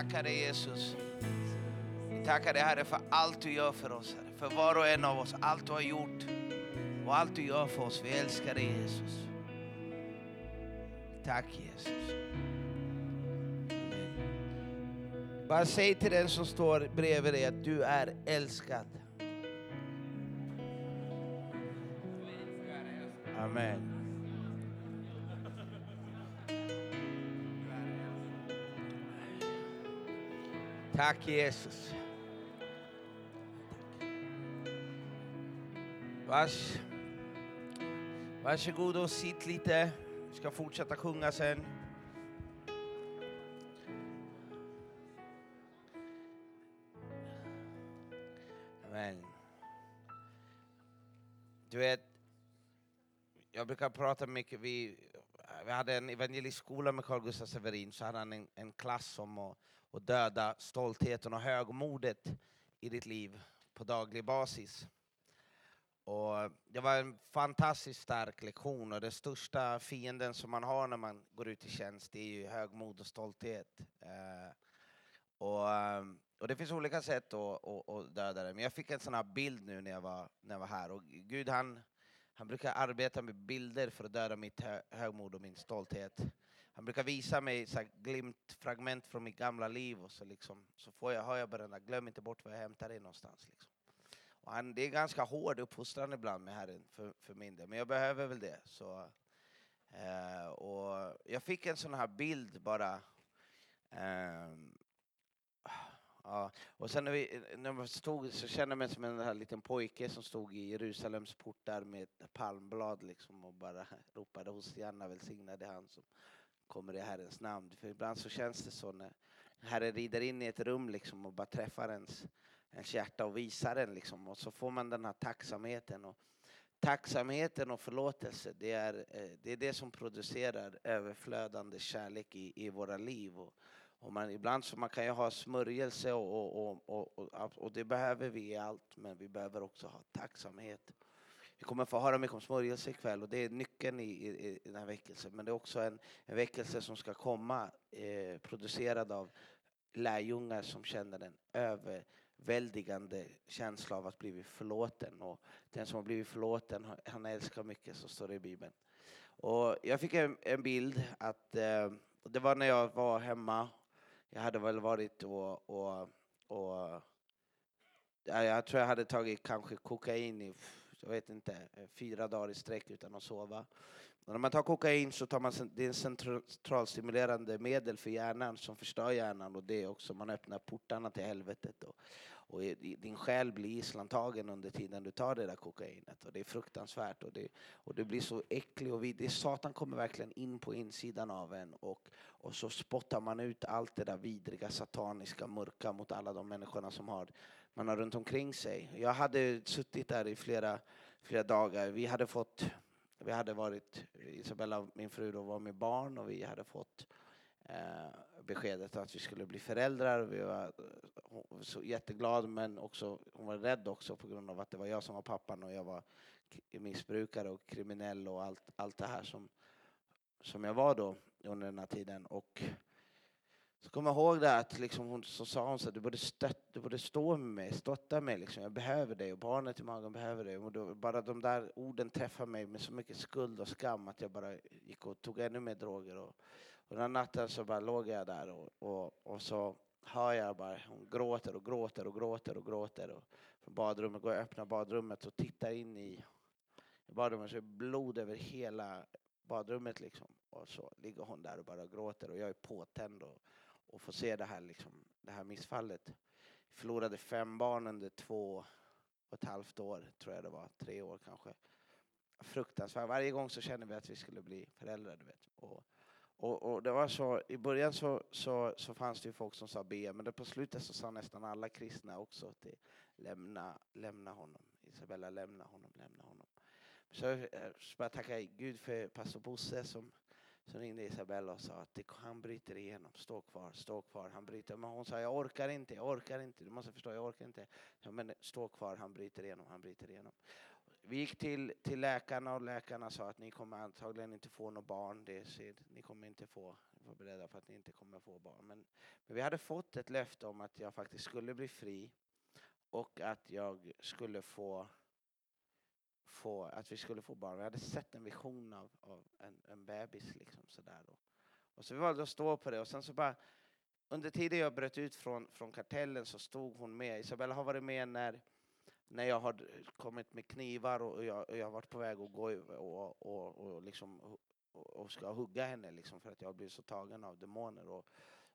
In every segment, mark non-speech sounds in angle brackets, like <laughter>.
tackar dig Jesus. Vi tackar dig Herre för allt du gör för oss, Herre. För var och en av oss, allt du har gjort och allt du gör för oss. Vi älskar dig Jesus. Tack Jesus. Bara säg till den som står bredvid dig att du är älskad. Amen. Tack Jesus. Vars, varsågod och sitt lite. Vi ska fortsätta sjunga sen. Amen. Du vet, jag brukar prata mycket, vi, vi hade en evangelistskola med Carl Gustaf Severin, så hade han en, en klass om att, att döda stoltheten och högmodet i ditt liv på daglig basis. Och det var en fantastiskt stark lektion och den största fienden som man har när man går ut i tjänst det är ju högmod och stolthet. Eh, och, och det finns olika sätt att, att, att döda det, men jag fick en sån här bild nu när jag var, när jag var här. Och Gud han, han brukar arbeta med bilder för att döda mitt högmod och min stolthet. Han brukar visa mig så glimtfragment från mitt gamla liv och så, liksom, så får jag, hör jag bara där, glöm inte bort var jag hämtar dig någonstans. Liksom. Och han, det är ganska hård uppfostran ibland med Herren för, för min del, men jag behöver väl det. Så, eh, och jag fick en sån här bild bara. Eh, ja. Och sen när, vi, när man stod så kände jag mig som en här liten pojke som stod i Jerusalems portar med ett palmblad liksom och bara <laughs> ropade Hosianna välsignade han som kommer i Herrens namn. För ibland så känns det så när Herren rider in i ett rum liksom och bara träffar ens ens hjärta och visar den liksom. Och så får man den här tacksamheten. Och tacksamheten och förlåtelse, det är, eh, det är det som producerar överflödande kärlek i, i våra liv. Och, och man, ibland så man kan ju ha smörjelse och, och, och, och, och det behöver vi i allt, men vi behöver också ha tacksamhet. Vi kommer få höra mycket om smörjelse ikväll och det är nyckeln i, i, i den här väckelsen. Men det är också en, en väckelse som ska komma eh, producerad av lärjungar som känner en överväldigande känsla av att bli förlåten. Och den som har blivit förlåten, han älskar mycket, så står det i Bibeln. Och jag fick en, en bild att eh, det var när jag var hemma. Jag hade väl varit och, och, och jag tror jag hade tagit kanske kokain i, jag vet inte, eh, fyra dagar i sträck utan att sova. Och när man tar kokain så tar man, det är en centralstimulerande medel för hjärnan som förstör hjärnan och det också, man öppnar portarna till helvetet. Och, och din själ blir gisslantagen under tiden du tar det där kokainet. Och det är fruktansvärt och, det, och du blir så äcklig och vid, Satan kommer verkligen in på insidan av en och, och så spottar man ut allt det där vidriga, sataniska, mörka mot alla de människorna som har, man har runt omkring sig. Jag hade suttit där i flera, flera dagar. Vi hade fått vi hade varit, Isabella, min fru, då var med barn och vi hade fått eh, beskedet att vi skulle bli föräldrar. Vi var eh, så jätteglad men också, hon var rädd också på grund av att det var jag som var pappan och jag var missbrukare och kriminell och allt, allt det här som, som jag var då under den här tiden. Och så kommer jag ihåg det att liksom hon, så sa hon så du borde, stött, du borde stå med mig, stötta mig. Liksom. Jag behöver dig och barnet i magen behöver dig. Och då, bara de där orden träffade mig med så mycket skuld och skam att jag bara gick och tog ännu mer droger. Och, och den natten så bara låg jag där och, och, och så hör jag bara hon gråter och gråter och gråter och gråter. Och från badrummet går jag och öppnar badrummet och tittar in i, i badrummet så är det blod över hela badrummet liksom. Och så ligger hon där och bara gråter och jag är påtänd och, och får se det här, liksom, det här missfallet. Jag förlorade fem barn under två och ett halvt år, tror jag det var, tre år kanske. Fruktansvärt. Varje gång så kände vi att vi skulle bli föräldrar, du vet. Och, och, och, det var så, i början så, så, så fanns det ju folk som sa be, men på slutet så sa nästan alla kristna också till lämna, lämna honom. Isabella, lämna honom, lämna honom. Så jag eh, bara tacka Gud för pastor Bosse som, som ringde Isabella och sa att det, han bryter igenom, stå kvar, stå kvar, han bryter. Men hon sa jag orkar inte, jag orkar inte, du måste förstå, jag orkar inte. Ja, men stå kvar, han bryter igenom, han bryter igenom vi gick till, till läkarna och läkarna sa att ni kommer antagligen inte få något barn. Det ser, ni kommer inte få, var beredda på att ni inte kommer få barn. Men, men vi hade fått ett löfte om att jag faktiskt skulle bli fri och att jag skulle få, få att vi skulle få barn. Vi hade sett en vision av, av en, en bebis liksom sådär. då. och så vi valde att stå på det och sen så bara under tiden jag bröt ut från, från kartellen så stod hon med. Isabella har varit med när, när jag har kommit med knivar och jag, och jag har varit på väg att gå och, och, och, liksom, och ska hugga henne liksom för att jag blivit så tagen av demoner. Och,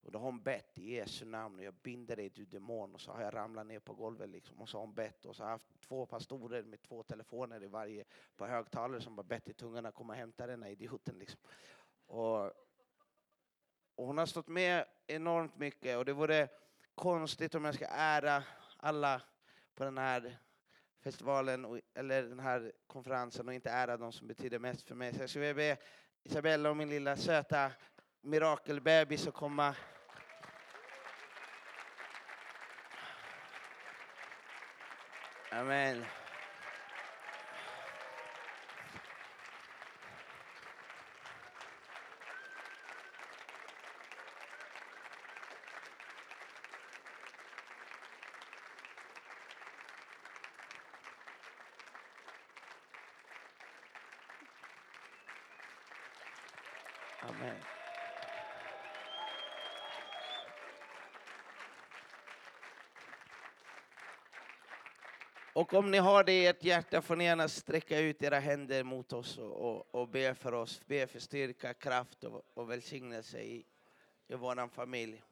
och då har hon bett i Jesu namn och jag binder dig du demon och så har jag ramlat ner på golvet liksom och så har hon bett och så har jag haft två pastorer med två telefoner i varje på högtalare som bara bett i tungorna komma och hämta den här idioten liksom. Och, och hon har stått med enormt mycket och det vore konstigt om jag ska ära alla på den här festivalen och, eller den här konferensen och inte ära de som betyder mest för mig. Så jag skulle vilja be Isabella och min lilla söta mirakelbebis att komma Amen. Och om ni har det i ert hjärta får ni gärna sträcka ut era händer mot oss och, och, och be för oss. Be för styrka, kraft och, och välsignelse i, i vår familj.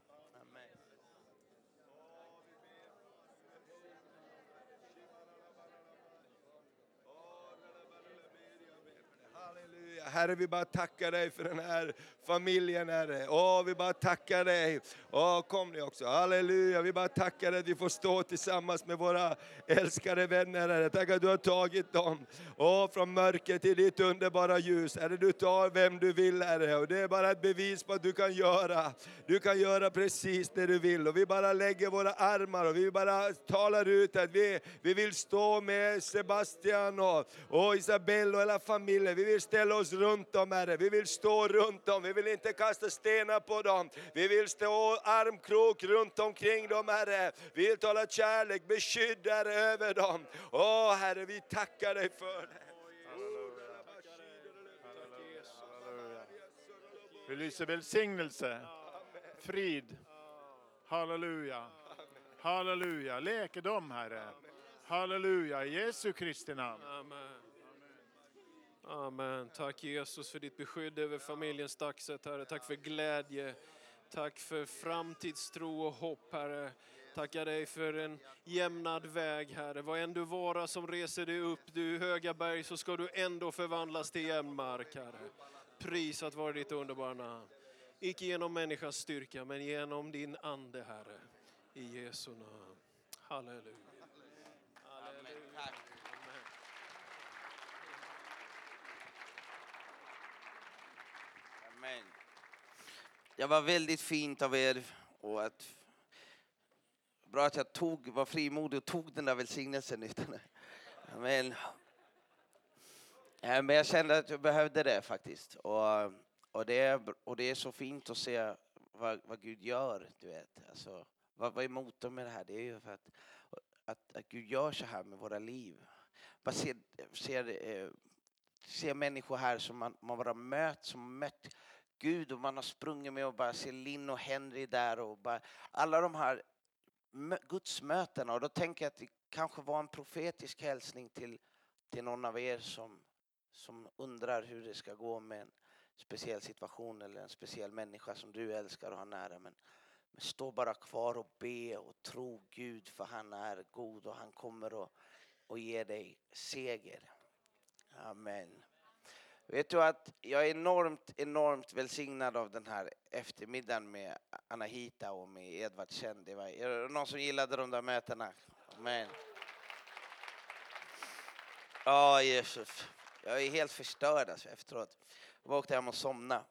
Herre, vi bara tackar dig för den här familjen, Herre. Åh, vi bara tackar dig. Åh, kom ni också. Halleluja, vi bara tackar dig att vi får stå tillsammans med våra älskade vänner, Herre. Tack att du har tagit dem. Åh, från mörker till ditt underbara ljus. Herre, du tar vem du vill, Herre. Och det är bara ett bevis på att du kan göra. Du kan göra precis det du vill. Och vi bara lägger våra armar och vi bara talar ut att vi, vi vill stå med Sebastian och, och Isabelle och hela familjen. Vi vill ställa oss runt dem, Herre. Vi vill stå runt dem. Vi vill inte kasta stenar på dem. Vi vill stå armkrok runt omkring dem, Herre. Vi vill tala kärlek, beskydd, Herre, över dem. Åh, Herre, vi tackar dig för det. Vi lyser välsignelse, frid, halleluja, halleluja, läkedom Herre, halleluja, i Jesu Kristi namn. Amen. Amen. Tack Jesus för ditt beskydd över familjens Staxet, Herre. Tack för glädje. Tack för framtidstro och hopp, Herre. Tackar dig för en jämnad väg, Herre. Vad än du vara som reser dig upp, du höga berg, så ska du ändå förvandlas till jämn mark, Herre. Prisat vare ditt underbara namn. Icke genom människans styrka, men genom din ande, Herre. I Jesu namn. Halleluja. Amen. Det var väldigt fint av er och att bra att jag tog, var frimodig och tog den där välsignelsen. Utan, Amen. Men jag kände att jag behövde det faktiskt. Och, och, det, är, och det är så fint att se vad, vad Gud gör. Du vet. Alltså, vad, vad är motorn med det här? Det är ju för att, att, att Gud gör så här med våra liv. Man ser, eh, ser, ser människor här som man, man bara mött, som mött Gud och man har sprungit med och bara ser Linn och Henry där och bara, alla de här gudsmötena och då tänker jag att det kanske var en profetisk hälsning till, till någon av er som, som undrar hur det ska gå med en speciell situation eller en speciell människa som du älskar och har nära. Men, men stå bara kvar och be och tro Gud för han är god och han kommer att ge dig seger. Amen. Vet du att jag är enormt, enormt välsignad av den här eftermiddagen med Anahita och med Edvard Känd. Är det någon som gillade de där mötena? Amen. Ja, Jesus. Jag är helt förstörd alltså efteråt. Jag åkte hem och somnade.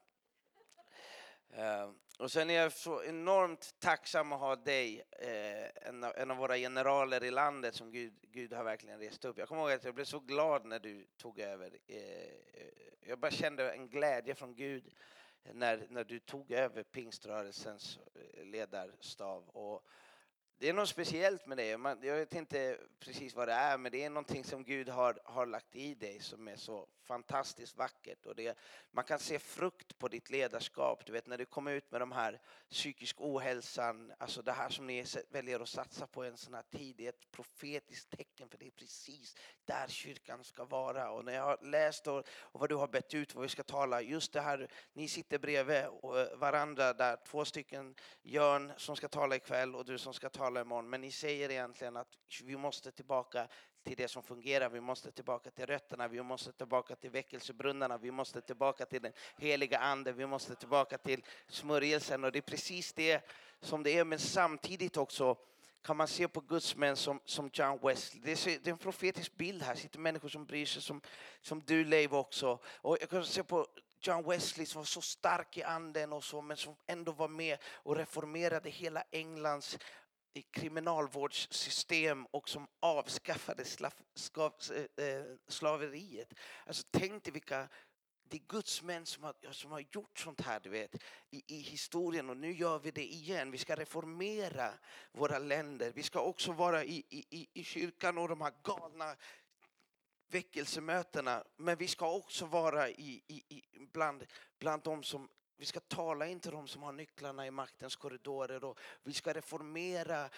Ehm, och sen är jag så enormt tacksam att ha dig, eh, en, av, en av våra generaler i landet som Gud, Gud har verkligen rest upp. Jag kommer ihåg att jag blev så glad när du tog över. Eh, jag bara kände en glädje från Gud när, när du tog över pingströrelsens eh, ledarstav. Och det är något speciellt med det. Man, jag vet inte precis vad det är, men det är någonting som Gud har, har lagt i dig som är så fantastiskt vackert. Och det, man kan se frukt på ditt ledarskap. Du vet när du kommer ut med de här psykisk ohälsan, alltså det här som ni väljer att satsa på en sån här tid, det är ett profetiskt tecken för det är precis där kyrkan ska vara. Och när jag har läst och, och vad du har bett ut, vad vi ska tala, just det här, ni sitter bredvid eh, varandra där, två stycken Jörn som ska tala ikväll och du som ska tala imorgon, men ni säger egentligen att vi måste tillbaka till det som fungerar. Vi måste tillbaka till rötterna, vi måste tillbaka till väckelsebrunnarna, vi måste tillbaka till den heliga anden, vi måste tillbaka till smörjelsen. Och det är precis det som det är, men samtidigt också kan man se på gudsmän som, som John Wesley. Det är, det är en profetisk bild här, sitter människor som bryr sig, som, som du Leif också. Och jag kan se på John Wesley som var så stark i anden och så, men som ändå var med och reformerade hela Englands i kriminalvårdssystem och som avskaffade slav, skav, äh, slaveriet. Alltså tänk dig vilka det är Guds män som har, som har gjort sånt här du vet, i, i historien och nu gör vi det igen. Vi ska reformera våra länder. Vi ska också vara i, i, i kyrkan och de här galna väckelsemötena. Men vi ska också vara i, i, bland, bland de som vi ska tala in till dem som har nycklarna i maktens korridorer och vi ska reformera.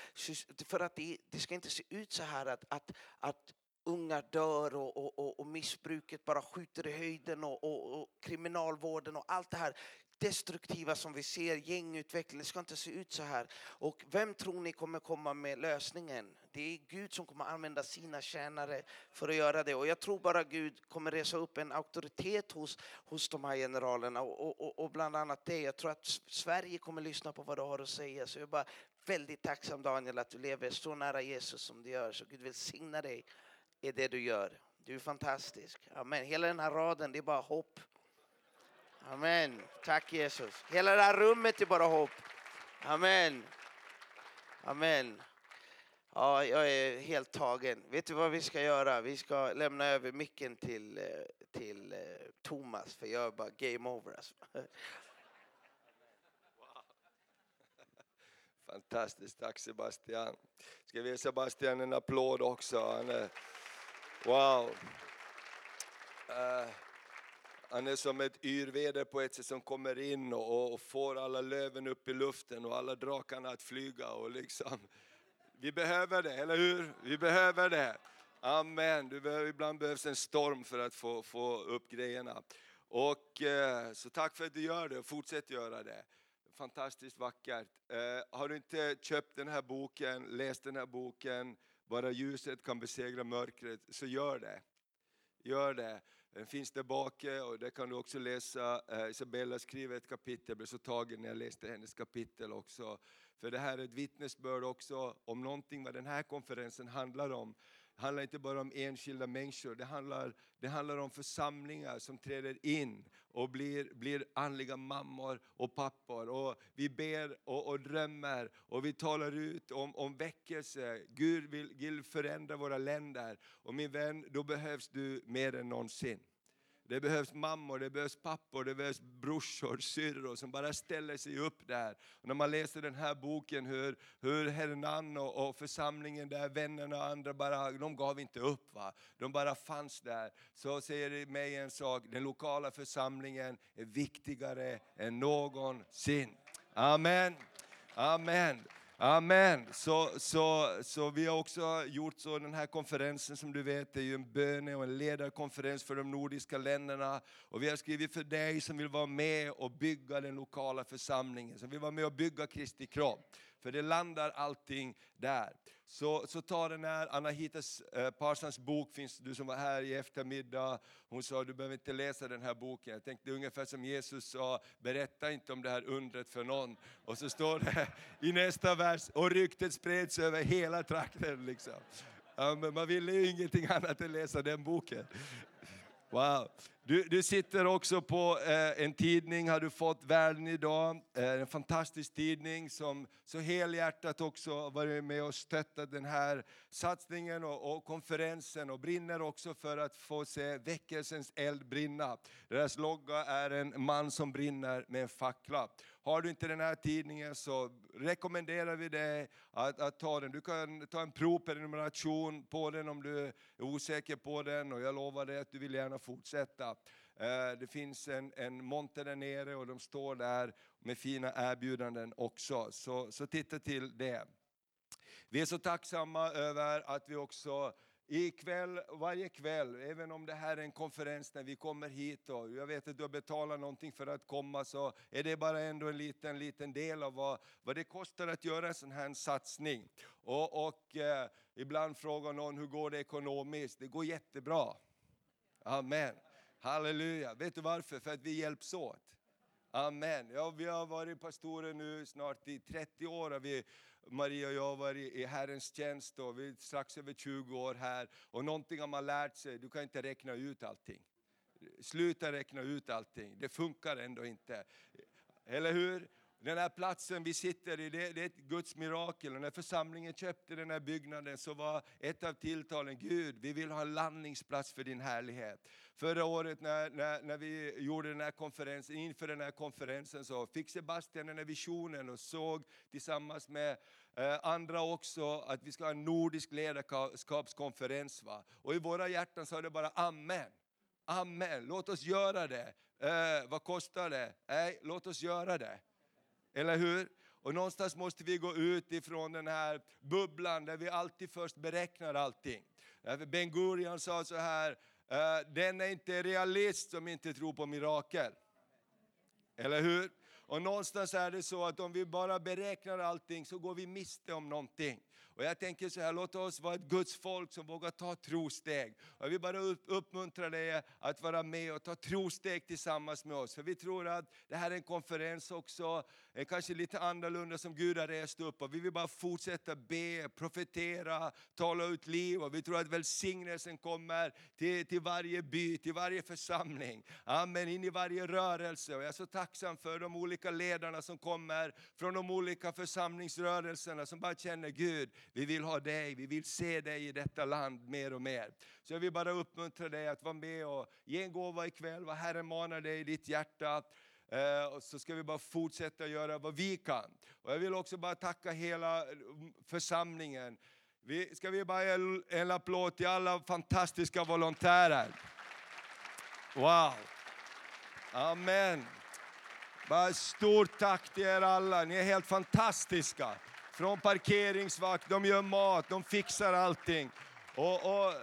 För att det, det ska inte se ut så här att, att, att unga dör och, och, och, och missbruket bara skjuter i höjden och, och, och kriminalvården och allt det här destruktiva som vi ser, gängutveckling, det ska inte se ut så här. Och vem tror ni kommer komma med lösningen? Det är Gud som kommer använda sina tjänare för att göra det. Och jag tror bara Gud kommer resa upp en auktoritet hos, hos de här generalerna och, och, och bland annat det. Jag tror att Sverige kommer lyssna på vad du har att säga. Så jag är bara väldigt tacksam Daniel att du lever så nära Jesus som du gör. Så Gud välsigna dig i det du gör. Du är fantastisk. Amen. Hela den här raden, det är bara hopp. Amen. Tack Jesus. Hela det här rummet är bara hopp. Amen. Amen. Ja, jag är helt tagen. Vet du vad vi ska göra? Vi ska lämna över micken till, eh, till eh, Thomas, för jag är bara game over. Alltså. <laughs> Fantastiskt, tack Sebastian. Ska vi ge Sebastian en applåd också? Wow. Uh, han är som ett yrväder på ett sätt som kommer in och, och, får alla löven upp i luften och alla drakarna att flyga. Och liksom, vi behöver det, eller hur? Vi behöver det. Amen. Du behöver, ibland behövs en storm för att få, få upp grejerna. Och, eh, så tack för att du gör det och fortsätt göra det. Fantastiskt vackert. Eh, har du inte köpt den här boken, läst den här boken, Bara ljuset kan besegra mörkret, så gör det. Gör det. Den finns där bak eh, och där kan du också läsa, eh, Isabella skriver ett kapitel, jag blev så tagen när jag läste hennes kapitel också. För det här är ett vittnesbörd också om någonting vad den här konferensen handlar om. Det handlar inte bara om enskilda människor, det handlar, det handlar om församlingar som träder in och blir, blir andliga mammor och pappor. Och vi ber och, och drömmer och vi talar ut om, om väckelse. Gud vill, vill förändra våra länder. Och min vän, då behövs du mer än någonsin. Det behövs mammor, det behövs pappor, det behövs brorsor, syrror som bara ställer sig upp där. Och när man läser den här boken hur, hur Hernan och, och församlingen där, vännerna och andra, bara, de gav inte upp. Va? De bara fanns där. Så säger det mig en sak, den lokala församlingen är viktigare än någonsin. Amen. Amen. Amen. Så, så, så vi har också gjort så, den här konferensen som du vet, är ju en böne och en ledarkonferens för de nordiska länderna. Och vi har skrivit för dig som vill vara med och bygga den lokala församlingen, som vill vara med och bygga Kristi kropp. För det landar allting där. Så, så ta den här, Anahitas eh, Parsans bok finns, du som var här i eftermiddag, hon sa du behöver inte läsa den här boken. Jag tänkte ungefär som Jesus sa, berätta inte om det här undret för någon. Och så står det i nästa vers, och ryktet spreds över hela trakten. Liksom. Ja, men man ville ju ingenting annat än läsa den boken. Wow. Du, du sitter också på eh, en tidning, har du fått Världen idag. Eh, en fantastisk tidning som så helhjärtat också varit med och stöttat den här satsningen och, och konferensen och brinner också för att få se väckelsens eld brinna. Deras logga är en man som brinner med en fackla. Har du inte den här tidningen så rekommenderar vi dig att, att ta den. Du kan ta en provprenumeration på den om du är osäker på den och jag lovar dig att du vill gärna fortsätta. Eh, det finns en, en monter där nere och de står där med fina erbjudanden också. Så, så titta till det. Vi är så tacksamma över att vi också ikväll, varje kväll, även om det här är en konferens när vi kommer hit och jag vet att du har betalat någonting för att komma så är det bara ändå en liten, liten del av vad, vad det kostar att göra en sån här satsning. Och, och eh, ibland frågar någon hur går det ekonomiskt? Det går jättebra. Amen. Halleluja. Vet du varför? För att vi hjälps åt. Amen. Ja, vi har varit pastorer nu snart i 30 år. Vi, Maria och jag har varit i Herrens tjänst och vi är strax över 20 år här. Och någonting har man lärt sig, du kan inte räkna ut allting. Sluta räkna ut allting, det funkar ändå inte. Eller hur? Den här platsen vi sitter i, det, det är ett Guds mirakel. Och när församlingen köpte den här byggnaden så var ett av tilltalen, Gud, vi vill ha en landningsplats för din härlighet. Förra året när, när, när vi gjorde den här konferensen, inför den här konferensen så fick Sebastian den här visionen och såg tillsammans med eh, andra också att vi ska ha en nordisk ledarskapskonferens. Va? Och i våra hjärtan sa det bara Amen. Amen, låt oss göra det. Eh, vad kostar det? Nej, låt oss göra det. Eller hur? Och någonstans måste vi gå ut ifrån den här bubblan där vi alltid först beräknar allting. Därför Ben Gurion sa så här, Eh, den är inte realist som inte tror på mirakel. Eller hur? Och någonstans är det så att om vi bara beräknar allting så går vi miste om någonting. Och jag tänker så här, låt oss vara ett Guds folk som vågar ta trosteg. Och jag vill bara uppmuntra dig att vara med och ta trosteg tillsammans med oss. För vi tror att det här är en konferens också, eh, kanske lite annorlunda som Gud har rest upp. Och vi vill bara fortsätta be, profetera, tala ut liv. Och vi tror att välsignelsen kommer till, till varje by, till varje församling. Amen, in i varje rörelse. Och jag är så tacksam för de olika ledarna som kommer från de olika församlingsrörelserna som bara känner Gud, vi vill ha dig, vi vill se dig i detta land mer och mer. Så jag vill bara uppmuntra dig att vara med och ge en gåva ikväll, vad Herren manar dig i ditt hjärta. Eh, och så ska vi bara fortsätta göra vad vi kan. Och jag vill också bara tacka hela mm, församlingen. Vi, ska vi bara ge en- en applåd till alla fantastiska volontärer. Wow! Amen. Bara stort tack till er alla, ni är helt fantastiska. Från parkeringsvakt, de gör mat, de fixar allting. Och, och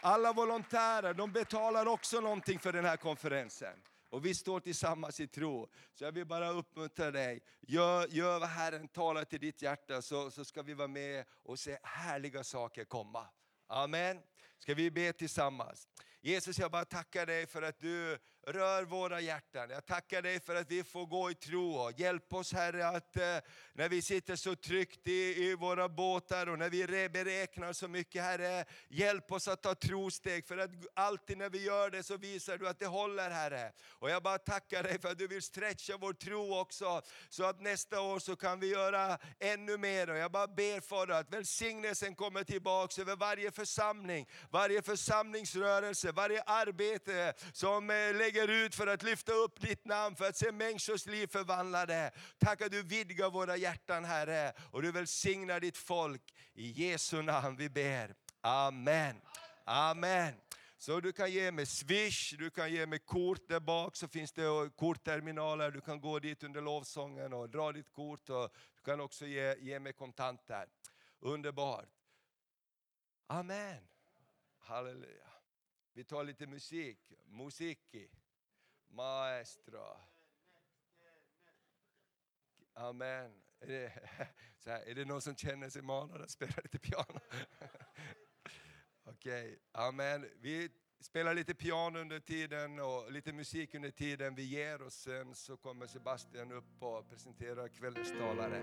alla volontärer, de betalar också någonting för den här konferensen. Och vi står tillsammans i tro. Så jag vill bara uppmuntra dig, gör, gör vad Herren talar till ditt hjärta så, så ska vi vara med och se härliga saker komma. Amen. Ska vi be tillsammans? Jesus, jag bara tackar dig för att du rör våra hjärtan. Jag tackar dig för att vi får gå i tro. Hjälp oss Herre att eh, när vi sitter så tryggt i, i våra båtar och när vi beräknar så mycket Herre, hjälp oss att ta trosteg. För att alltid när vi gör det så visar du att det håller Herre. Och jag bara tackar dig för att du vill stretcha vår tro också. Så att nästa år så kan vi göra ännu mer. Och jag bara ber Fader att välsignelsen kommer tillbaks över varje församling, varje församlingsrörelse, varje arbete som eh, lägger lägger ut för att lyfta upp ditt namn, för att se människors liv förvandlade. Tack att du vidgar våra hjärtan Herre och du välsignar ditt folk. I Jesu namn vi ber. Amen. Amen. Så du kan ge med Swish, du kan ge med kort där bak så finns det kortterminaler. Du kan gå dit under lovsången och dra ditt kort och du kan också ge, ge med kontanter. Underbart. Amen. Halleluja. Vi tar lite musik. Musiki. Maestro. Amen. Är det, <laughs> så här, är det någon som känner sig manad att spela lite piano? <laughs> Okej, amen. Vi spelar lite piano under tiden och lite musik under tiden vi ger och sen så kommer Sebastian upp och presenterar kvällens talare.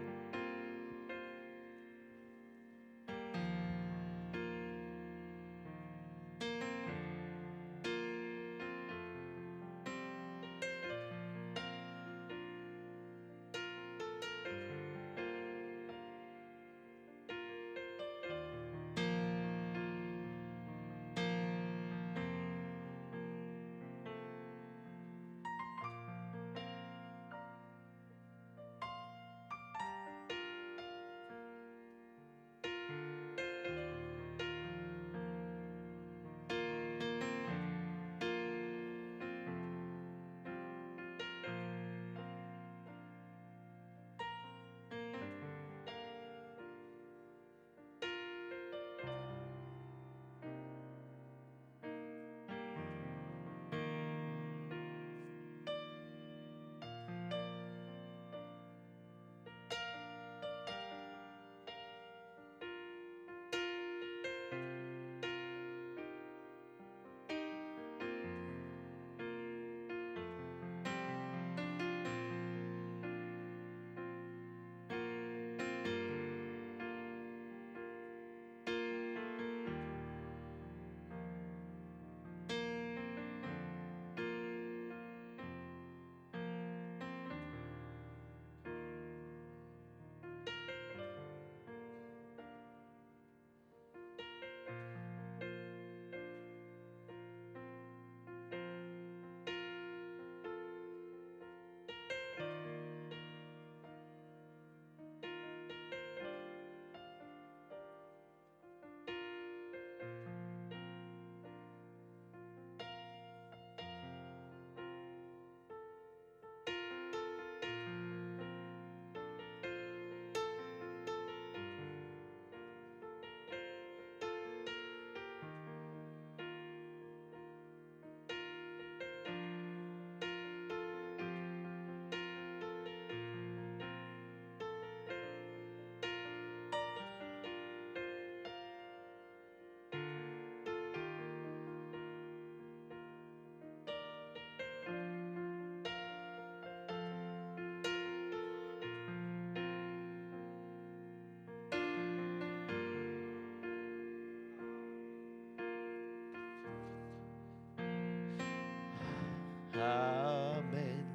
Amen.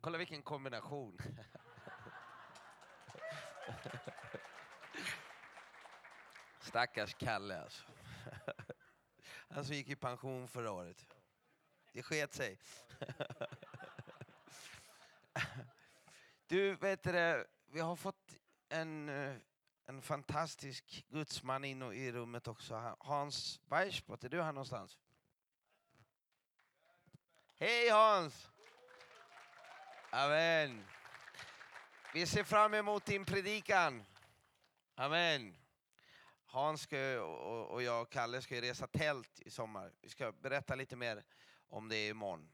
Kolla vilken kombination. Stackars Kalle alltså. Han som gick i pension förra året. Det sket sig. Du, vet du vi har fått en, eh, en fantastisk gudsman in i rummet också. Hans Weissbrott, är du här någonstans? Hej Hans! Amen. Vi ser fram emot din predikan. Amen. Hans ska, och jag och Kalle ska resa tält i sommar. Vi ska berätta lite mer om det imorgon.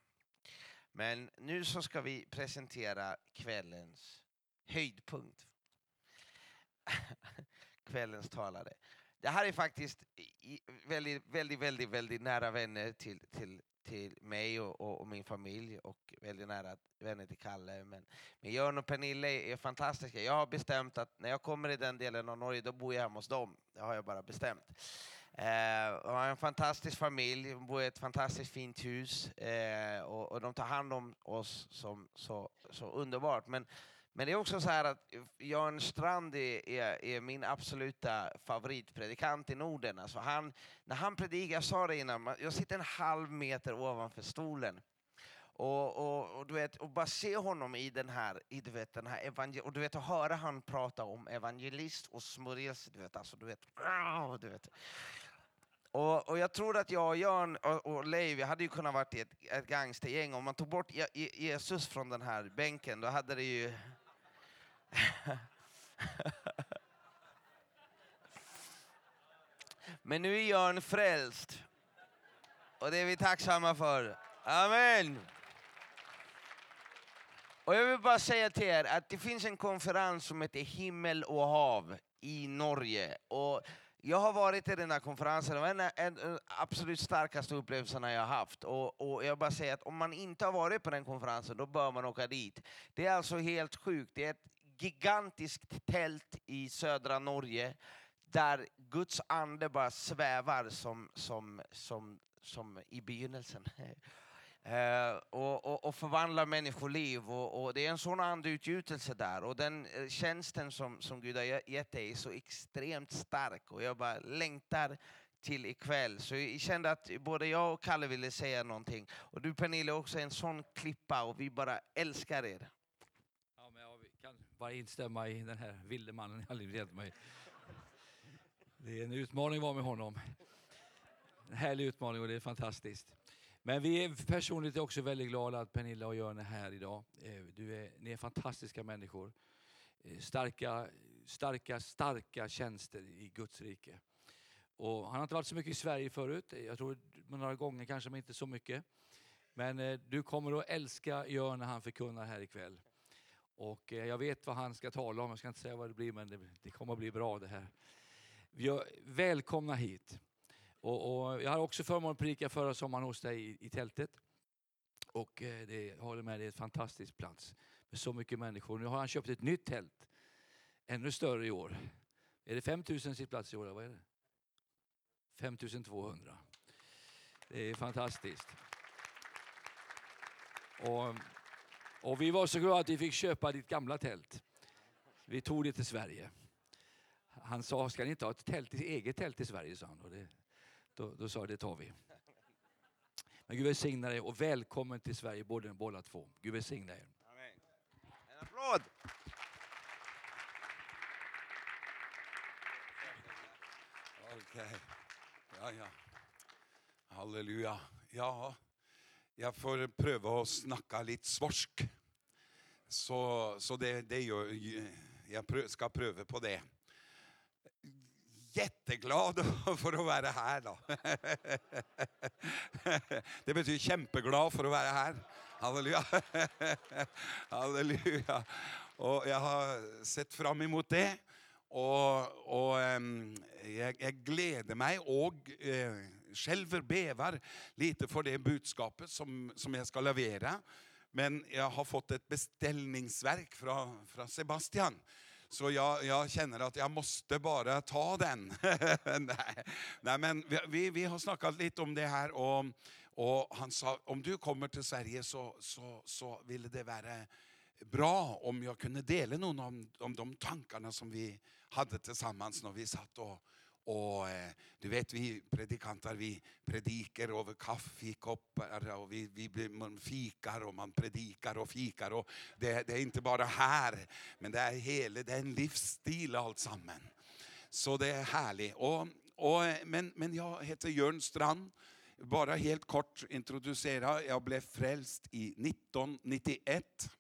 Men nu så ska vi presentera kvällens höjdpunkt kvällens talare. Det här är faktiskt väldigt, väldigt, väldigt, väldigt nära vänner till, till, till mig och, och, och min familj och väldigt nära vänner till Kalle. Men, men Jörn och Pernille är fantastiska. Jag har bestämt att när jag kommer i den delen av Norge, då bor jag hemma hos dem. Det har jag bara bestämt. Eh, de har en fantastisk familj, de bor i ett fantastiskt fint hus eh, och, och de tar hand om oss som så, så underbart. Men, men det är också så här att Jörn Strand är, är, är min absoluta favoritpredikant i Norden. Alltså han, när han predikar, jag sa det innan, jag sitter en halv meter ovanför stolen. Och, och, och, du vet, och bara se honom i den här, i, du vet, den här evangel- och du vet, att höra han prata om evangelist och smörjelse, du vet, alltså, du vet, du vet. Och, och jag tror att jag och Jörn och, och Leif, hade ju kunnat varit i ett, ett gangstergäng. Om man tog bort Je- Jesus från den här bänken, då hade det ju... <laughs> Men nu är Jörn frälst. Och det är vi tacksamma för. Amen! Och jag vill bara säga till er att det finns en konferens som heter Himmel och hav i Norge. Och jag har varit i den här konferensen, det var en av de absolut starkaste upplevelserna jag har haft. Och, och jag bara säger att om man inte har varit på den konferensen, då bör man åka dit. Det är alltså helt sjukt. Det är ett gigantiskt tält i södra Norge där Guds ande bara svävar som, som, som, som i begynnelsen. <laughs> Eh, och, och, och förvandlar människoliv. Och, och det är en sån andeutgjutelse där. Och den eh, tjänsten som, som Gud har gett dig är så extremt stark. Och jag bara längtar till ikväll. Så jag kände att både jag och Kalle ville säga någonting. Och du Pernille är också en sån klippa och vi bara älskar er. Ja, men jag kan bara instämma i den här vilde mannen jag aldrig mig. Det är en utmaning att vara med honom. En härlig utmaning och det är fantastiskt. Men vi är personligt också väldigt glada att Pernilla och Jörn är här idag. Eh, du är, ni är fantastiska människor. Eh, starka, starka, starka tjänster i Guds rike. Och han har inte varit så mycket i Sverige förut. Jag tror några gånger kanske, men inte så mycket. Men eh, du kommer att älska Jörn när han förkunnar här ikväll. Och eh, jag vet vad han ska tala om, jag ska inte säga vad det blir, men det, det kommer att bli bra det här. Vi välkomna hit. Och, och jag har också förmånen att predika förra sommaren hos dig i, i tältet. Och eh, det, jag håller med, det är en fantastisk plats med så mycket människor. Nu har han köpt ett nytt tält, ännu större i år. Är det 5000 sittplatser i år? Vad är det? 5200. Det är fantastiskt. Och, och vi var så glada att vi fick köpa ditt gamla tält. Vi tog det till Sverige. Han sa, ska ni inte ha ett tält, ett eget tält i Sverige? Sa han. Och det, då, då sa jag, det tar vi. Men Gud välsigna dig och välkommen till Sverige båda, båda två. Gud välsigna er. En applåd! Okej. Ja, ja. Halleluja. Ja, jag får pröva att snacka lite svorsk. Så, så det, det gör, jag prø, skal på det. <laughs> <laughs> Jätteglad för att vara här då. Det betyder kämpeglad för att vara här. Halleluja. <laughs> Halleluja. Och jag har sett fram emot det. Och, och ehm, jag, jag gläder mig och eh, skälver, bevar lite för det budskapet som, som jag ska leverera. Men jag har fått ett beställningsverk från, från Sebastian. Så jag, jag känner att jag måste bara ta den. <laughs> nej, nej, men vi, vi, vi har snackat lite om det här och, och han sa om du kommer till Sverige så, så, så ville det vara bra om jag kunde dela någon om, om de tankarna som vi hade tillsammans när vi satt och, och eh, du vet vi predikanter vi predikar över kaffekoppar och vi, vi man fikar och man predikar och fikar. Och det, det är inte bara här men det är hela det är en livsstil alltsammen. Så det är härligt. Och, och, eh, men, men jag heter Jörn Strand. Bara helt kort introducera. Jag blev frälst i 1991.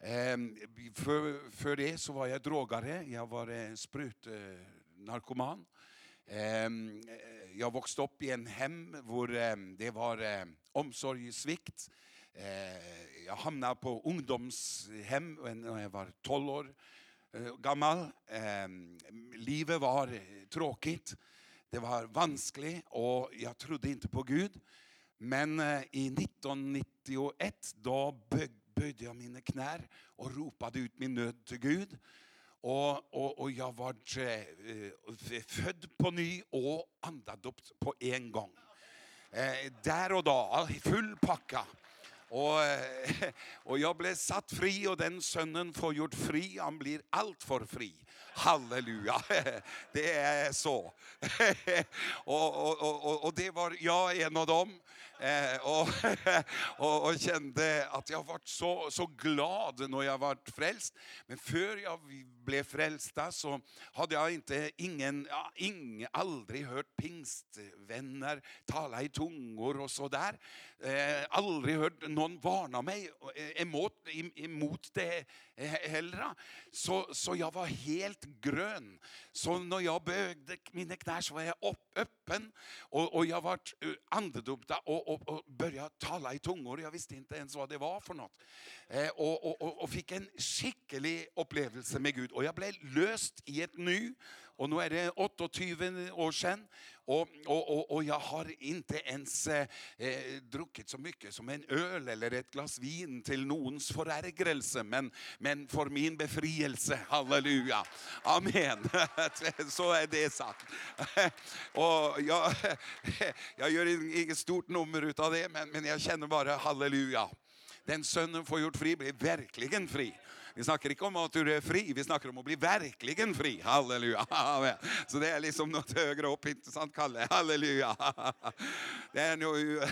Ehm, för, för det så var jag drogare, jag var eh, sprutnarkoman. Eh, Eh, Jag växte upp i en hem där ehm, det var eh, omsorgssvikt. Eh, Jag hamnade på ungdomshem när jag var 12 år eh, gammal. Ehm, livet var tråkigt, det var vanskligt och jag trodde inte på Gud. Men eh, i 1991 då böjde jag mina knän och ropade ut min nöd till Gud. Och, och, och jag var eh, eh, född på ny och andadopt på en gång. Eh, där och då, full packa. Och, eh, <laughs> och jag blev satt fri och den sönnen får gjort fri, han blir allt för fri. Halleluja, <laughs> det är så. <laughs> och, och, och, och- det var jag en av dem. Eh, och, och, och kände att jag var så, så glad när jag var frälst. Men för jag blev frälsta så hade jag inte ingen, ja, ing, aldrig hört pingstvänner tala i tungor och sådär. Eh, aldrig hört någon varnade mig eh, emot, emot det heller. Så, så jag var helt grön. Så när jag bögde mina knän så var jag upp, öppen och, och jag var uh, eh, andedopta och, och, och började tala i tungor. Jag visste inte ens vad det var för något. Eh, och, och, och, fick en skicklig upplevelse med Gud. Och jag blev löst i ett nu. Och nu är det 28 år sedan. Och, och, och, och jag har inte ens eh, eh, druckit så mycket som en öl eller ett glas vin till någons förärgelse. Men, men för min befrielse, halleluja. Amen. <laughs> Så är det sagt. <laughs> Och jag, <laughs> jag gör inget stort nummer av det, men, men jag känner bara halleluja. Den sönnen får gjort fri blir verkligen fri. Vi snackar inte om att du är fri, vi snackar om att bli verkligen fri. Halleluja. Amen. <laughs> Så det är liksom något högre upp, inte sant Kalle? Halleluja. <laughs> Det är nu,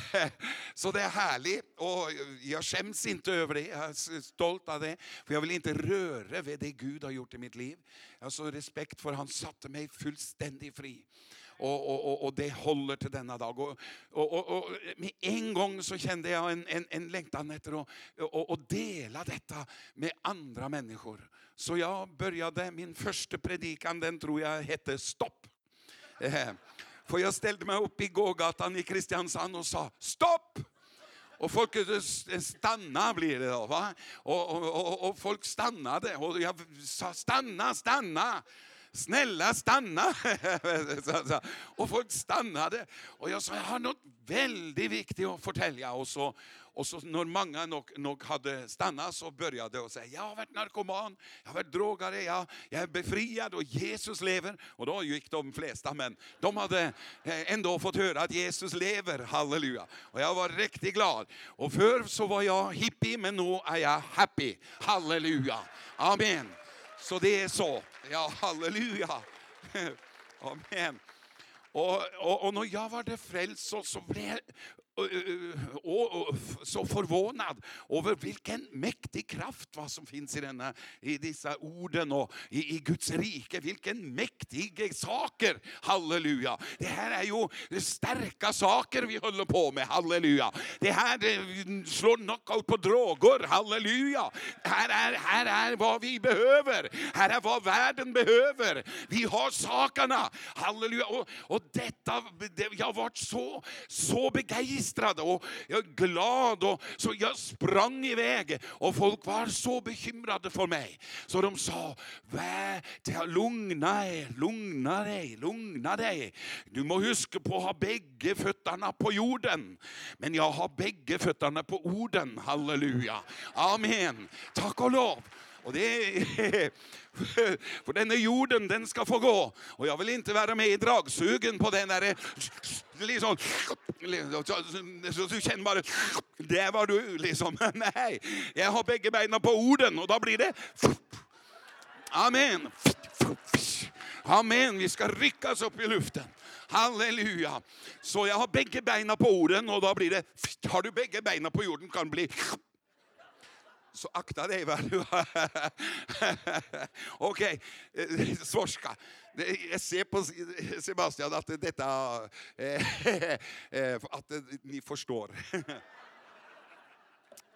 så det är härligt och jag skäms inte över det. Jag är stolt av det. För jag vill inte röra vid det Gud har gjort i mitt liv. Jag har så respekt för han satte mig fullständigt fri. Och, och, och, och det håller till denna dag. Och, och, och, och med en gång så kände jag en, en, en längtan efter att och, och dela detta med andra människor. Så jag började, min första predikan den tror jag hette Stopp. Eh, för jag ställde mig upp i gågatan i Kristiansand och sa Stopp! Och folk stanna blir det då. Va? Och, och, och, och folk stannade och jag sa stanna, stanna. Snälla stanna! <laughs> Och folk stannade. Och jag sa jag har något väldigt viktigt att förtälja. Och så, och så när många nog, nog hade stannat så började jag säga jag har varit narkoman, jag har varit drogare, jag, jag är befriad och Jesus lever. Och då gick de flesta, men de hade eh, ändå fått höra att Jesus lever, halleluja. Och jag var riktigt glad. Och förr så var jag hippie, men nu är jag happy, halleluja. Amen. Så det är så. Ja, halleluja. <laughs> Amen. Och, och, och när jag var det frälst så, så blev jag Eh, eh, och, och, så förvånad över vilken mäktig kraft va, som finns i, denna, i dessa orden och i, i Guds rike. Vilken mäktiga saker, halleluja. Det här är ju starka saker vi håller på med, halleluja. Det här det slår knockout på droger, halleluja. Här är, här är vad vi behöver, här är vad världen behöver. Vi har sakerna, halleluja. Och, och detta, det, jag har varit så, så begeistrad och jag glad. Och, så jag sprang iväg och folk var så bekymrade för mig. Så de sa, lugna er, lugna dig, lugna dig. Du må huska på att ha bägge fötterna på jorden. Men jag har bägge fötterna på orden, halleluja. Amen. Tack och lov. Och det <laughs> för denne jorden, den ska få gå. Och jag vill inte vara med i dragsugen på den där... Eh, <laughs> liksom, så du känner bara, <laughs> det var du liksom. Nej, jag har bägge benen på orden och då blir det... Amen. Amen, vi ska ryckas upp i luften. Halleluja. Så jag har bägge benen på orden och då blir det... Har du bägge benen på jorden kan det bli så akta dig vad du <laughs> Okej, okay. Eh, <laughs> svorska. Jag ser på Sebastian att detta... Eh, <laughs> eh, att ni förstår.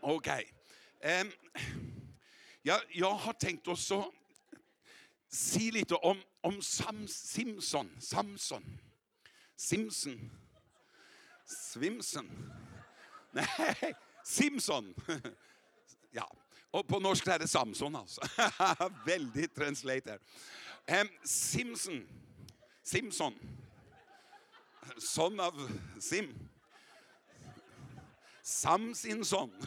Okej. Okay. Jag, jag har tänkt också säga lite om, om Sam, Simson. Samson. Simson. Svimson. Nej, Simson. Ja, och på norsk är det Samson alltså. <laughs> Väldigt translator. Um, Simpson. Simpson. Son av Sim. Sam sin son. <laughs>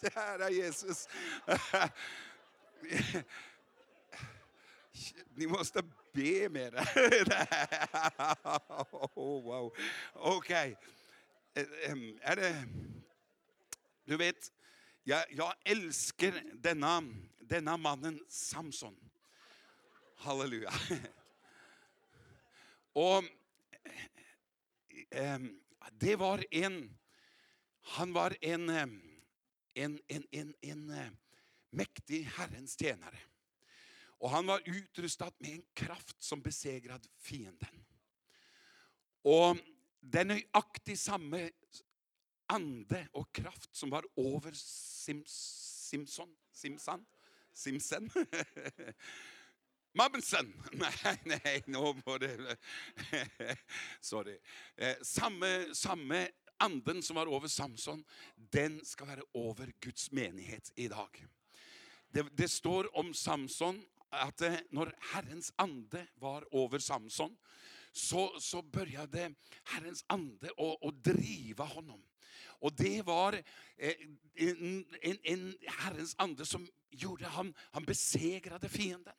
Kära Jesus. <laughs> Ni måste be med det. <laughs> oh, wow. Okej. Okay. Är det... Du vet, jag, jag älskar denna, denna mannen Samson. Halleluja. <laughs> Och ehm, det var en... Han var en, ehm, en, en, en, en eh, mäktig Herrens tjänare. Och han var utrustad med en kraft som besegrade fienden. Och den nøyaktig samma ande och kraft som var över Sims, Simson, Simson? Simsen? <laughs> Mamsen! <laughs> Nej, nej, nå må det <laughs> Sorry. Eh, samme, samme anden som var över Samson, den ska vara över Guds menighet idag. Det, det står om Samson att eh, när Herrens ande var över Samson så, så började Herrens ande att driva honom. Och det var eh, en, en, en Herrens ande som gjorde han, han besegrade fienden.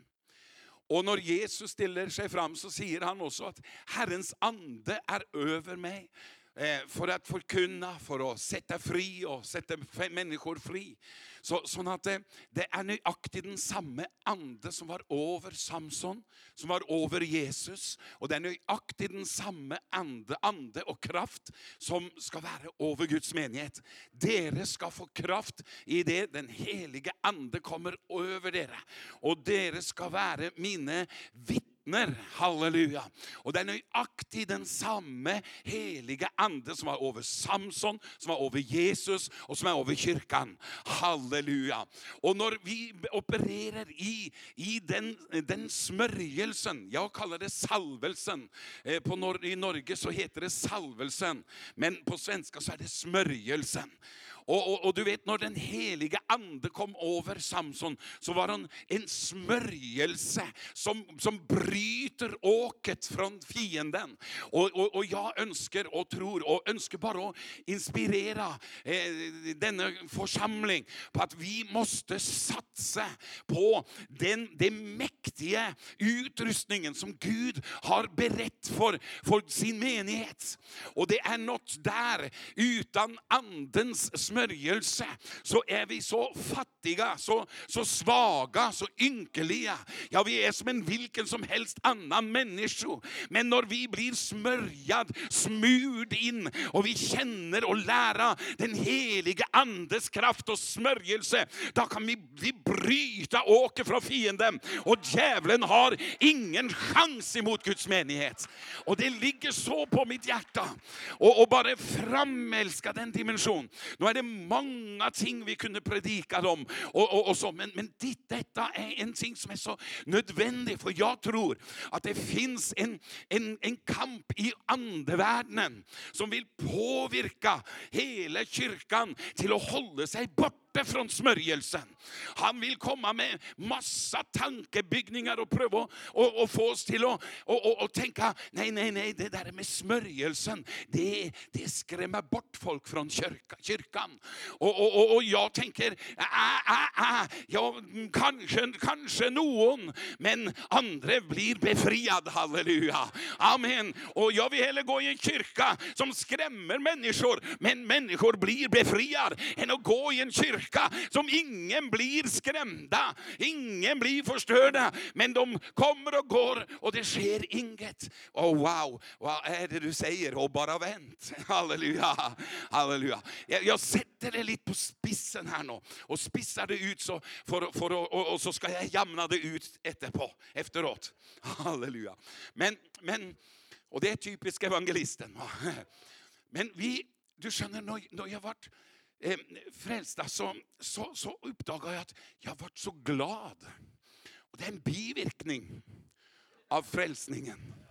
Och när Jesus ställer sig fram så säger han också att Herrens ande är över mig Eh, för att förkunna, för att sätta fri och sätta människor fri. Så, så att det, det är nöjaktigt den samma ande som var över Samson, som var över Jesus. Och det är nöjaktigt den samma ande, ande och kraft som ska vara över Guds menighet. Dere ska få kraft i det Den helige ande kommer över dere. Och dere ska vara mina vittnen vittner. Halleluja. Och det är nöjaktigt den samme heliga ande som var över Samson, som var över Jesus och som är över kyrkan. Halleluja. Och när vi opererar i, i den, den smörjelsen, jag kallar det salvelsen. Eh, på nor I Norge så heter det salvelsen, men på svenska så är det smörjelsen. Och, och, och, du vet när den heliga ande kom över Samson så var han en smörjelse som, som bryter åket från fienden. Och, och, och jag önskar och tror och önskar bara att inspirera eh, denna församling på att vi måste satsa på den, den mäktiga utrustningen som Gud har berett för, för sin menighet. Och det är något där utan andens smörjelse smörjelse så är vi så fattiga, så, så svaga, så ynkeliga. Ja, vi är som en vilken som helst annan människa. Men när vi blir smörjad, smurd in och vi känner och lära den heliga andes kraft och smörjelse, då kan vi, vi bryta åker från fienden. Och djävulen har ingen chans emot Guds menighet. Och det ligger så på mitt hjärta. Och, och bara framälska den dimensionen. Nu är det många ting vi kunde predika om. Och, och, och så, men, men detta är en ting som är så nödvändig. För jag tror att det finns en, en, en kamp i andevärlden som vill påverka hela kyrkan till att hålla sig borta från smörjelsen. Han vill komma med massa tankebyggningar och pröva och, och få oss till att och, och, och tänka, nej, nej, nej, det där med smörjelsen, det, det skrämmer bort folk från kyrka, kyrkan. Och, och, och, och jag tänker, ah, ah, ah, ah ja, kanske, kanske någon, men andra blir befriad, halleluja. Amen. Och jag vill hellre gå i en kyrka som skrämmer människor, men människor blir befriade, än att gå i en kyrka som ingen blir skrämda, ingen blir förstörda, men de kommer och går och det sker inget. Oh wow, vad är det du säger? Och bara vänt. <laughs> Halleluja, halleluja. Jag, jag sätter det lite på spissen här nu och spissar det ut så, för, för, och, och så ska jag jämna det ut efterpå, efteråt. Halleluja. Men, men, och det är typiskt evangelisten. <laughs> Men vi, du känner, när, jag vart eh, frälsta så, så, så uppdagade jag att jag vart så glad. Och det är en bivirkning av frälsningen.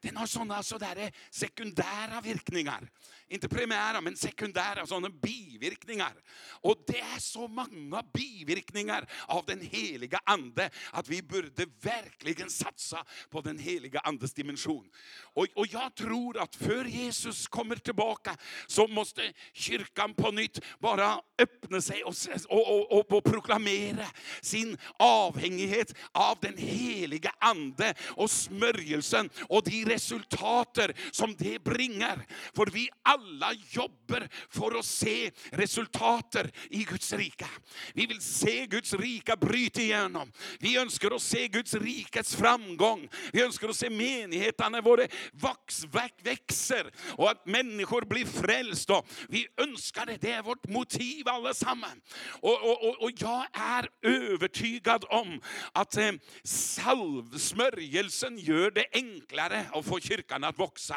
Den har sådana sådär eh, sekundära virkningar. Inte primära, men sekundära, sådana bivirkningar. Och det är så många bivirkningar av den heliga Ande att vi borde verkligen satsa på den heliga Andes dimension. Och, och jag tror att för Jesus kommer tillbaka så måste kyrkan på nytt bara öppna sig och, och, och, och, och proklamera sin avhängighet av den heliga Ande och smörjelsen och de resultater som det bringar. För vi alla jobbar för att se resultater i Guds rika. Vi vill se Guds rika bryta igenom. Vi önskar att se Guds rikets framgång. Vi önskar att se menigheterna våra vax, väx- växer och att människor blir frälsta. Vi önskar det, det är vårt motiv allesammans. Och, och, och, och jag är övertygad om att eh, salvsmörjelsen gör det enklare och få kyrkan att växa.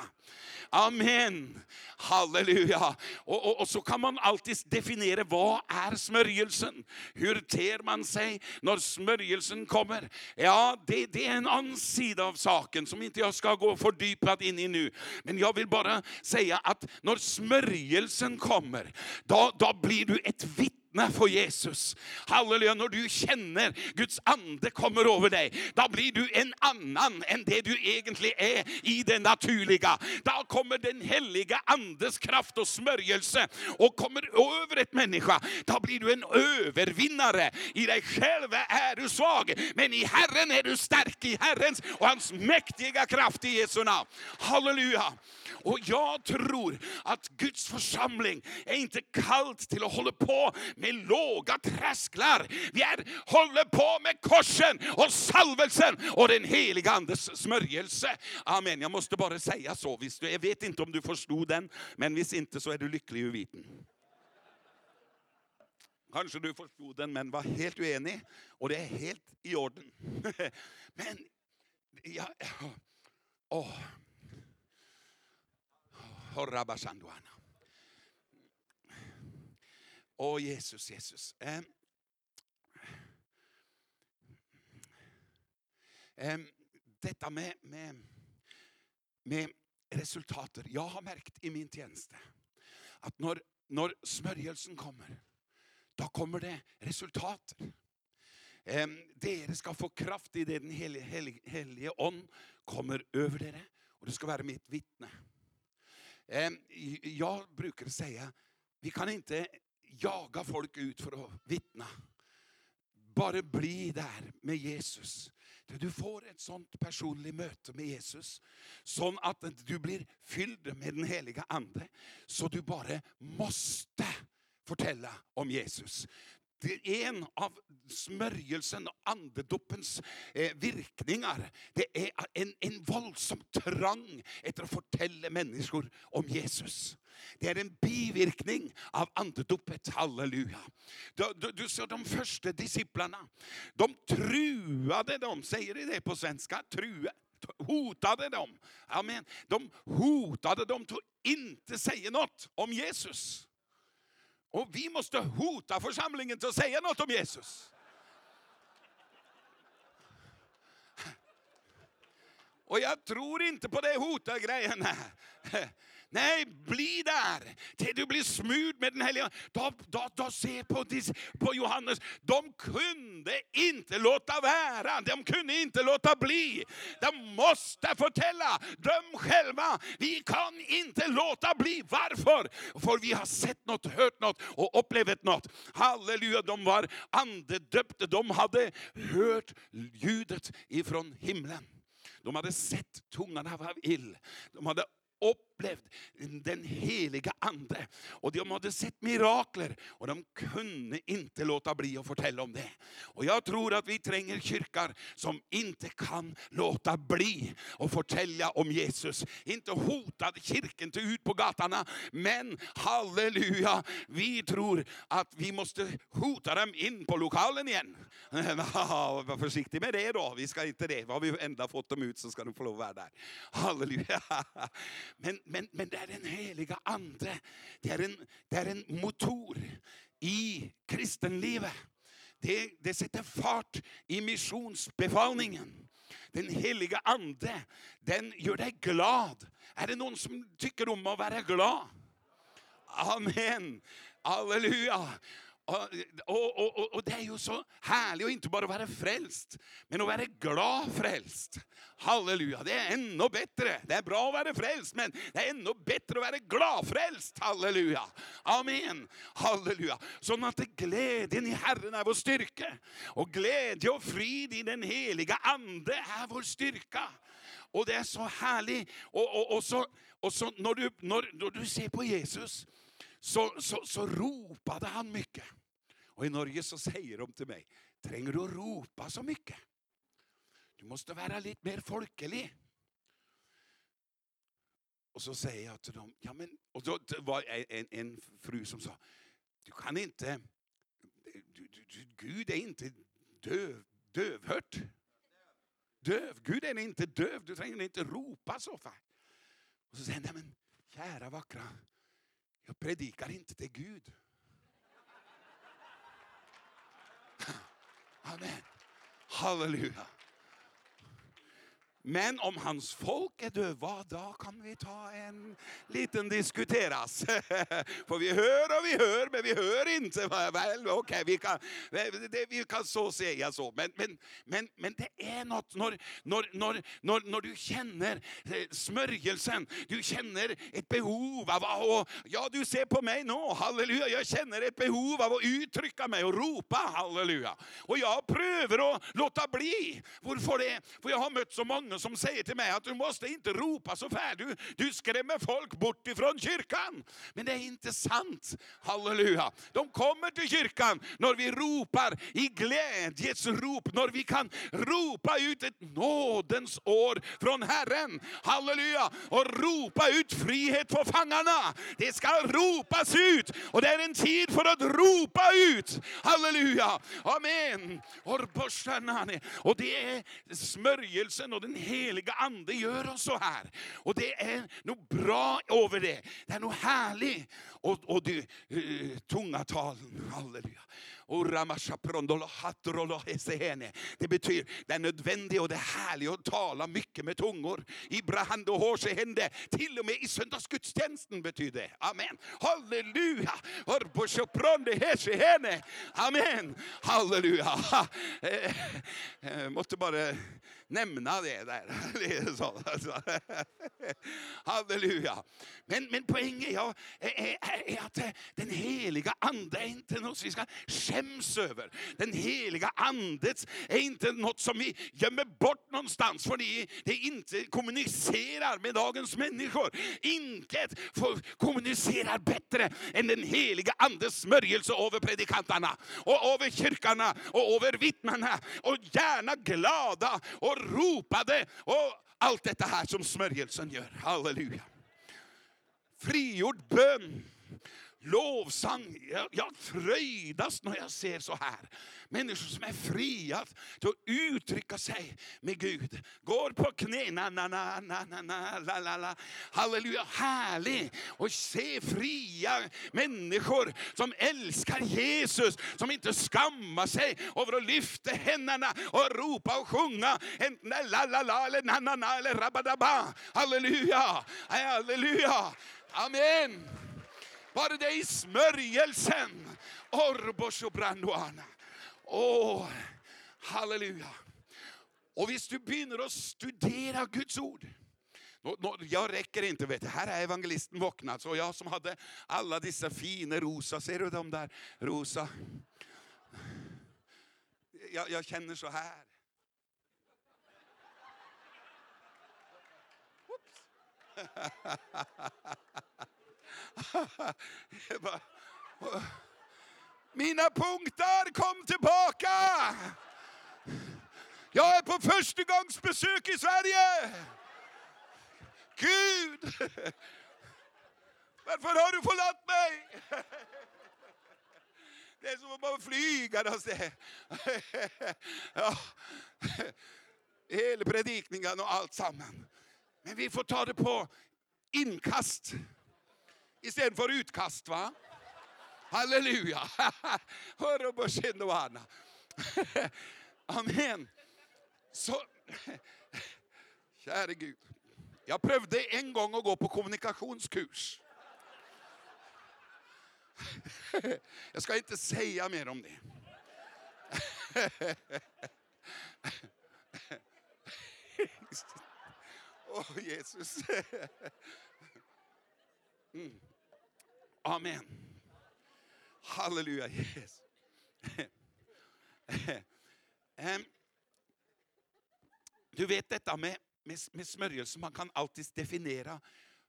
Amen. Halleluja. Och, och, och så kan man alltid definiera vad är smörjelsen? Hur ter man sig när smörjelsen kommer? Ja, det, det är en annan sida av saken som inte jag ska gå fördjupat in i nu. Men jag vill bara säga att när smörjelsen kommer, då, då blir du ett vittne for Jesus. Halleluja, när du känner Guds ande kommer över dig, då blir du en annan än det du egentligen är i det naturliga. Då kommer den heliga andes kraft och smörjelse och kommer över et människa. Då blir du en övervinnare. I dig själv är du svag, men i Herren är du stark, i Herrens och hans mäktiga kraft i Jesu namn. Halleluja. Och jag tror att Guds församling är inte kallt till att hålla på med låga trösklar. Vi är, håller på med korsen och salvelsen och den heliga andes smörjelse. Amen. Jag måste bara säga så. Visst, jag vet inte om du förstod den, men visst inte så är du lycklig ur viten. Kanske du förstod den men var helt oenig och det är helt i orden. <laughs> Men, ja, åh. Horrabasanduana. Åh Jesus, Jesus. Eh. Detta med, med, med resultater. Jag har märkt i min tjänst att när, när smörjelsen kommer, då kommer det resultater. Ehm, Dere ska få kraft i det den helige, helige, helige ånd kommer över dere, och det ska vara mitt vittne. Jag brukar säga, vi kan inte jaga folk ut för att vittna. Bara bli där med Jesus. Du får ett sånt personligt möte med Jesus. Så att du blir fylld med den heliga Ande. Så du bara måste fortälla om Jesus. Det är en av smörjelsen och andedopens eh, virkningar. Det är en, en våldsam trang efter att fortälla människor om Jesus. Det är en bivirkning av andedopet, halleluja. Du, du, du ser de första disciplarna, de truade dem, säger de det på svenska? True hotade dem. Amen. De hotade dem till att inte säga något om Jesus. Och vi måste hota församlingen till att säga något om Jesus. Och jag tror inte på det hota grejerna. Nej, bli där till du blir smord med den heliga då, då, då se på, på Johannes, de kunde inte låta vara, de kunde inte låta bli. De måste fortälla, de själva. Vi kan inte låta bli. Varför? För vi har sett något, hört något och upplevt något. Halleluja, de var andedöpta, de hade hört ljudet ifrån himlen. De hade sett tungan av ill. De hade upplevt den heliga Ande. Och de hade sett mirakler och de kunde inte låta bli att fortälla om det. Och jag tror att vi tränger kyrkor som inte kan låta bli att fortälla om Jesus. Inte hota kyrkan till ut på gatorna, men halleluja, vi tror att vi måste hota dem in på lokalen igen. <laughs> Var försiktig med det då, vi ska inte det. Har vi ändå fått dem ut så ska de få lov att vara där. Halleluja. <laughs> Men, men, men det är den heliga Ande, det är en, det är en motor i kristenlivet. Det, det sätter fart i missionsbefallningen. Den heliga Ande, den gör dig glad. Är det någon som tycker om att vara glad? Amen. Halleluja. Och, och, och, och det är ju så härligt att inte bara vara frälst, men att vara glad frälst. Halleluja, det är ännu bättre. Det är bra att vara frälst, men det är ännu bättre att vara glad frälst. Halleluja. Amen. Halleluja. Så att glädjen i Herren är vår styrka. Och glädje och frid i den heliga Ande är vår styrka. Och det är så härligt. Och, och, och, så, och så när, du, när, när du ser på Jesus så, så, så ropade han mycket. Och i Norge så säger de till mig, tränger du att ropa så mycket? Du måste vara lite mer folkelig. Och så säger jag till dem, ja men, och då det var en, en fru som sa, du kan inte, du, du, du, Gud är inte döv, dövhört. Döv, Gud är inte döv, du tränger inte ropa så för. Och så säger han, nej men kära vackra, jag predikar inte till Gud. Amen. Halleluja. Men om hans folk är döva, då kan vi ta en liten diskuteras. <laughs> För vi hör och vi hör, men vi hör inte. <laughs> Väl, okay, vi, kan, vi kan så säga så. Men, men, men, men det är något när, när, när, när, när du känner eh, smörjelsen, du känner ett behov av att, ja du ser på mig nu, halleluja, jag känner ett behov av att uttrycka mig och ropa halleluja. Och jag prövar att låta bli. Varför det? För jag har mött så många som säger till mig att du måste inte ropa så fär, du, du skrämmer folk bort ifrån kyrkan. Men det är inte sant, halleluja. De kommer till kyrkan när vi ropar i glädjets rop, när vi kan ropa ut ett nådens år från Herren, halleluja, och ropa ut frihet för fangarna. Det ska ropas ut och det är en tid för att ropa ut, halleluja, amen. Och det är smörjelsen och den heliga Ande gör oss så här. Och det är nog bra över det. Det är nog härligt. Och, och det, uh, tungatal, halleluja. Och. Det betyder det är nödvändigt och det är härligt att tala mycket med tungor. Ibrahim och hände. Till och med i söndagsgudstjänsten betyder det. Amen. Halleluja. Amen. Halleluja. Jag <laughs> eh, eh, måste bara nämna det där. <laughs> Det är så. Alltså. Halleluja. Men, men poängen ja, är, är, är att eh, den heliga ande är inte något vi ska skäms över. Den heliga andet är inte något som vi gömmer bort någonstans för det inte kommunicerar med dagens människor. Inget kommunicerar bättre än den heliga andes smörjelse över predikanterna och över kyrkorna och över vittnena och gärna glada och ropade och allt detta här som smörjelsen gör. Halleluja. Frigjord bön lovsang. Jag, jag fröjdas när jag ser så här. Människor som är fria till att uttrycka sig med Gud. Går på knä, na, na, na, na, na, na, la, la, la. Halleluja, härlig. Och se fria människor som älskar Jesus, som inte skammar sig över att lyfta händerna och ropa och sjunga. En la, la, la, eller na, na, na, eller rabadaba. Halleluja, halleluja. Amen. Bara det i smörjelsen. Orbos och branduana. Åh, halleluja. Och visst du begynner att studera Guds ord. Nå, nå, jag räcker inte, vet du. Här är evangelisten vaknat. Så jag som hade alla dessa fina rosa, ser du de där rosa? Jag, jag känner så här. Oops. <laughs> <laughs> bara. Mina punkter kom tillbaka! Jag är på förstagångsbesök i Sverige! Gud! Varför har du förlatt mig? Det är som att man flyger och se. Ja. Hela predikningen och allt samman. Men vi får ta det på inkast istället för utkast. va? Halleluja! <laughs> Höroboshindoana. <laughs> Amen. Så, <laughs> käre Gud. Jag prövade en gång att gå på kommunikationskurs. Jag ska inte säga mer om det. Åh Jesus. Mm. Amen. Halleluja Jesus. Du vet detta med, med, med smörjelse, man kan alltid definiera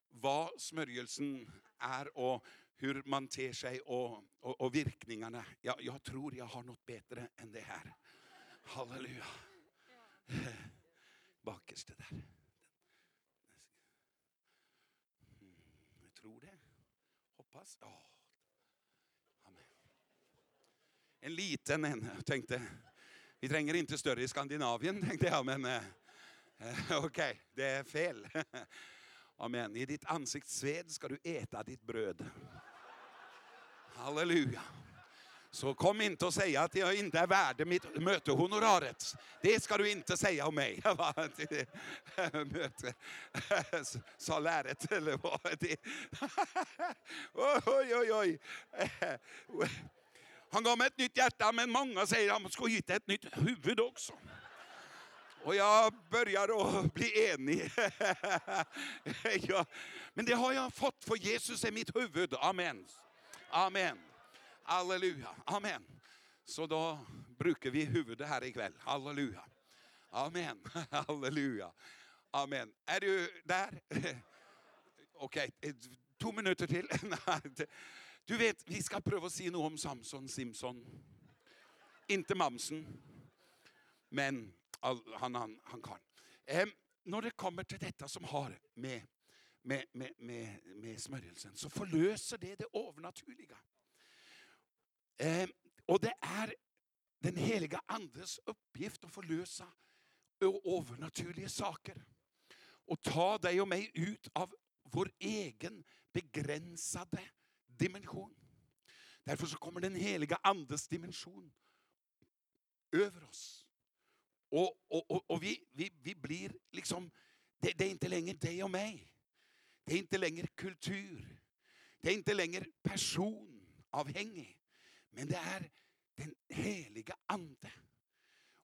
vad smörjelsen är och hur man ter sig och, och, och virkningarna. Jag, jag tror jag har något bättre än det här. Halleluja. Bakerste där. Mm, Jag tror det. Hoppas. Oh. Amen. En liten en. Jag tänkte, vi tränger inte större i Skandinavien tänkte jag. Men eh, eh, okej, det är fel. <laughs> Amen. I ditt ansiktssved ska du äta ditt bröd. Halleluja. Så kom inte och säga att jag inte är värd mitt mötehonoraret. Det ska du inte säga om mig. <laughs> Möte. Sa läret eller vad? Det- <laughs> Oj, oj, oj. Han gav mig ett nytt hjärta men många säger att han ska hitta ett nytt huvud också. Och jag börjar att bli enig. <laughs> ja, men det har jag fått för Jesus är mitt huvud. Amen. Amen. Halleluja. Amen. Så då brukar vi huvudet här ikväll. Halleluja. Amen. <laughs> Halleluja. Amen. Är du där? <laughs> Okej, okay. två minuter till. <laughs> Du vet, vi ska pröva att säga något om Samson Simpson. Inte Mamsen, men han, han, han kan. Eh, när det kommer till detta som har med, med, med, med, med smörjelsen så förlöser det det övernaturliga. Eh, och det är den heliga andes uppgift att förlösa övernaturliga saker. Och ta dig och mig ut av vår egen begränsade dimension. Därför så kommer den heliga andes dimension över oss. Och, och, och, och vi, vi, vi blir liksom, det, det är inte längre dig och mig. Det är inte längre kultur. Det är inte längre personavhängig. Men det är den heliga ande.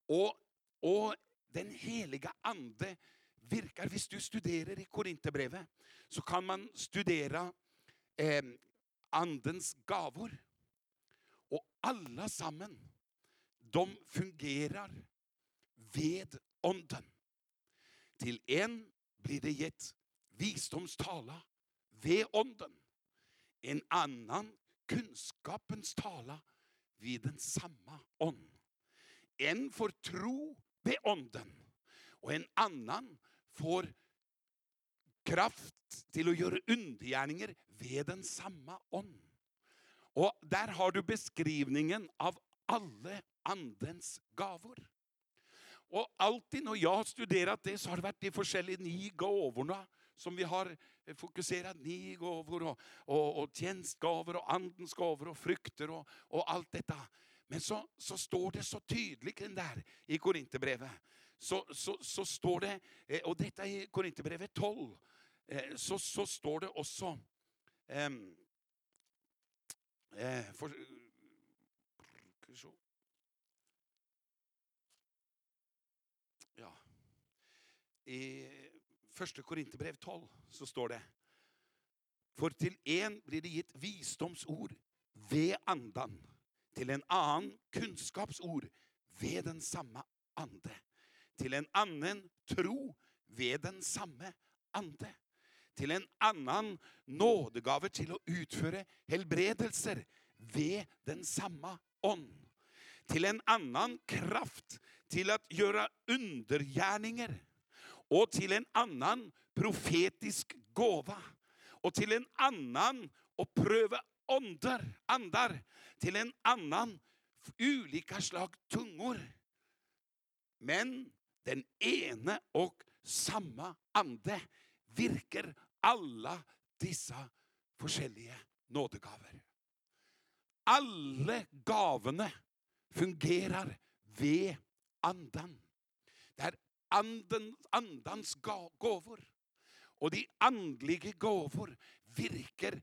Och, och den heliga ande virkar, hvis du studerar i Korinthierbrevet så kan man studera eh, andens gavor. Och alla samman, de fungerar ved ånden. Till en blir det gett visdomstala ved ånden. En annan kunskapens tala vid den samma ånd. En får tro vid ånden och en annan får kraft till att göra undergärningar vid den samma ånd. Och där har du beskrivningen av alla andens gavor. Och alltid när jag har studerat det, så har det varit de olika gåvorna gavene som vi har eh, fokuserat, Ni gåvor och, och, och tjenestgaver andens gåvor och frukter och, och allt detta. Men så, så står det så tydligt där i Korinthierbrevet. Så, så, så står det, eh, och detta är Korinthierbrevet i 12, eh, så, så står det också um, eh, for. Ja. I 1. Korinterbrev 12 så står det For til en blir det gitt visdomsord ved andan, til en annen kunnskapsord ved den samme ande, til en annen tro ved den samme ande, til en annen nådegave til å utføre helbredelser ved den samme ånd, til en annen kraft til å gjøre undergjerninger, och till en annan profetisk gåva, Och till en annan att pröva ånder, andar, Till en annan olika slag tungor. Men den ene och samma ande virker alla dessa forskjellige nådegaver. Alle gavene fungerar ved andan. Det er anden, andans gåvor. Och de andliga gåvor virker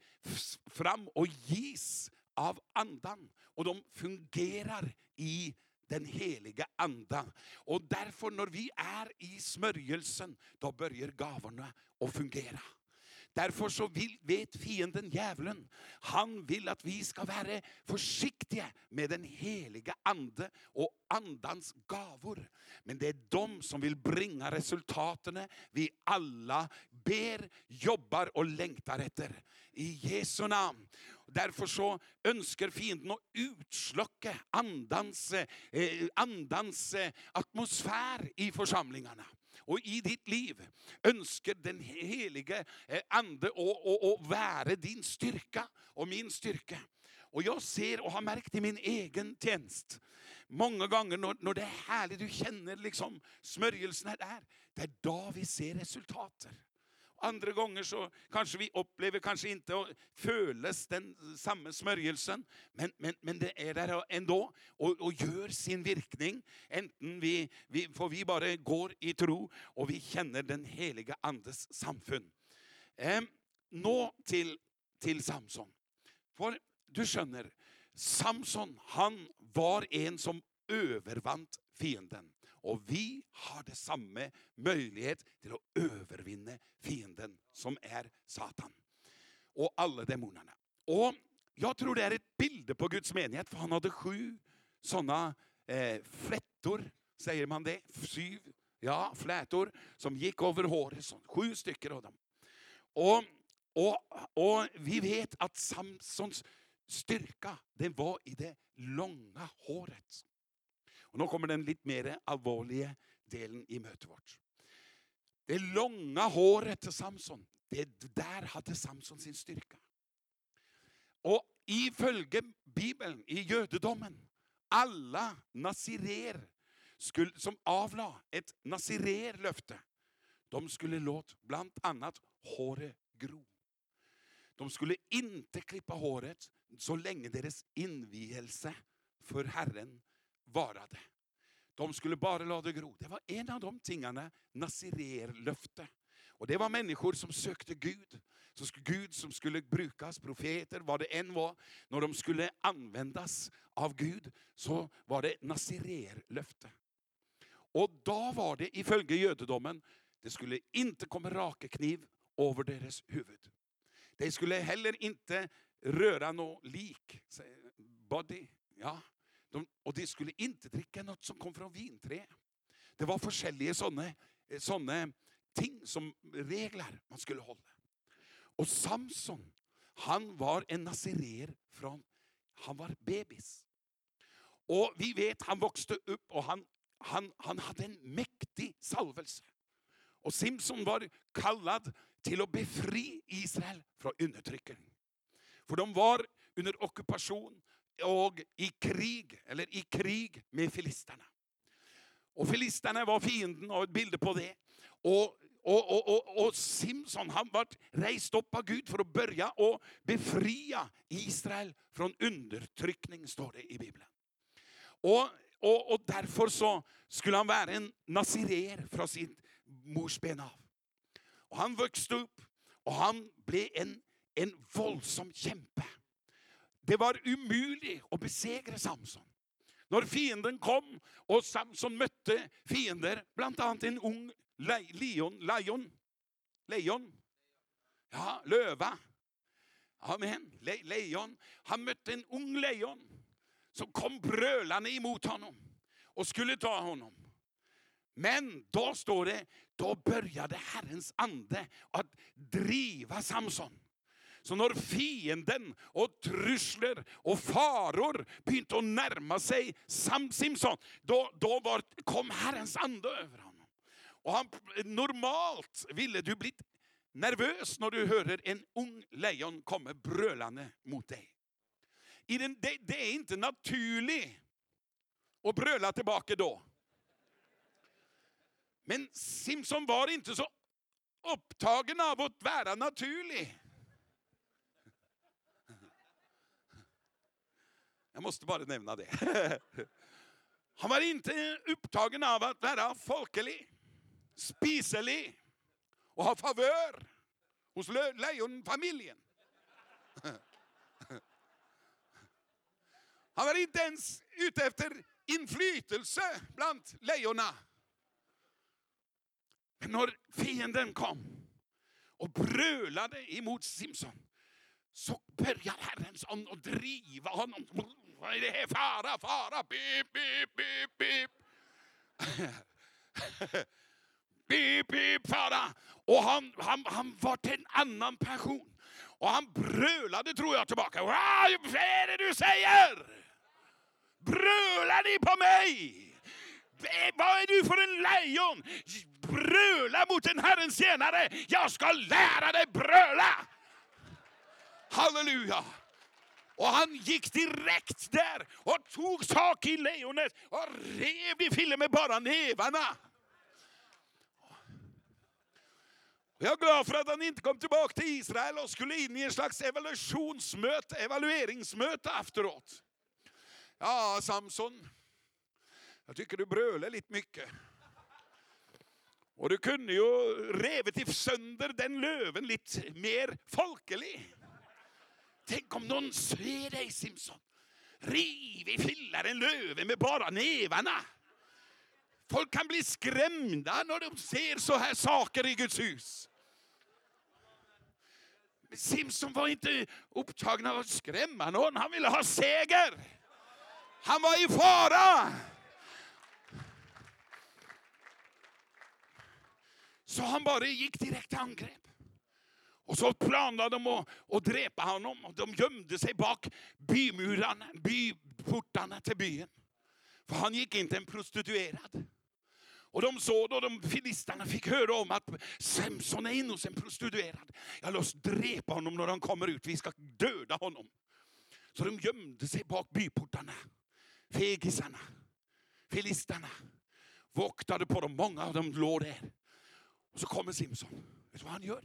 fram och ges av andan. och de fungerar i den heliga anda. Och därför när vi är i smörjelsen då börjar gåvorna att fungera. Derfor så vil, vet fienden djevelen han vil at vi skal være forsiktige med den helige ande og andans gaver. Men det er de som vil bringe resultatene vi alle ber, jobber og lengter etter. I Jesu navn. Derfor så ønsker fienden å utslokke andans, eh, andans eh, atmosfære i forsamlingene. Og i ditt liv ønsker Den helige eh, ande å, å, å være din styrke og min styrke. Og jag ser och har märkt i min egen tjänst, många gånger när, när det är härligt, du känner liksom smörjelsen är där, det är då vi ser resultatet. Andre ganger så kanskje vi opplever kanskje ikke å føles den samme smørjelsen, men, men, men det er der ändå og, og gjør sin virkning. Enten vi, vi, for vi bare går i tro, og vi kjenner den heliga andes samfunn. Eh, nå til, til Samson. For du skjønner, Samson han var en som overvant fienden. Och vi har samma möjlighet till att övervinna fienden, som är Satan. Och alla demonerna. Och jag tror det är ett bild på Guds menighet, för han hade sju sådana eh, flätor, säger man det? Sju, ja, flätor som gick över håret. Sju stycken av dem. Och, och, och vi vet att Samsons styrka den var i det långa håret. Og Nå kommer den litt mer alvorlige delen i møtet vårt. Det lange håret til Samson, det der hadde Samson sin styrke. Og ifølge Bibelen, i jødedommen, alle nasirer skulle, som avla et nasirerløfte, de skulle låt blant annet håret gro. De skulle inte klippe håret så lenge deres innvielse for Herren varade. De skulle bara lade gro. Det var en av de tingarna, tingene nasirerløftet. Och det var människor som sökte Gud. Så skulle Gud som skulle brukas, profeter, vad det än var. När de skulle användas av Gud, så var det nasirerløftet. Och då var det ifølge jødedommen det skulle inte komma rake kniv över deras huvud. De skulle heller inte röra något lik. Body. Ja. De, og de skulle inte drikke något som kom från vintre. Det var forskjellige sånne, eh, sånne ting som regler man skulle holde. Och Samson, han var en nazirer från Han var babys. Och vi vet han växte upp och han, han, han hade en mäktig salvelse. Och Simson var kallad till att befri Israel från undertrykkeren. För de var under ockupation och i krig, eller i krig med filisterna. Och filisterna var fienden och bilder på det. Och, och, och, och, och Simson han var rejst upp av Gud för att börja och befria Israel från undertryckning, står det i Bibeln. Och, och, och därför så skulle han vara en nazirer från sitt mors ben av. Och han växte upp och han blev en, en våldsam kämpe. Det var umulig att besegra Samson. När fienden kom och Samson mötte fiender, bland annat en ung le- lejon, lejon, ja, løve. Amen, Le, leon. Han mötte en ung lejon som kom brölande emot honom och skulle ta honom. Men då står det, då började Herrens ande att driva Samson. Så när fienden och trusler och faror började att närma sig Sam Simpson då, då var, kom Herrens ande över honom. Och han, normalt ville du bli nervös när du hör en ung lejon komma brölande mot dig. I den, det, det är inte naturligt att bröla tillbaka då. Men Simpson var inte så upptagen av att vara naturlig. Jag måste bara nämna det. <laughs> Han var inte upptagen av att vara folkelig, spiselig och ha favör hos lejonfamiljen. <laughs> Han var inte ens ute efter inflytelse bland lejonen. Men när fienden kom och brölade emot Simson så började Herrens ande att driva honom. Vad är det här? Fara, fara, Bip, bip, bip, bip! Bip, <laughs> bip, fara. Och han, han, han var till en annan passion. Och han brölade tror jag tillbaka. Vad är det du säger? Brölar ni på mig? Eh, vad är du för en lejon? Bröla mot en Herrens tjänare. Jag ska lära dig bröla. Halleluja. Och han gick direkt där och tog tag i lejonet och rev i filmen med bara nävarna. Jag är glad för att han inte kom tillbaka till Israel och skulle in i en slags evaluationsmöte, evalueringsmöte efteråt. Ja, Samson. Jag tycker du brölar lite mycket. Och du kunde ju revit sönder den löven lite mer folklig. Tänk om någon ser dig Simson. Riv i fillar en löve med bara nävarna. Folk kan bli skrämda när de ser så här saker i Guds hus. Men Simson var inte upptagen av att skrämma någon. Han ville ha seger. Han var i fara. Så han bara gick direkt till angrepp. Och så planade de att, att dräpa honom. Och de gömde sig bak bymurarna, byportarna till byn. För han gick inte en prostituerad. Och de såg då, de filisterna fick höra om att Samson är inne hos en prostituerad. Jag låt dräpa honom när han kommer ut, vi ska döda honom. Så de gömde sig bak byportarna. Fegisarna, filisterna, voktade på dem, många av dem låg där. Och så kommer Simson, vet du vad han gör?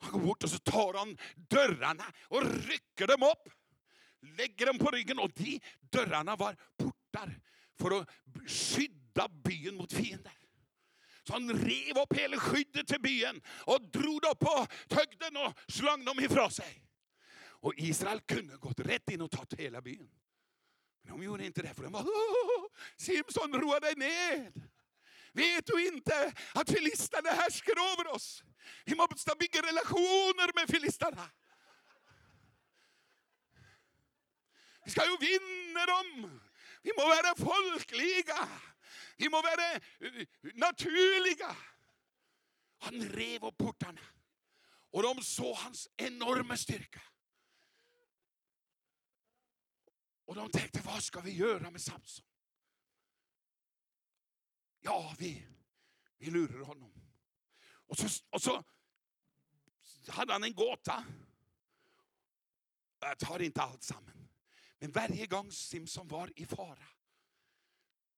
Han går bort och så tar han dörrarna och rycker dem upp. Lägger dem på ryggen och de dörrarna var portar för att skydda byn mot fiender. Så han rev upp hela skyddet till byn och drog upp på högden och slang dem ifrån sig. Och Israel kunde gått rätt in och tagit hela byn. Men de gjorde inte det för de var Simson roa dig ned. Vet du inte att filisterna härskar över oss? Vi måste bygga relationer med filisterna. Vi ska ju vinna dem. Vi må vara folkliga. Vi må vara eh, naturliga. Han rev upp portarna. Och de såg hans enorma styrka. Och de tänkte, vad ska vi göra med Samson? Ja, vi, vi lurar honom. Och så, och så hade han en gåta. Jag tar inte allt samman. Men varje gång Simson var i fara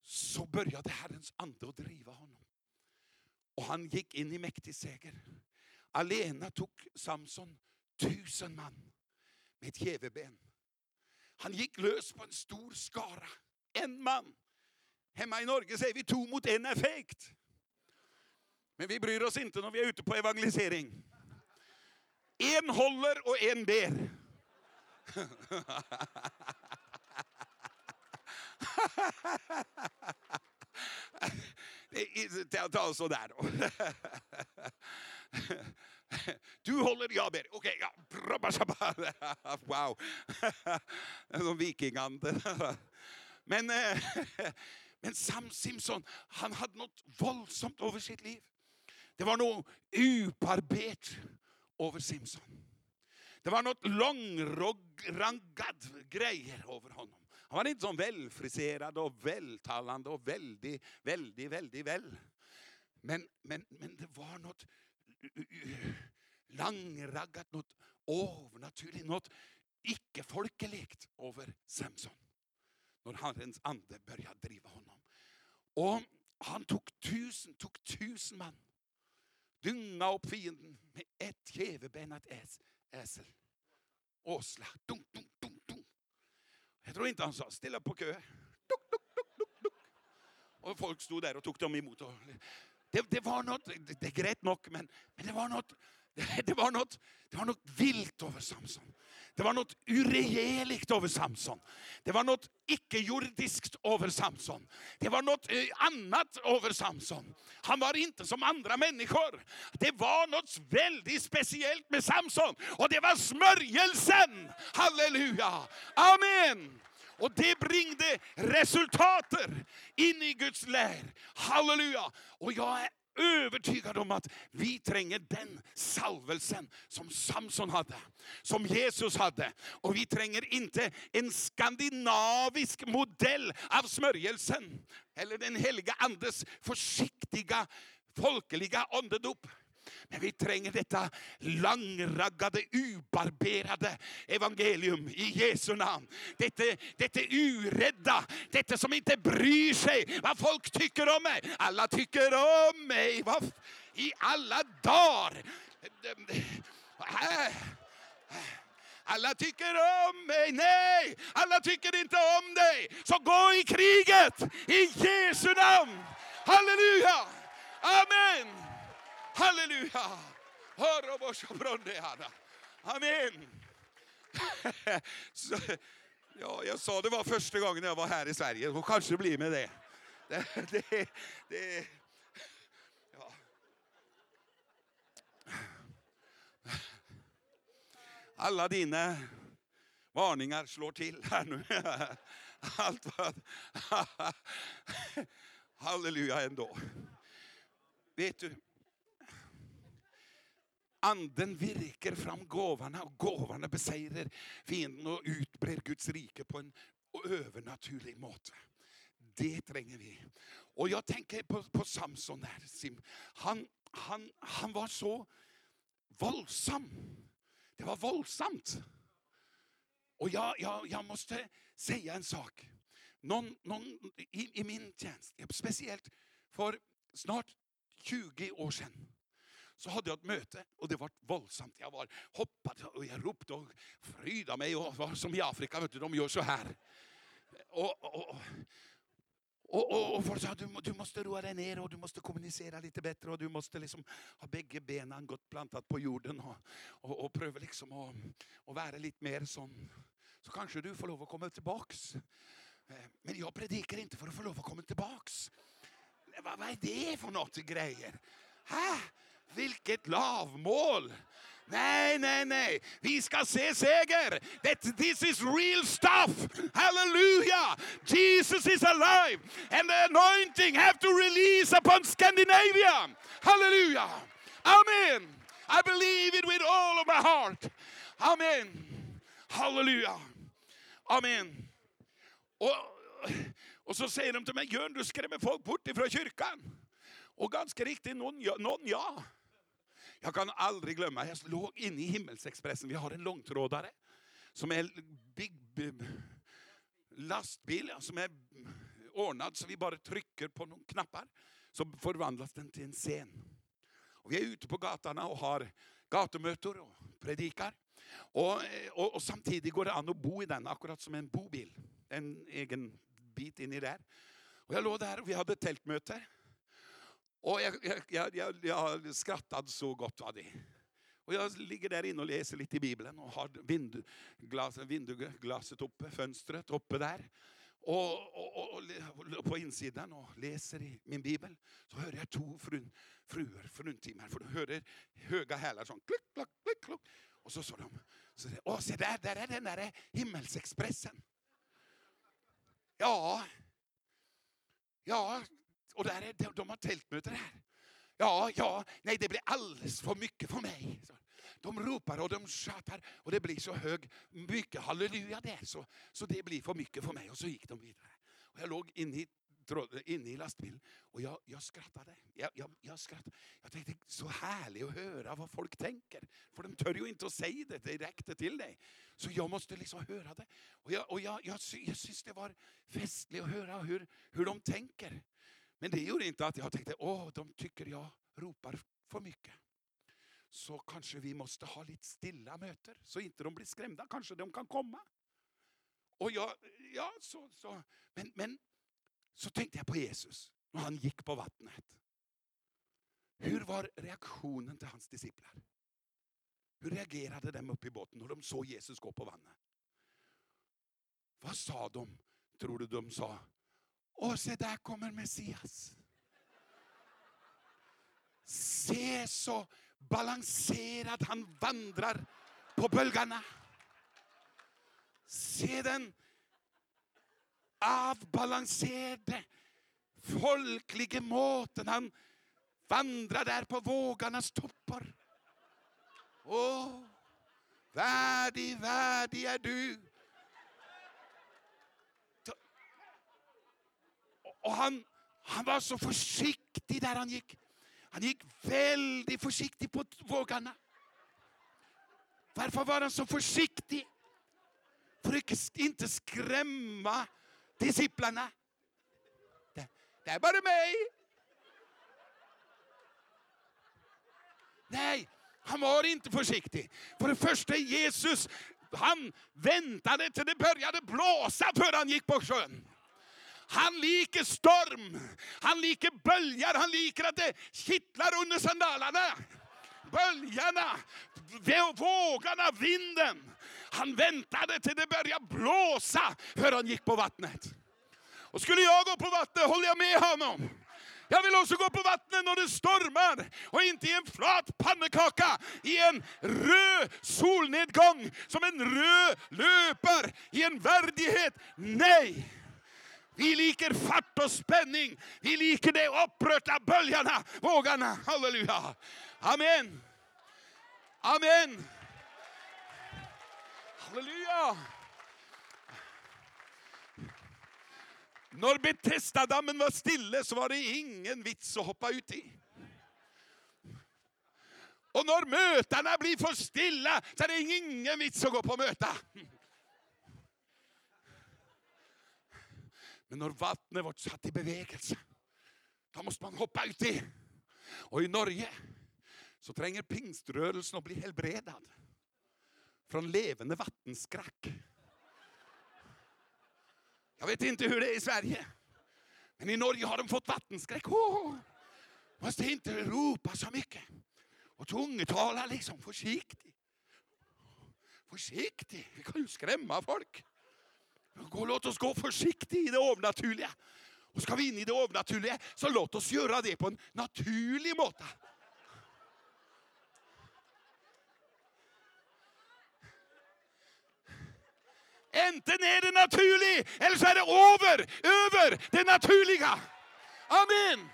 så började Herrens ande att driva honom. Och han gick in i mäktig seger. Alena tog Samson tusen man med ett jäveben. Han gick lös på en stor skara. En man. Hemma i Norge säger vi to mot en är fegt. Men vi bryr oss inte när vi är ute på evangelisering. En håller och en ber. Ta, ta sådär då. Du håller, jag ber. Okej, ja. Wow. Som vikingande. Men, eh, men Sam Simpson, han hade något våldsamt över sitt liv. Det var något uparbet över Simpson. Det var något långraggat grejer över honom. Han var inte så välfriserad och vältalande och väldigt, väldigt, väldigt väl. Men, men, men det var något långraggat, något övernaturligt, något icke-folkeligt över Samson. När Herrens ande började driva honom. Och han tog tusen, tog tusen man. Dynga upp fienden med ett jävebenat äs, äsel. Åsla. Dunk, dunk, dunk, dunk. Jag tror inte han sa ställa på kö. Duk, duk, duk, duk. Och folk stod där och tog dem emot. Och det, det var något, det, det grät nog, men, men det var något, <laughs> det, var något, det var något vilt över Samson. Det var något uregeligt över Samson. Det var något icke-jordiskt över Samson. Det var något eh, annat över Samson. Han var inte som andra människor. Det var något väldigt speciellt med Samson. Och det var smörjelsen. Halleluja. Amen. Och det bringde resultater in i Guds lär. Halleluja. Och jag är övertygad om att vi tränger den salvelsen som Samson hade, som Jesus hade. Och vi tränger inte en skandinavisk modell av smörjelsen, eller den heliga andes försiktiga folkliga andedop. Men vi tränger detta langraggade, ubarberade evangelium i Jesu namn. Detta, detta urädda, detta som inte bryr sig vad folk tycker om mig. Alla tycker om mig. Vad I alla dagar. Äh. Alla tycker om mig. Nej, alla tycker inte om dig. Så gå i kriget i Jesu namn. Halleluja! Amen! Halleluja! Amen. Så, ja, jag sa det var första gången jag var här i Sverige, och kanske blir med det. det, det, det ja. Alla dina varningar slår till här nu. Allt vad... Halleluja ändå. Vet du, Anden virker fram gåvorna och gåvorna besegrar fienden och utbrer Guds rike på en övernaturlig måte. Det tränger vi. Och jag tänker på, på Samson där. Han, han, han var så våldsam. Det var våldsamt. Och jag, jag, jag måste säga en sak. Någon, någon i, i min tjänst, speciellt för snart 20 år sedan så hade jag ett möte och det var våldsamt. Jag var hoppade och jag ropade och frydade mig och var som i Afrika, vet du, de gör så här. Och, och, och, och, och folk sa du, du måste roa dig ner och du måste kommunicera lite bättre och du måste liksom ha bägge benen gott plantat på jorden och, och, och pröva liksom att och vara lite mer sån. Så kanske du får lov att komma tillbaks. Eh, Men jag predikar inte för att få lov att komma tillbaks. Vad, vad är det för något grejer? Hä? Vilket lavmål! Nej, nej, nej. Vi ska se seger. That this is real stuff. Hallelujah. Jesus is alive. And the anointing have to release upon Scandinavia. Hallelujah. Amen. I believe it with all of my heart. Amen. Halleluja! Amen. Och, och så säger de till mig, Jörn du skrämmer folk bort ifrån kyrkan. Och ganska riktigt, någon ja. Någon ja. Jag kan aldrig glömma, jag låg inne i Himmelsexpressen, vi har en långtrådare som är big, big lastbil som är ordnad så vi bara trycker på några knappar så förvandlas den till en scen. Och vi är ute på gatorna och har gatumöten och predikar. Och, eh, och, och samtidigt går det an att bo i den, akkurat som en bobil. En egen bit in i där. Och jag låg där och vi hade tältmöte. Och jag, jag, jag, jag, skrattade så gott av det. Och jag ligger där inne och läser lite i Bibeln och har vindglaset, vindglaset uppe, fönstret uppe där. Och, och, och, och på insidan och läser i min bibel så hör jag två frun, fruar, fruntimmer. För de hörde höga hälar som klick, klack, klick, klock. Och så sa de, så, åh se där, där är den där himmelsexpressen. Ja, ja, och där är, de, de har tältmöte här. Ja, ja, nej det blir alldeles för mycket för mig. Så De ropar och de tjatar och det blir så hög, mycket halleluja det. Så, så det blir för mycket för mig. Och så gick de vidare. Och jag låg inne i, inne i lastbilen och jag, jag skrattade. Jag, jag, jag, skrattade. jag tänkte, så härligt att höra vad folk tänker. För de tör ju inte att säga det direkt till dig. Så jag måste liksom höra det. Och jag, och jag, jag, jag syns det var festligt att höra hur, hur de tänker. Men det gjorde inte att jag tänkte, åh, de tycker jag ropar för mycket. Så kanske vi måste ha lite stilla möten, så inte de blir skrämda. Kanske de kan komma. Och jag, ja, så, så. Men, men så tänkte jag på Jesus, när han gick på vattnet. Hur var reaktionen till hans disciplar? Hur reagerade de uppe i båten när de såg Jesus gå på vattnet? Vad sa de? Tror du de sa? Och se där kommer Messias. Se så balanserad han vandrar på bölgarna. Se den avbalanserade, folkliga måten han vandrar där på vågarnas toppar. Åh, värdig, värdig är du. Och han, han var så försiktig där han gick. Han gick väldigt försiktigt på vågarna. Varför var han så försiktig? För att inte skrämma disciplarna. Där, det var det mig. Nej, han var inte försiktig. För det första Jesus, han väntade till det började blåsa för han gick på sjön. Han liker storm, han liker böljar, han liker att det kittlar under sandalerna. Böljarna, vågorna, vinden. Han väntade till det började blåsa för han gick på vattnet. Och skulle jag gå på vattnet håller jag med honom. Jag vill också gå på vattnet när det stormar och inte i en flat pannekaka i en röd solnedgång som en röd löper i en värdighet. Nej! Vi liker fart och spänning. Vi liker de upprörda böljarna, vågarna. Halleluja. Amen. Amen. Halleluja. När Betesda-dammen var stille så var det ingen vits att hoppa ut i. Och när mötena blir för stilla så är det ingen vits att gå på möta. Men när vattnet var satt i bevegelse, då måste man hoppa ut i. Och i Norge så tränger pingströrelsen att bli helbredad från levande vattenskräck. Jag vet inte hur det är i Sverige. Men i Norge har de fått vattenskräck. Oh, måste inte ropa så mycket. Och tungetala liksom försiktigt. Försiktigt, vi kan ju skrämma folk. Gå, låt oss gå försiktigt i det övernaturliga. Och ska vi in i det övernaturliga så låt oss göra det på en naturlig måte. Enten är det naturligt, eller så är det över, över det naturliga. Amen.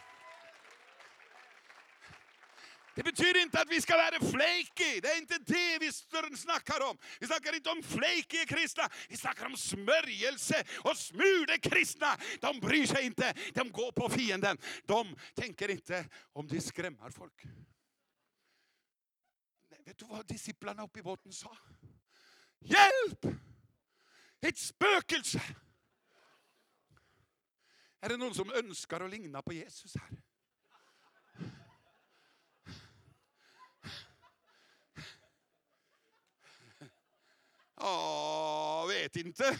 Det betyder inte att vi ska vara flaky. Det är inte det vi snackar om. Vi snackar inte om flaky kristna. Vi snackar om smörjelse och smurde kristna. De bryr sig inte. De går på fienden. De tänker inte om de skrämmer folk. Nej, vet du vad disciplarna uppe i båten sa? Hjälp! Ett spökelse! Är det någon som önskar att ligna på Jesus här? Ja, vet inte.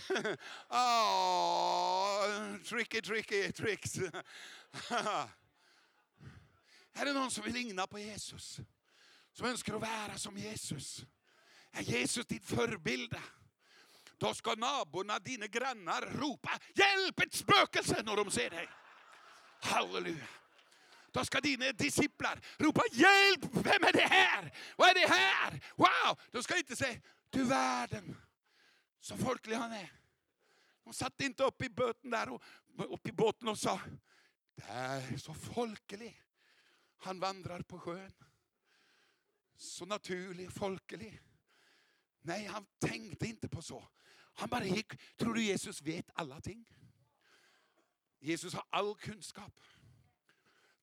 Ja, tricky, tricky tricks. Är det någon som vill ligna på Jesus? Som önskar att vara som Jesus? Är Jesus din förebild? Då ska naborna, dina grannar, ropa hjälp ett spökelse när de ser dig. Halleluja. Då ska dina disciplar ropa hjälp, vem är det här? Vad är det här? Wow! De ska inte säga du världen, så folklig han är. De satt inte upp i båten där och, upp i båten och sa, det är så folklig. Han vandrar på sjön. Så naturlig, folklig. Nej, han tänkte inte på så. Han bara gick. Tror du Jesus vet alla ting? Jesus har all kunskap.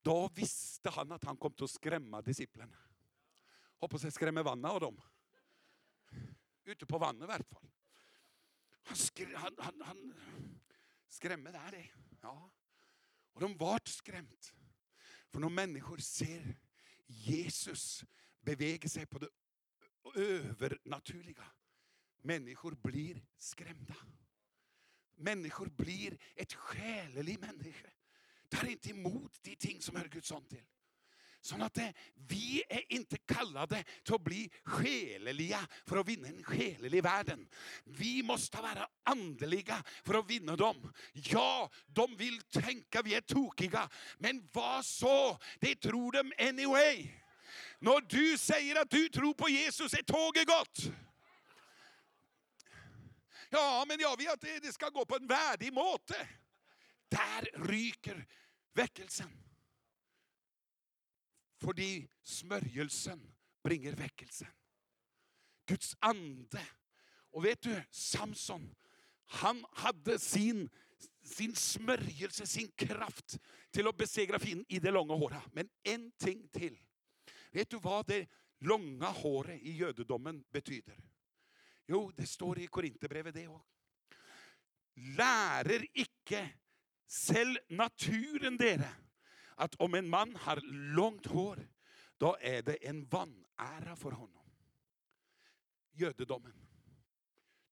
Då visste han att han kom till att skrämma disciplerna. Hoppas jag skrämmer vannet av dem. Ute på vannet i hvert fall. Han, skr han, han, han skrämmer där det. Ja. Och de ble skremt. För när människor ser Jesus bevege sig på det övernaturliga. Människor blir skrämda. Människor blir ett själeligt människa. Tar inte emot de ting som hör Guds son till. Så att det, eh, vi är inte kallade till att bli själeliga för att vinna en själelig världen. Vi måste vara andliga för att vinna dem. Ja, de vill tänka vi är tokiga, men vad så? Det tror de anyway. När du säger att du tror på Jesus är tåget gått. Ja, men jag vet att det ska gå på en värdig måte. Där ryker väckelsen. Fordi smörjelsen bringer väckelsen. Guds ande. Och vet du, Samson, han hade sin, sin smörjelse, sin kraft till att besegra fienden i det långa håret. Men en ting till. Vet du vad det långa håret i judendomen betyder? Jo, det står i Korinthierbrevet det också. Lærer ikke selv naturen dere att om en man har långt hår, då är det en vanära för honom. Jödedomen.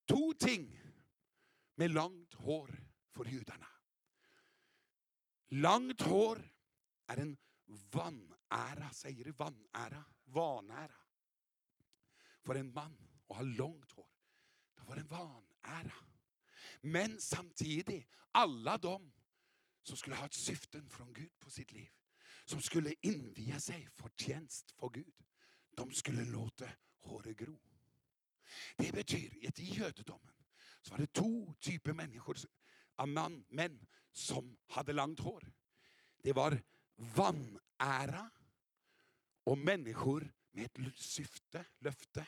Två ting med långt hår för judarna. Långt hår är en vanära, säger du vanära? Vanära. För en man att ha långt hår, det var en vanära. Men samtidigt, alla de som skulle ha ett syften från Gud på sitt liv. Som skulle invia sig för tjänst för Gud. De skulle låta håret gro. Det betyder att i judendomen så var det två typer människor, man, män som hade långt hår. Det var vanära och människor med ett syfte, löfte,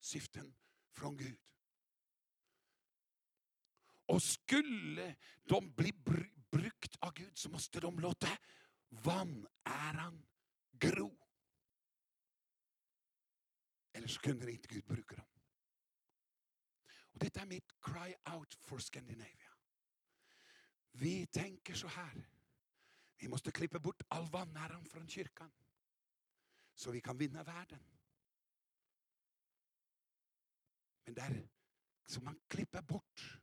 syften från Gud. Och skulle de bli brukt av Gud så måste de låta vanäran gro. Eller så kunde inte Gud bruka dem. Och detta är mitt cry out for Scandinavia. Vi tänker så här. Vi måste klippa bort all vanäran från kyrkan. Så vi kan vinna världen. Men där, så man klipper bort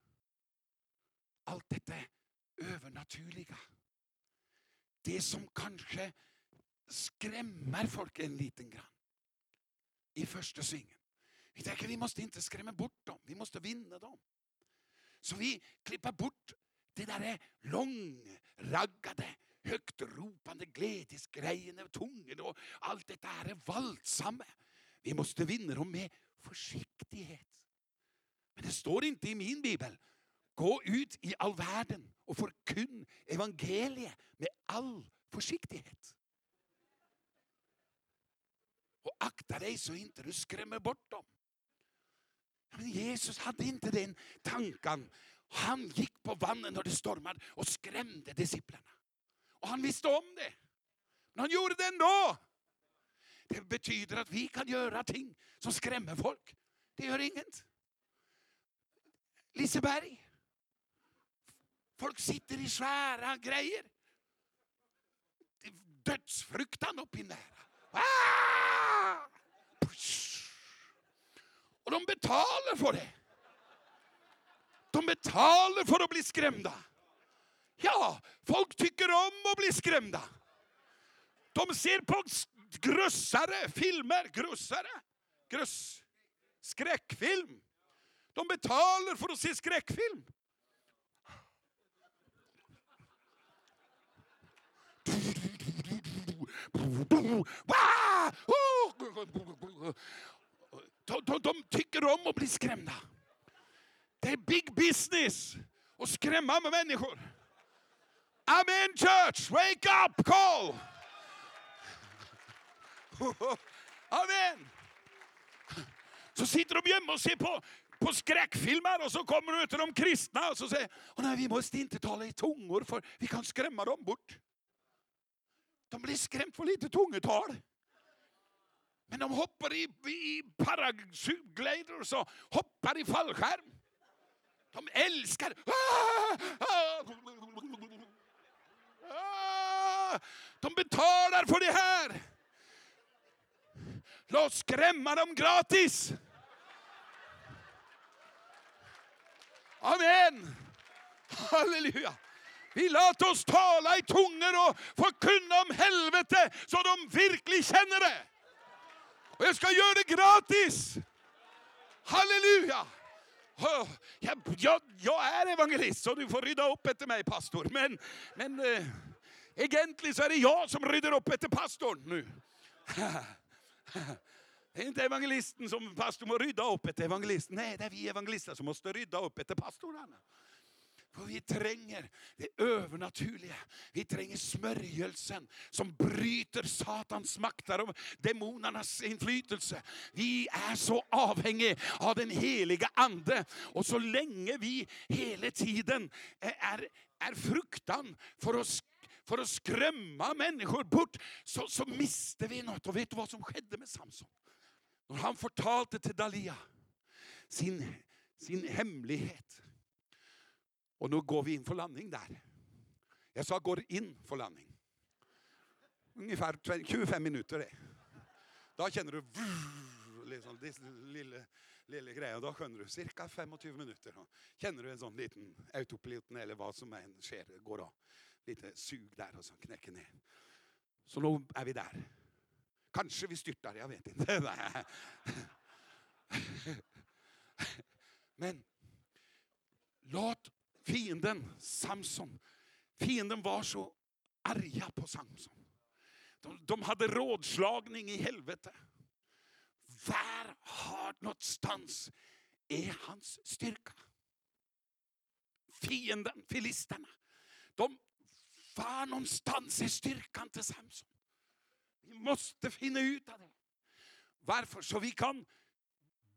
allt detta övernaturliga. Det som kanske skrämmer folk en liten grann i första svingen. Vi tänker vi måste inte skrämma bort dem, vi måste vinna dem. Så vi klipper bort det där långraggade, högt ropande glädjesgrejerna, tungen och allt det där våldsamma. Vi måste vinna dem med försiktighet. Men det står inte i min bibel Gå ut i all världen och förkunn evangeliet med all försiktighet. Och akta dig så inte du skrämmer bort dem. Men Jesus hade inte den tanken. Han gick på vattnet när det stormade och skrämde disciplerna. Och han visste om det. Men han gjorde det ändå. Det betyder att vi kan göra ting som skrämmer folk. Det gör inget. Liseberg. Folk sitter i svære greier. Dødsfruktan oppi der. Ah! Och de betalar för det. De betalar för att bli skrämda. Ja, folk tycker om att bli skrämda. De ser på grussare filmer. Grussare. Gruss. Skräckfilm. De betalar för att se skräckfilm. Ah! Oh! De, de, de tycker om att bli skrämda. Det är big business att skrämma med människor. Amen church, wake up call! <laughs> Amen! Så sitter de hjemme och ser på, på skräckfilmer och så kommer du till de kristna och så säger Åh nej, vi måste inte tala i tungor för vi kan skrämma dem bort. De blir skrämt för lite tungetal. Men de hoppar i, i paragliders och hoppar i fallskärm. De älskar... De betalar för det här. Låt skrämma dem gratis. Amen. Halleluja. Vi lät oss tala i tungor och förkunna om helvete så de verkligen känner det. Och jag ska göra det gratis. Halleluja. Jag, jag, jag är evangelist så du får rydda upp efter mig pastor. Men, men äh, egentligen så är det jag som ryddar upp efter pastorn nu. <laughs> Det är inte evangelisten som pastorn må rydda upp efter evangelisten. Nej, det är vi evangelister som måste rydda upp efter pastorn. För vi tränger det övernaturliga. Vi tränger smörjelsen som bryter Satans makter och demonernas inflytelse. Vi är så avhängiga av den heliga Ande. Och så länge vi hela tiden är, är fruktan för att, för att skrämma människor bort så, så mister vi något. Och vet du vad som skedde med Samson? När han förtalte till Dalia sin, sin hemlighet. Och nu går vi in för landning där. Jag sa går in för landning. Ungefär 25 minuter det. Då känner du liksom, det lilla, lilla grejen. Då du cirka 25 minuter. Känner du en sån liten autopiloten eller vad som än sker. Går av. Lite sug där och så knäcker ner. Så nu är vi där. Kanske vi styrtar, jag vet inte. <laughs> Men låt fienden Samson, fienden var så arga på Samson. De, de hade rådslagning i helvete. Var har någonstans är hans styrka? Fienden, filisterna. De, var någonstans är styrkan till Samson? Vi måste finna ut av det. Varför? Så vi kan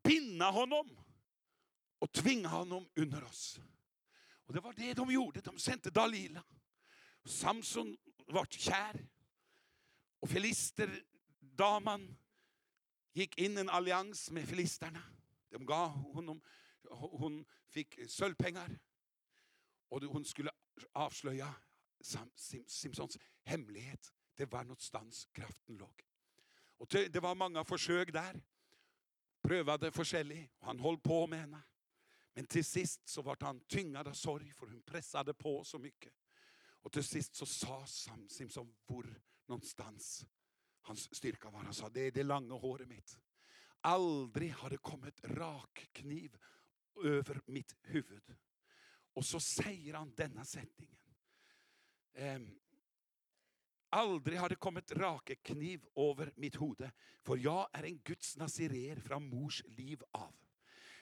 binda honom och tvinga honom under oss. Och det var det de gjorde. De sände Dalila. Samson vart kär. Och filisterdamen gick in i en allians med filisterna. De gav honom, hon fick sölvpengar. Och hon skulle avslöja Simpsons hemlighet. Det var någonstans kraften låg. Och det, var många försök där. Prövade forskjellig. Och han höll på med henne. Men till sist så vart han tyngad av sorg för hon pressade på så mycket. Och till sist så sa Sam Simson, var någonstans hans styrka var. Han sa det är det långa håret mitt. Aldrig har det kommit rakkniv över mitt huvud. Och så säger han denna sättningen. Ehm, Aldrig har det kommit rakekniv över mitt hode, för jag är en Guds nazirer från mors liv av.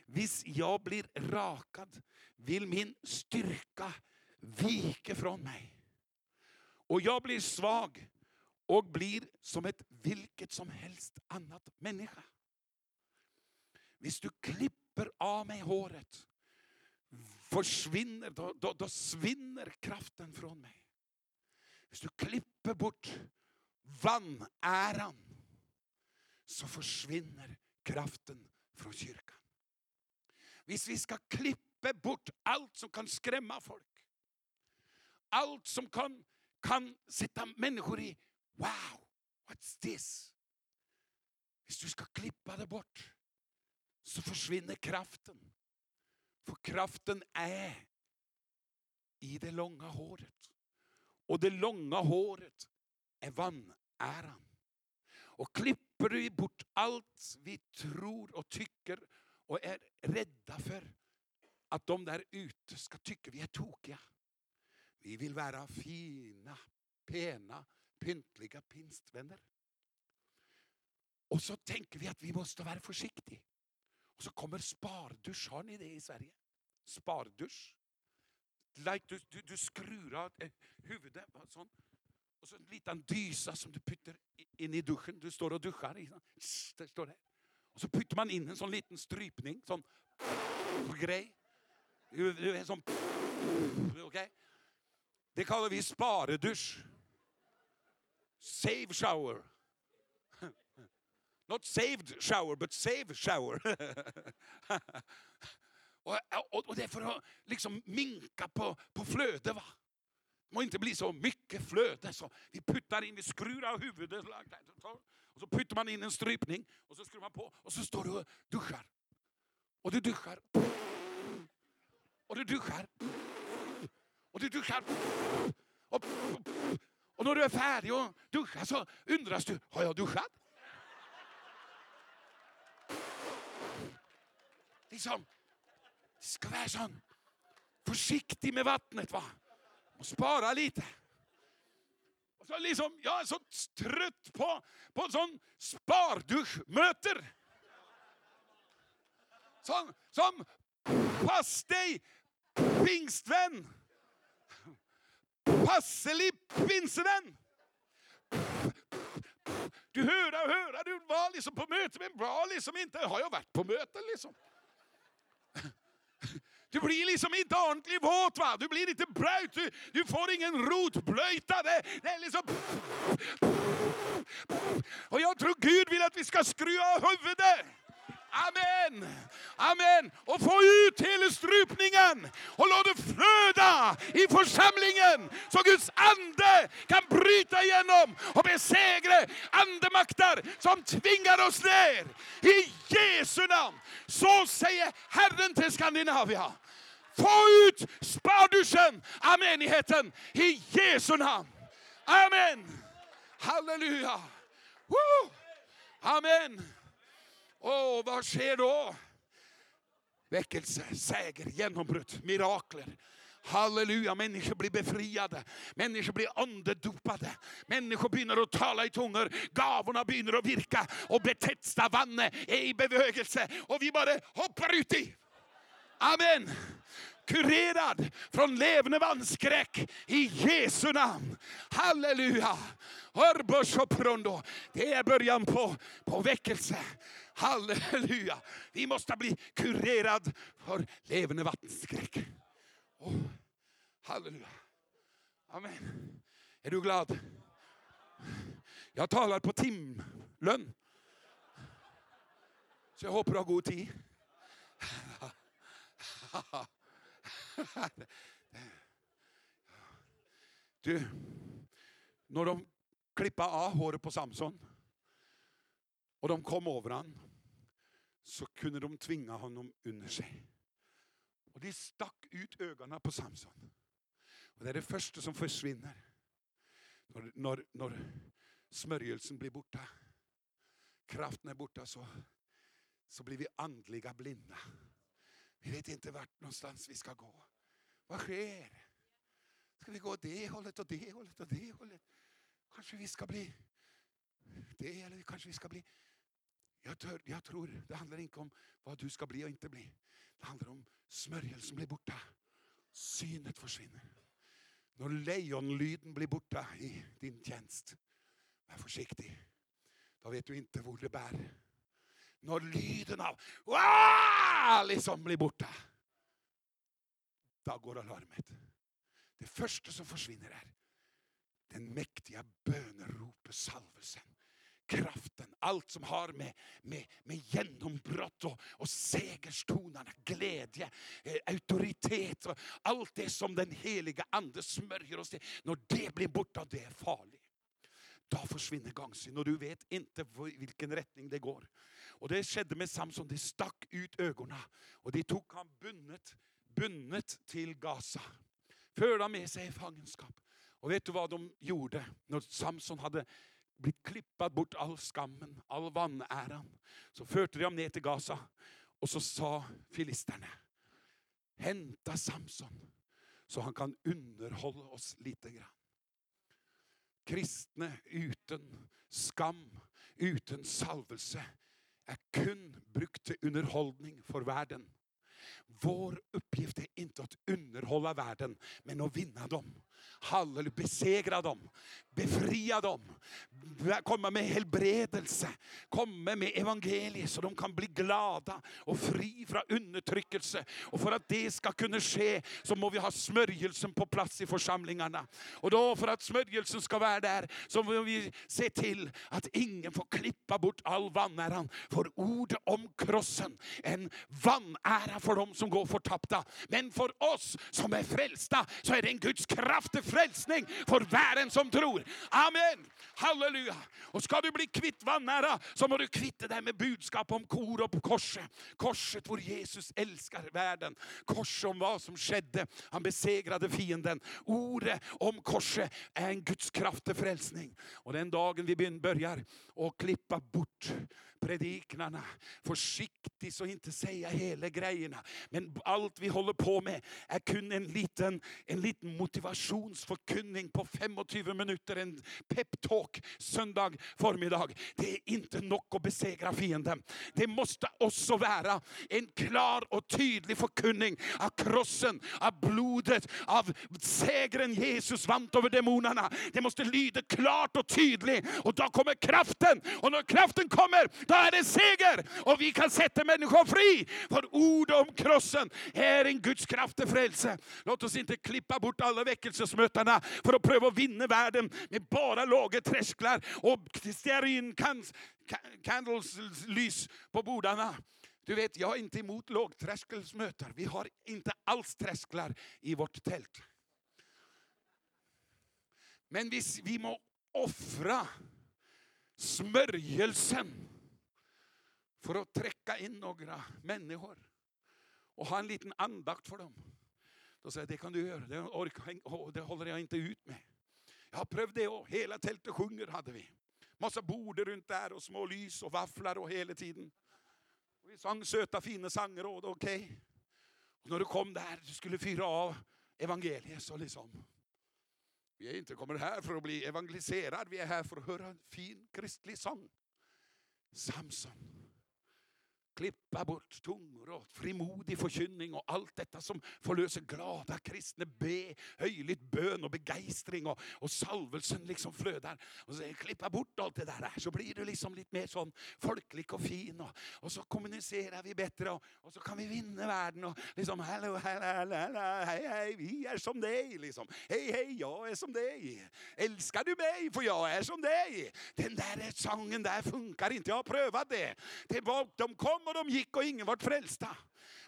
Hvis jag blir rakad vill min styrka vika från mig. Och jag blir svag och blir som ett vilket som helst annat människa. Visst, du klipper av mig håret försvinner, då, då, då svinner kraften från mig. Om du klipper bort vanäran så försvinner kraften från kyrkan. Hvis vi ska klippa klippe bort allt som kan skrämma folk. Allt som kan, kan sätta människor i wow, what's this? Hvis du ska klippa det bort så försvinner kraften. För kraften är i det långa håret. Och det långa håret är vanäran. Och klipper du bort allt vi tror och tycker och är rädda för att de där ute ska tycka vi är tokiga. Vi vill vara fina, pena, pyntliga pinstvänner. Och så tänker vi att vi måste vara försiktiga. Och så kommer spardusch, har ni det i Sverige? Spardusch. Like du, du, du skruvar eh, huvudet sån. och så en liten dysa som du puttar in i duschen. Du står och duschar. Det står det. Och så puttar man in en sån liten strypning, sån grej. En sån... Okay? Det kallar vi sparedusch. Save shower. Not saved shower, but save shower. <laughs> och, och, och det är för att liksom minka på, på flödet. Va? Det må inte bli så mycket flöde. Så vi puttar in, vi skruvar av huvudet. Och så puttar man in en strypning och så skruvar man på och så står du och duschar. Och du duschar. Och du duschar. Och du duschar. Och, och när du är färdig att duscha så undras du, har jag duschat? Liksom, det ska vara sån försiktig med vattnet va. Och spara lite. Så liksom, jag är så trött på, på en sån sparduschmöter. Som, som pass dig pingstvän. Passelig pinsevän. Du höra och höra, du var liksom på möte men var liksom inte, har jag varit på möten liksom? Du blir liksom inte ordentligt våt va, du blir inte blöt, du, du får ingen rotblöjta. Det, det är liksom... Och jag tror Gud vill att vi ska skruva huvudet. Amen! Amen! Och få ut hela strypningen och låt det flöda i församlingen så Guds ande kan bryta igenom och besegra andemakter som tvingar oss ner. I Jesu namn! Så säger Herren till Skandinavien. Få ut sparduschen av menigheten i Jesu namn. Amen! Halleluja! Woo! Amen! Åh, vad sker då? Väckelse, seger, genombrott, mirakler. Halleluja, människor blir befriade, människor blir andedopade, människor börjar att tala i tungor, gavorna börjar att virka och betetsta vannet är i bevögelse och vi bara hoppar ut i. Amen kurerad från levande vannskräck i Jesu namn. Halleluja! Det är början på, på väckelse. Halleluja! Vi måste bli kurerad för levande vattenskräck. Oh, halleluja. Amen. Är du glad? Jag talar på timlön. Så jag hoppas du har god tid. <laughs> Du, när de klippade av håret på Samson och de kom över han så kunde de tvinga honom under sig. Och de stack ut ögonen på Samson. Och det är det första som försvinner. När, när, när smörjelsen blir borta, kraften är borta så, så blir vi andliga blinda. Vi vet inte vart någonstans vi ska gå. Vad sker? Ska vi gå det hållet och det hållet och det hållet? Kanske vi ska bli det eller kanske vi ska bli jag tror, jag tror det handlar inte om vad du ska bli och inte bli. Det handlar om smörjelsen blir borta. Synet försvinner. När lejonlyden blir borta i din tjänst, var försiktig. Då vet du inte var det bär. När lyden av Wah! liksom blir borta, då går alarmet. Det första som försvinner är den mäktiga böneropet, salvelsen. kraften, allt som har med, med, med genombrott och, och segerstonerna, glädje, eh, auktoritet och allt det som den heliga ande smörjer oss till. När det blir borta, det är farligt. Då försvinner gångsyn och du vet inte i vilken riktning det går. Och det skedde med Samson, det stack ut ögonen och de tog han bundet, bundet till Gaza. Förde med sig i fångenskap. Och vet du vad de gjorde när Samson hade blivit klippad bort all skammen, all vanäran. Så förde de honom ner till Gaza och så sa filisterna, hämta Samson så han kan underhålla oss lite grann. Kristne utan skam, utan salvelse är kun brukt till underhållning för världen. Vår uppgift är inte att underhålla världen, men att vinna dem. Halleluja, besegra dem, befria dem, komma med helbredelse, komma med evangeliet så de kan bli glada och fri från undertryckelse. Och för att det ska kunna ske så må vi ha smörjelsen på plats i församlingarna. Och då för att smörjelsen ska vara där så måste vi se till att ingen får klippa bort all vanäran. För ord om krossen, en vanära för dem som går förtappta. Men för oss som är frälsta så är det en Guds kraft till frälsning för världen som tror. Amen. Halleluja. Och ska du bli kvitt vanära så må du kvitta dig med budskap om kor och på korset. Korset vår Jesus älskar världen. Korset om vad som skedde. Han besegrade fienden. Ordet om korset är en Guds kraft till frälsning. Och den dagen vi börjar och klippa bort prediknarna. Försiktig, så inte säga hela grejerna. Men allt vi håller på med är kun en liten, en liten motivationsförkunning på 25 minuter. En peptalk söndag förmiddag. Det är inte nog att besegra fienden. Det måste också vara en klar och tydlig förkunning av krossen, av blodet, av segern Jesus vann över demonerna. Det måste lyda klart och tydligt och då kommer kraften. Och när kraften kommer, då är det seger och vi kan sätta människor fri. För ord om krossen är en Guds kraft till frälse. Låt oss inte klippa bort alla väckelsesmötena för att pröva att vinna världen med bara låga trösklar och stearin lys på bordarna. Du vet, jag är inte emot lågtröskelsmöten. Vi har inte alls trösklar i vårt tält. Men vi, vi må offra smörjelsen för att träcka in några människor och ha en liten andakt för dem. Då säger jag, det kan du göra, det, orkar, det håller jag inte ut med. Jag har prövat det och hela tältet sjunger hade vi. Massa bord runt där och små lys och vafflar och hela tiden. Och vi sang söta fina sånger och okej. Okay. Och när du kom där, du skulle fyra av evangeliet så liksom. Vi är inte kommer här för att bli evangeliserad, vi är här för att höra en fin kristlig sång. Samson klippa bort tungor och frimodig förkynning och allt detta som förlöser glada kristna be, höjligt bön och begeistring och, och salvelsen liksom flödar. Och så klippa bort allt det där så blir du liksom lite mer sån folklig och fin och, och så kommunicerar vi bättre och, och så kan vi vinna världen och liksom hallå, hallå, hallå, hej, hej, vi är som dig liksom. Hej, hej, jag är som dig. Älskar du mig för jag är som dig. Den där eh, sången där funkar inte, jag har prövat det. det var, de kom och de gick och ingen vart frälsta.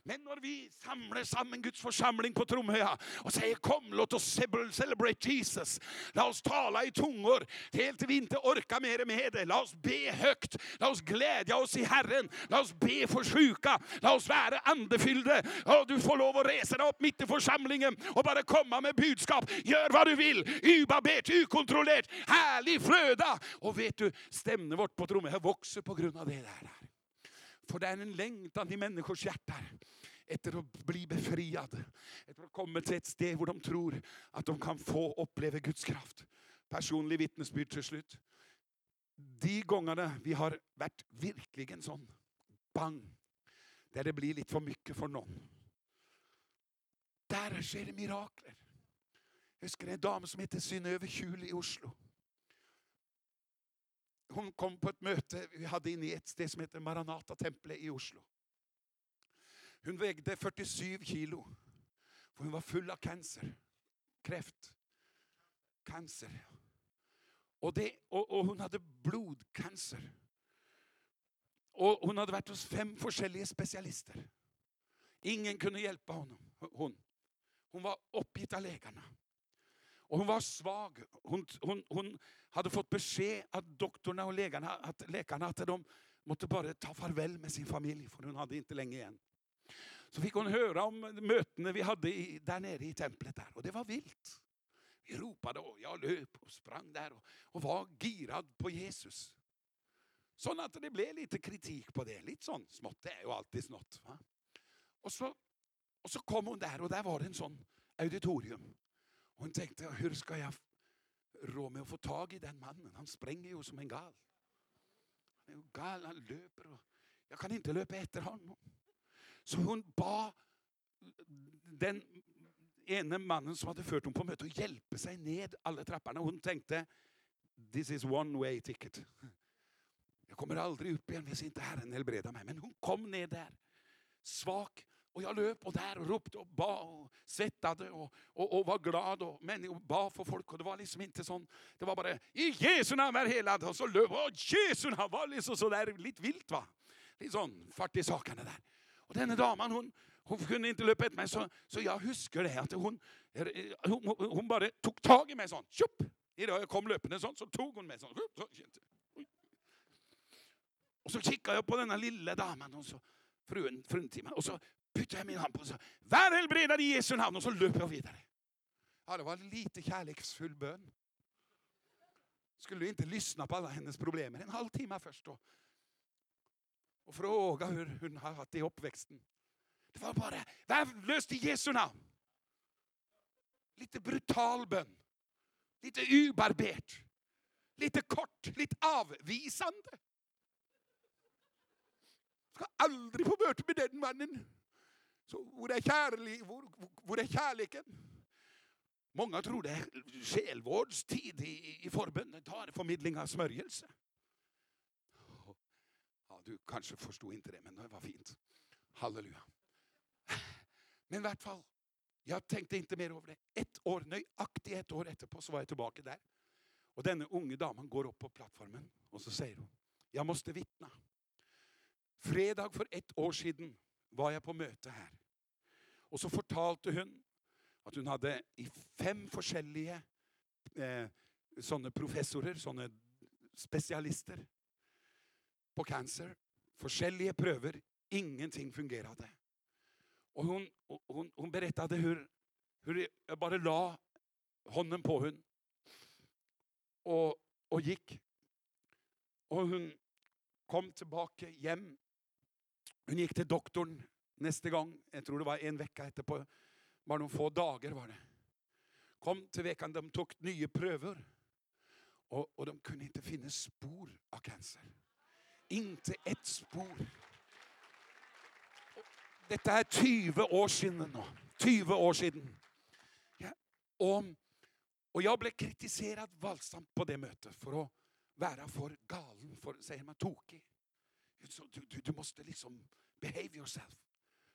Men när vi samlar samman Guds församling på Tromöja och säger kom låt oss celebrate Jesus. Låt oss tala i tungor helt vi inte orkar mer med det. Låt oss be högt. Låt oss glädja oss i Herren. Låt oss be för sjuka. Låt oss vara andefyllda. Och du får lov att resa dig upp mitt i församlingen och bara komma med budskap. Gör vad du vill. Ubabet, ukontrollerat, härlig flöda. Och vet du, stämningen vårt på Tromöja växer på grund av det där. För det är en längtan i människors hjärtan efter att bli befriad. Efter att komma till ett steg där de tror att de kan få uppleva Guds kraft. Personlig vittnesbörd till slut. De gångerna vi har varit verkligen sån bang, där det blir lite för mycket för någon. Där sker det mirakler. Jag husker en dam som heter Synnöve Kjul i Oslo hon kom på ett möte vi hade inne i ett sted som heter Maranata-templet i Oslo. Hon vägde 47 kilo. För hon var full av cancer. Kräft. Cancer. Och, det, och, och hon hade blodcancer. Och hon hade varit hos fem olika specialister. Ingen kunde hjälpa honom. Hon, hon var uppgitt av läkarna. Och hon var svag. Hon, hon, hon hade fått besked av doktorerna och läkarna att, läkarna att de måste bara ta farväl med sin familj, för hon hade inte länge igen. Så fick hon höra om mötena vi hade i, där nere i templet. där Och det var vilt. Vi ropade och jag löp och sprang där och, och var girad på Jesus. Så att det blev lite kritik på det. Lite sånt smått. Det är ju alltid smått. Va? Och, så, och så kom hon där och där var det en sån auditorium. Hon tänkte, hur ska jag råd med att få tag i den mannen? Han springer ju som en gal. Han är ju gal, han löper och jag kan inte löpa efter honom. Så hon bad den ene mannen som hade fört henne på möte att hjälpa sig ned alla trapporna. Hon tänkte, this is one way ticket. Jag kommer aldrig upp igen om inte Herren helbreder mig. Men hon kom ner där, svag. Och jag löp och där och ropade och bad och svettade och, och, och var glad och, men, och bad för folk. Och det var liksom inte sån, det var bara i Jesu namn är helad. Och så löp och Jesu namn var liksom sådär lite vilt va. Lite sån fart i sakerna där. Och denna damen hon, hon kunde inte löpa efter mig så, så jag huskar det att hon, hon, hon bara tog tag i mig sånt. Tjup! Idag jag kom löpande sånt så tog hon mig sånt. Och så kikade jag på denna lilla damen och så frun, frun till mig. Och så bytte jag min hand på och sa Vär helbredad i Jesu namn och så löp jag vidare. Ja, det var lite kärleksfull bön. Skulle inte lyssna på alla hennes problem en halvtimme först då? Och fråga hur hon har haft det i uppväxten. Det var bara värdelöst i Jesu namn. Lite brutal bön. Lite ubarbert. Lite kort, lite avvisande. Ska aldrig få möta med den mannen. Så hvor är, kärlek, hvor, är kärleken? Många tror det är självårdstid i, i förbundet, tar förmedling av smörjelse. Ja, du kanske förstod inte det, men det var fint. Halleluja. Men i vart fall, jag tänkte inte mer över det. Ett år, nöjaktigt ett år efterpå så var jag tillbaka där. Och denna unga damen går upp på plattformen och så säger hon, jag måste vittna. Fredag för ett år sedan var jag på möte här. Och så fortalte hon att hon hade i fem olika eh, sånne professorer, sånne specialister på cancer. Olika prøver. ingenting fungerade. Og hon, hun, hun berättade hur, hur jag bara la handen på henne og, och gick. Och hon kom tillbaka hem. Hon gick till doktorn nästa gång, jag tror det var en vecka efterpå, bara några få dagar var det. Kom till veckan, de tog nya prover. och, och de kunde inte finna spår av cancer. Inte ett spår. Detta är 20 år sedan. 20 år sedan. Ja, och, och jag blev kritiserad våldsamt på det mötet för att vara för galen, för, säger man, tokig. Du, du, du måste liksom behave yourself.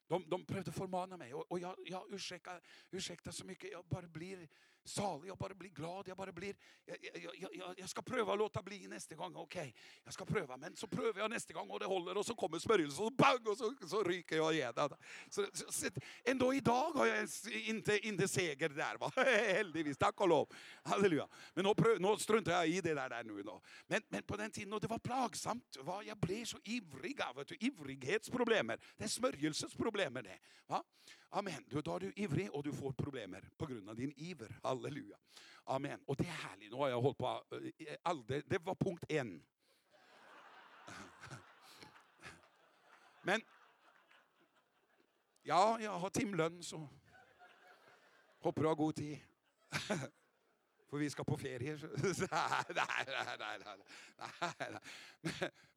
De, de prövade förmana mig och, och jag, jag ursäktar, ursäktar så mycket. Jag bara blir salig, jag bara blir glad. Jag, bara blir, jag, jag, jag, jag ska pröva att låta bli nästa gång. Okej, okay, jag ska pröva. Men så prövar jag nästa gång och det håller och så kommer smörjelsen och bang och så, så ryker jag igen. Alltså, så, så, så, ändå idag har jag inte, inte seger där. Va? <laughs> Heldigvis, tack och lov. Halleluja. Men nu, pröv, nu struntar jag i det där, där nu. Då. Men, men på den tiden, och det var plagsamt. Va? Jag blev så ivrig av det. Ivrighetsproblemer. Det är smörjelsesproblemer det. Va? Amen. Då är du ivrig och du får problem på grund av din iver. Halleluja. Amen. Och det är härligt. Nu har jag hållit på eh, alldeles. Det var punkt en. Men ja, jag har timlön så hoppas du har god tid. <laughs> För vi ska på ferie. <laughs> nej, nej, nej, nej,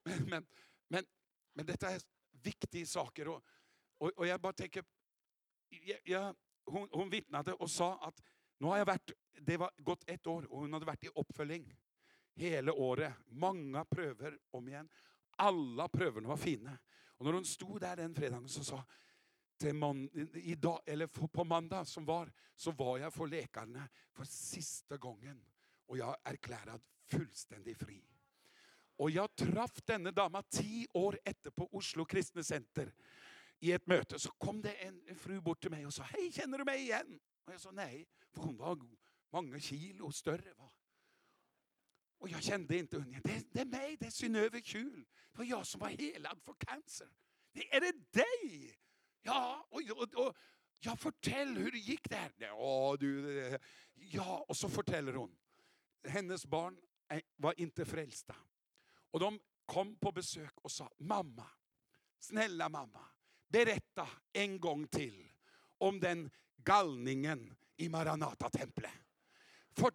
Men, men, men, men detta är viktiga saker. Och, och, och jag bara tänker jag, jag, hon, hon vittnade och sa att nu har jag varit, det var gått ett år och hon hade varit i uppföljning hela året. Många pröver om igen. Alla pröverna var fina. Och när hon stod där den fredagen så sa idag, eller på måndag som var, så var jag för läkarna för sista gången. Och jag erklärad fullständigt fri. Och jag träffade denna dama tio år efter på Oslo Kristne center. I ett möte så kom det en, fru bort till mig och sa hej, känner du mig igen? Och jag sa nej, för hon var många kilo större. Va? Och jag kände inte henne. Det, det är mig, det är Synnöve Kjul. Det var jag som var helad för cancer. Det, är det dig? Ja, och, och, och jag fortell hur det gick där. Ja, du, ja, och så fortäller hon. Hennes barn eh, var inte frälsta. Och de kom på besök och sa, mamma, snälla mamma, berätta en gång till om den galningen i Maranata-templet.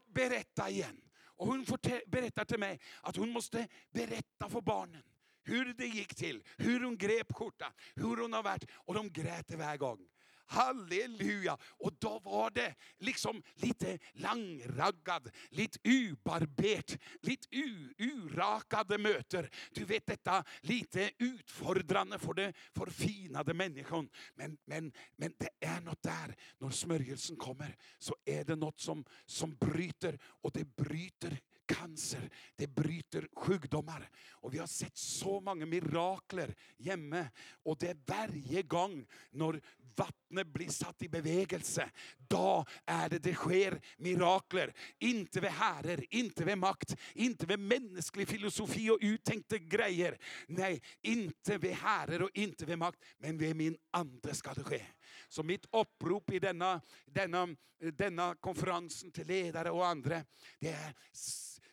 Berätta igen. Och hon berättar till mig att hon måste berätta för barnen hur det gick till, hur hon grep skjortan, hur hon har varit. Och de grät varje gång. Halleluja! Och då var det liksom lite langraggad, lite ubarbert, lite u- urakade möter. Du vet detta lite utfordrande för den förfinade människan. Men, men, men det är något där, när smörjelsen kommer, så är det något som, som bryter. Och det bryter cancer, det bryter sjukdomar. Och vi har sett så många mirakler hemma. Och det är varje gång när vattnet blir satt i bevegelse, då är det det sker mirakler. Inte vid herrer, inte vid makt, inte vid mänsklig filosofi och uttänkta grejer. Nej, inte vid herrer och inte vid makt, men vid min ande ska det ske. Så mitt upprop i denna, denna, denna konferensen till ledare och andra, det är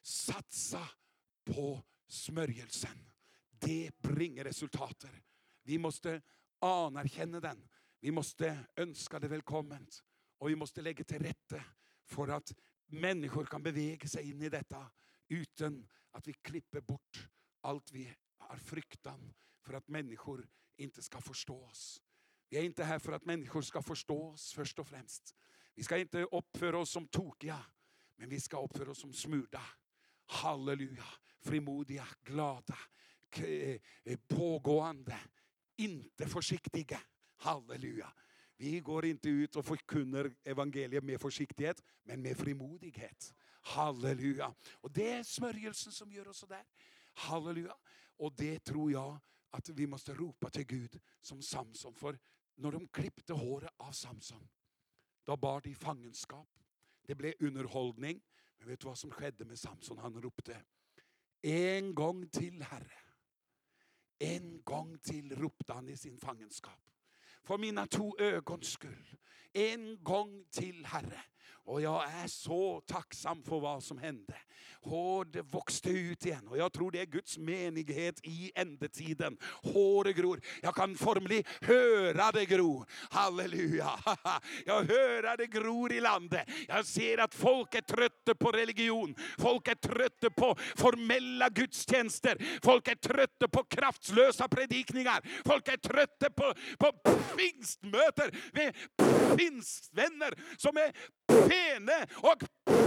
satsa på smörjelsen. Det bringar resultater. Vi måste anerkänna den. Vi måste önska det välkommet. Och vi måste lägga till rätta för att människor kan bevega sig in i detta utan att vi klipper bort allt vi har fruktan för att människor inte ska förstå oss. Vi är inte här för att människor ska förstå oss först och främst. Vi ska inte uppföra oss som tokiga, men vi ska uppföra oss som smurda. Halleluja, frimodiga, glada, eh, eh, pågående, inte försiktiga. Halleluja. Vi går inte ut och förkunnar evangeliet med försiktighet, men med frimodighet. Halleluja. Och det är smörjelsen som gör oss sådär. Halleluja. Och det tror jag att vi måste ropa till Gud som Samson. För när de klippte håret av Samson, då bar de fangenskap. Det blev underhållning. Men vet du vad som skedde med Samson? Han ropte en gång till Herre. En gång till ropte han i sin fangenskap. För mina två ögons skull. En gång till Herre. Och jag är så tacksam för vad som hände. Håret växte ut igen. Och jag tror det är Guds menighet i ändetiden. Håret gror. Jag kan formligen höra det gro. Halleluja. <laughs> Jag hör det gror i landet. Jag ser att folk är trötta på religion. Folk är trötta på formella gudstjänster. Folk är trötta på kraftlösa predikningar. Folk är trötta på, på pingstmöten med pingstvänner som är Fene och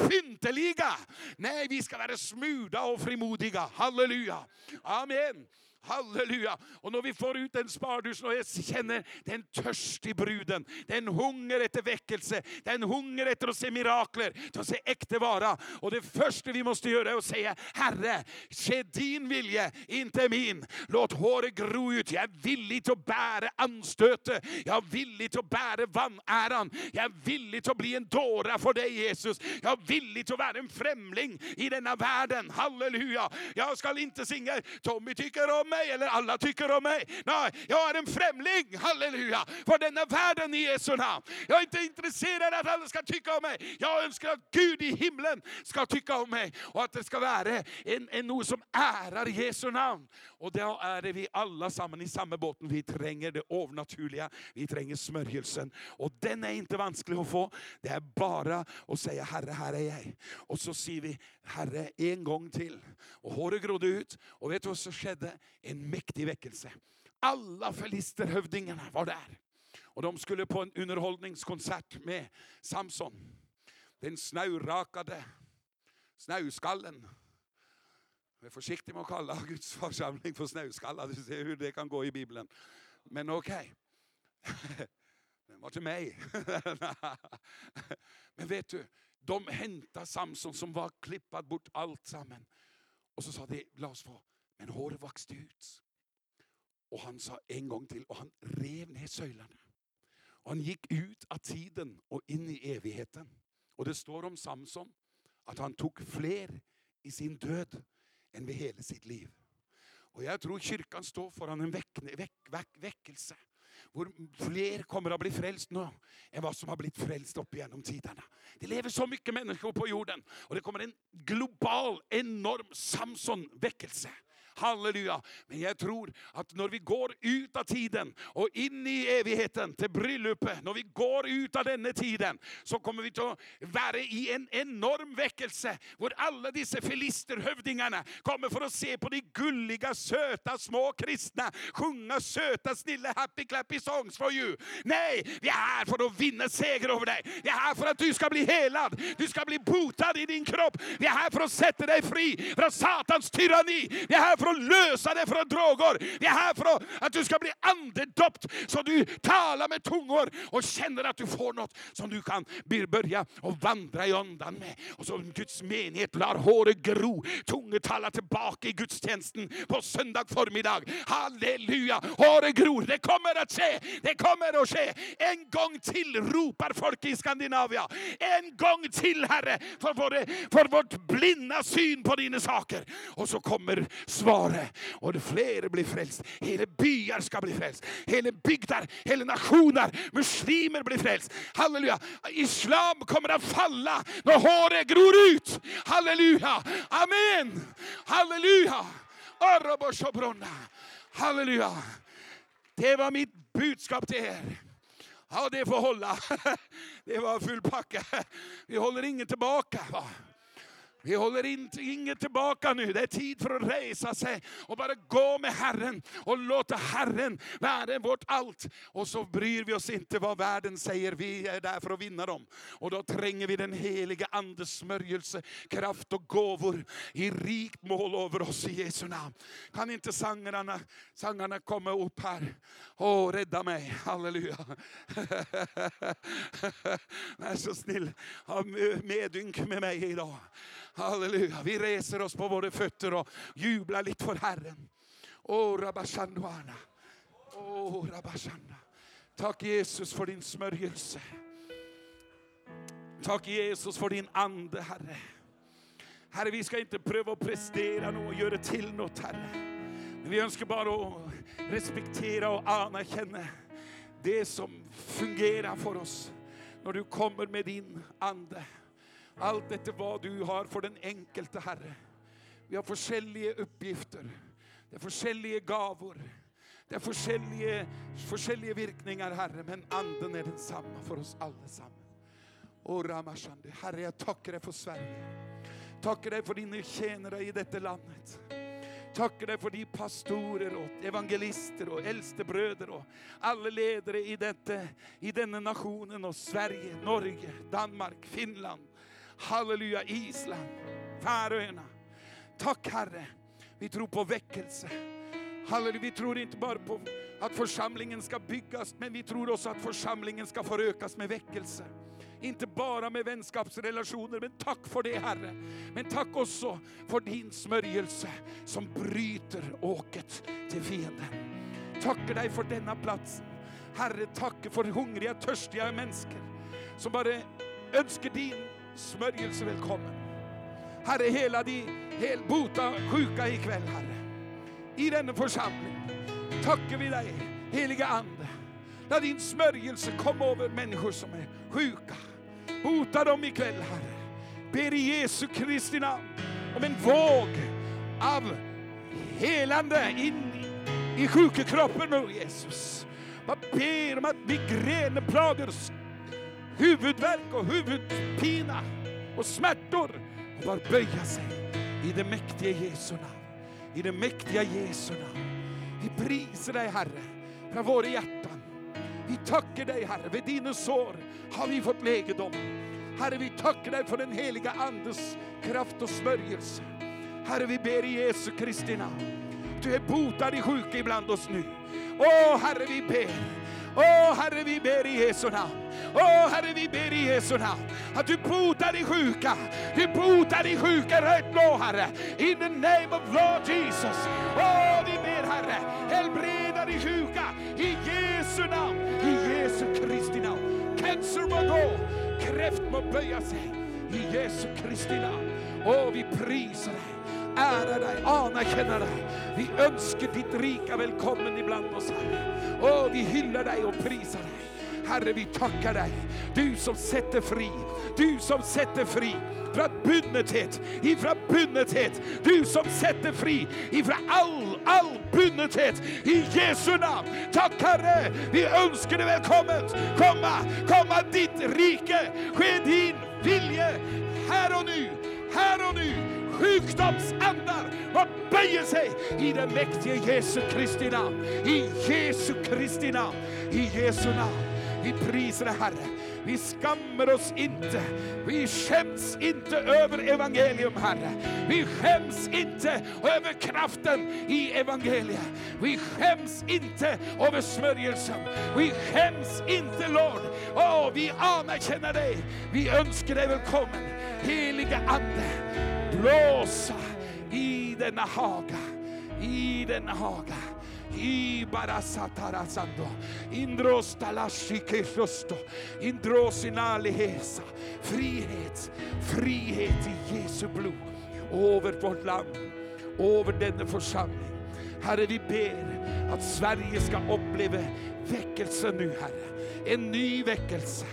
pynteliga. Nej, vi ska vara smuda och frimodiga. Halleluja. Amen. Halleluja. Och när vi får ut den spardus och jag känner den törstig bruden, den hunger efter väckelse, den hunger efter att se mirakler, att se äkta vara. Och det första vi måste göra är att säga, Herre, ske din vilja, inte min. Låt håret gro ut. Jag är villig att bära anstöte. Jag är villig att bära vanäran. Jag är villig att bli en dåra för dig Jesus. Jag är villig att vara en främling i denna världen. Halleluja. Jag ska inte singa Tommy tycker om mig eller alla tycker om mig. Nej, jag är en främling. Halleluja. För denna världen i Jesu namn. Jag är inte intresserad av att alla ska tycka om mig. Jag önskar att Gud i himlen ska tycka om mig. Och att det ska vara en, en något som ärar Jesu namn. Och då är det vi alla samman i samma båten. Vi tränger det övernaturliga. Vi tränger smörjelsen. Och den är inte vansklig att få. Det är bara att säga Herre, här är jag. Och så säger vi Herre en gång till. Och håret grodde ut. Och vet du vad som skedde? En mäktig väckelse. Alla filisterhövdingarna var där. Och de skulle på en underhållningskonsert med Samson. Den snaurakade snauskallen. Jag är försiktig med att kalla Guds församling för snauskalla. Du ser hur det kan gå i Bibeln. Men okej. <laughs> Den var till mig. <laughs> Men vet du, de hämtade Samson som var klippad bort allt samman. Och så sa de, låt oss få, men håret växte ut. Och han sa en gång till och han rev ner söjlarna. Och han gick ut av tiden och in i evigheten. Och det står om Samson att han tog fler i sin död än vid hela sitt liv. Och jag tror kyrkan står föran en väck, väck, väck, väckelse. Hvor fler kommer att bli frälst nu än vad som har blivit frälst upp genom tiderna. Det lever så mycket människor på jorden och det kommer en global, enorm Samson-väckelse. Halleluja. Men jag tror att när vi går ut av tiden och in i evigheten till bröllopet, när vi går ut av denna tiden, så kommer vi att vara i en enorm väckelse, där alla dessa filisterhövdingarna kommer för att se på de gulliga, söta, små kristna, sjunga söta, snilla happy clappy songs for you. Nej, vi är här för att vinna seger över dig. Vi är här för att du ska bli helad, du ska bli botad i din kropp. Vi är här för att sätta dig fri från Satans tyranni. Vi är här för att lösa dig från droger. Vi är här för att, du ska bli andedöpt så du talar med tungor och känner att du får något som du kan börja och vandra i andan med. Och så Guds menighet lar håret gro, tungetala tillbaka i gudstjänsten på söndag förmiddag. Halleluja! Håret gror, det kommer att ske, det kommer att ske. En gång till ropar folk i Skandinavien. En gång till Herre, för, vår för vårt blinda syn på dina saker. Och så kommer svaret och fler blir frälst. Hela byar ska bli frälst. Hela bygder, hela nationer, muslimer blir frälst. Halleluja! Islam kommer att falla när håret gror ut. Halleluja! Amen! Halleluja! Halleluja! Det var mitt budskap till er. Ja, det får hålla. <laughs> Det var full packa. Vi håller ingen tillbaka. Vi håller inte, inget tillbaka nu. Det är tid för att resa sig och bara gå med Herren och låta Herren vara vårt allt. Och så bryr vi oss inte vad världen säger. Vi är där för att vinna dem. Och då tränger vi den heliga Andes smörjelse, kraft och gåvor i rikt mål över oss i Jesu namn. Kan inte sångarna, sångarna komma upp här? Åh, rädda mig. Halleluja. <laughs> Var så snill. Ha medynk med mig idag. Halleluja. Vi reser oss på våra fötter och jublar lite för Herren. Åh, Rabashanduana. Åh, Rabashanda. Tack Jesus för din smörjelse. Tack Jesus för din ande, Herre. Herre, vi ska inte pröva att prestera något och göra till något, Herre. Men vi önskar bara att respektera och anerkänna det som fungerar för oss när du kommer med din ande. Allt efter vad du har för den enkelte Herre. Vi har forskjellige uppgifter. Det är forskjellige gaver. Det är forskjellige, forskjellige virkninger, Herre, men anden är densamma för oss allesammen. Herre, jag tackar dig för Sverige. Tackar dig för dina tjänare i detta landet. Tackar dig för de pastorer och evangelister och äldstebröder och alla ledare i, detta, i denna nationen och Sverige, Norge, Danmark, Finland, halleluja, Island, Färöarna. Tack Herre, vi tror på väckelse. Halleluja, vi tror inte bara på att församlingen ska byggas, men vi tror också att församlingen ska förökas med väckelse. Inte bara med vänskapsrelationer, men tack för det Herre. Men tack också för din smörjelse som bryter åket till fienden. Tackar dig för denna plats. Herre, tack för hungriga, törstiga människor som bara önskar din smörjelse välkommen. Herre, hela de hel bota sjuka ikväll, Herre. I denna församling tackar vi dig, heliga Ande. Låt din smörjelse komma över människor som är sjuka. Bota dem ikväll, Herre. Ber i Jesu Kristi namn om en våg av helande in i sjukekroppen nu, Jesus. Jag ber om att migränplagor, huvudvärk och huvudpina och smärtor och bara böja sig i det mäktiga Jesu namn. I det mäktiga Jesu namn. Vi prisar dig Herre från våra hjärtan. Vi tackar dig Herre, vid dina sår har vi fått legedom. Herre, vi tackar dig för den heliga Andes kraft och smörjelse. Herre, vi ber i Jesu Kristi namn. Du är botad i sjuka ibland oss nu. Åh Herre, vi ber. Åh Herre, vi ber i Jesu namn. Åh Herre, vi ber i Jesu namn att du botar de sjuka. Du botar de sjuka rätt nå, Herre. In the name of Lord Jesus. Åh, vi ber Herre, helbreda de sjuka i Jesu namn. I Jesu Kristi namn. Cancer må gå, kräft må böja sig. I Jesu Kristi namn. Åh, vi prisar dig ära dig, anerkänner dig. Vi önskar ditt rika välkommen ibland oss, Herre. Åh, vi hyllar dig och prisar dig. Herre, vi tackar dig. Du som sätter fri, du som sätter fri från bundethet, ifrån bundethet. Du som sätter fri ifrån all, all bundenhet. I Jesu namn. Tack Herre, vi önskar dig välkommen. Komma, komma ditt rike. Ske din vilja här och nu, här och nu sjukdomsandar och böjer sig i den mäktige Jesu Kristi namn. I Jesu Kristi namn. I Jesu namn. Vi prisar dig Herre. Vi skammar oss inte. Vi skäms inte över evangelium Herre. Vi skäms inte över kraften i evangeliet. Vi skäms inte över smörjelsen. Vi skäms inte Lord. Åh, vi anerkänner dig. Vi önskar dig välkommen. helige Ande blåsa i denna haga, i denna haga. Ibarasatarasando. indros indros inalihesa. Frihet, frihet i Jesu blod över vårt land, över denna församling. Herre, vi ber att Sverige ska uppleva väckelse nu, Herre. En ny väckelse